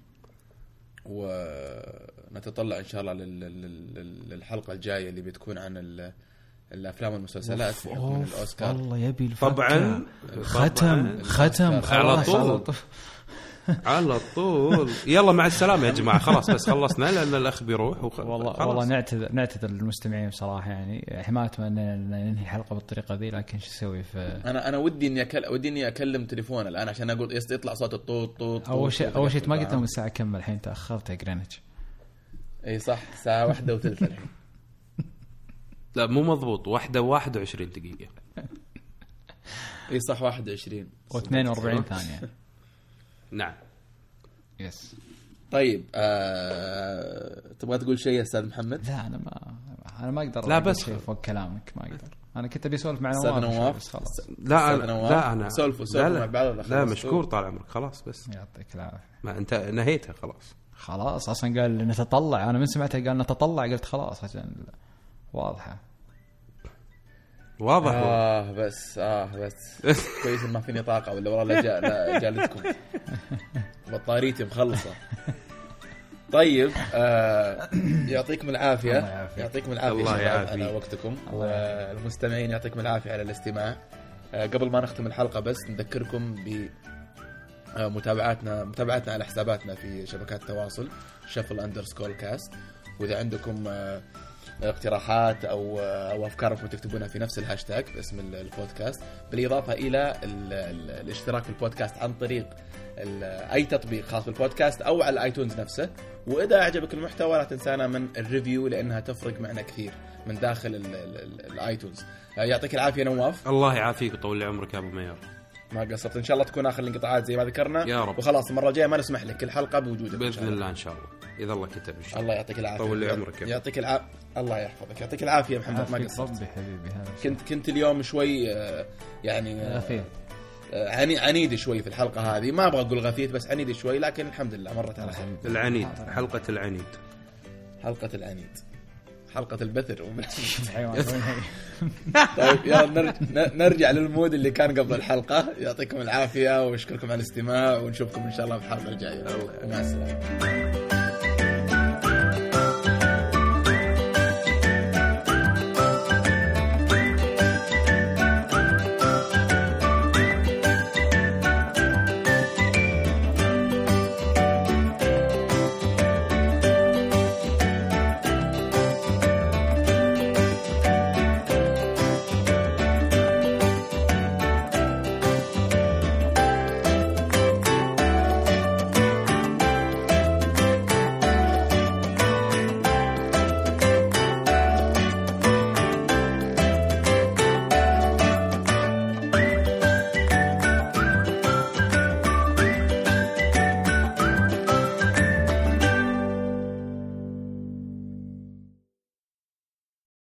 ونتطلع إن شاء الله لل- لل- لل- للحلقة الجاية اللي بتكون عن ال- الأفلام والمسلسلات أوف، الأوسكار والله يبي الفكة. طبعاً. ختم طبعاً. ختم على خلاص طول. على طول. يلا مع السلامة يا جماعة. خلاص بس خلصنا لأن الأخ بيروح وخ... والله خلاص. والله نعتذر نعتذر للمستمعين بصراحة يعني ما أتمنى إن ننهي الحلقة بالطريقة ذي لكن شو أسوي في أنا أنا ودي إني أكل... ودي إني أكلم تليفون الآن عشان أقول يطلع صوت الطوط طوط أول شيء أول شيء ما قلت لهم الساعة كم الحين؟ تأخرت يا جرينتش. إي صح الساعة واحدة وثلث الحين. [LAUGHS] لا مو مضبوط. واحدة واحد وعشرين دقيقة. إي صح 21 و42 [LAUGHS] ثانية. نعم. يس طيب آه... تبغى تقول شيء يا أستاذ محمد؟ لا أنا ما أنا ما أقدر لا بس شيء فوق كلامك ما أقدر. أنا كنت أبي أسولف مع نواف نواف بس خلاص. لا أنا لا أنا سولفوا- سولفوا لا مع لا, بعض لا؟ مشكور طال عمرك خلاص بس. يعطيك العافية. ما أنت نهيتها خلاص. خلاص أصلا قال نتطلع. أنا من سمعته قال نتطلع قلت خلاص عشان واضحة. واضح. آه بس آه بس كويس ما فيني طاقة ولا والله جا... لا جالتكم بطاريتي مخلصة طيب آه يعطيكم العافية الله يعافيك. يعطيكم العافية الله يعافيك. على وقتكم الله يعافيك. والمستمعين يعطيكم العافية على الاستماع آه قبل ما نختم الحلقة بس نذكركم ب آه، متابعاتنا متابعتنا على حساباتنا في شبكات التواصل shuffle underscore cast وإذا عندكم آه، اقتراحات أو أو أفكار ممكن تكتبونها في نفس الهاشتاج باسم ال- البودكاست. بالإضافة إلى ال ال الاشتراك في البودكاست عن طريق أي تطبيق خاص بالبودكاست أو على ال iTunes نفسه. وإذا أعجبك المحتوى لا تنسانا من ال review لأنها تفرق معنا كثير من داخل ال- ال- ال- ال iTunes. آه، يعطيك العافية نواف. الله يعافيك ويطول عمرك يا أبو ميار. ما قصرت. إن شاء الله تكون آخر الانقطاعات زي ما ذكرنا. يا رب. وخلاص المرة الجاية ما نسمح لك كل حلقة بوجودك بإذن الله إن شاء الله. إذا الله كتب إن شاء الله الله يعطيك العافية. طول لي عمرك يعطيك العافيه الله يحفظك. يعطيك العافية يا محمد ما قصرت. ربي حبيبي هذا كنت كنت اليوم شوي آه، يعني آه، غثيث آه، عني عنيد شوي في الحلقة هذه. ما أبغى أقول غثيث بس عنيد شوي لكن الحمد لله مرت على خير. العنيد حلقة العنيد. حلقة العنيد. حلقة البثر [LAUGHS] حيوان. طيب يلا نرجع للمود اللي كان قبل الحلقة. يعطيكم العافية واشكركم على الاستماع ونشوفكم إن شاء الله في الحلقة الجاية. مع السلامة.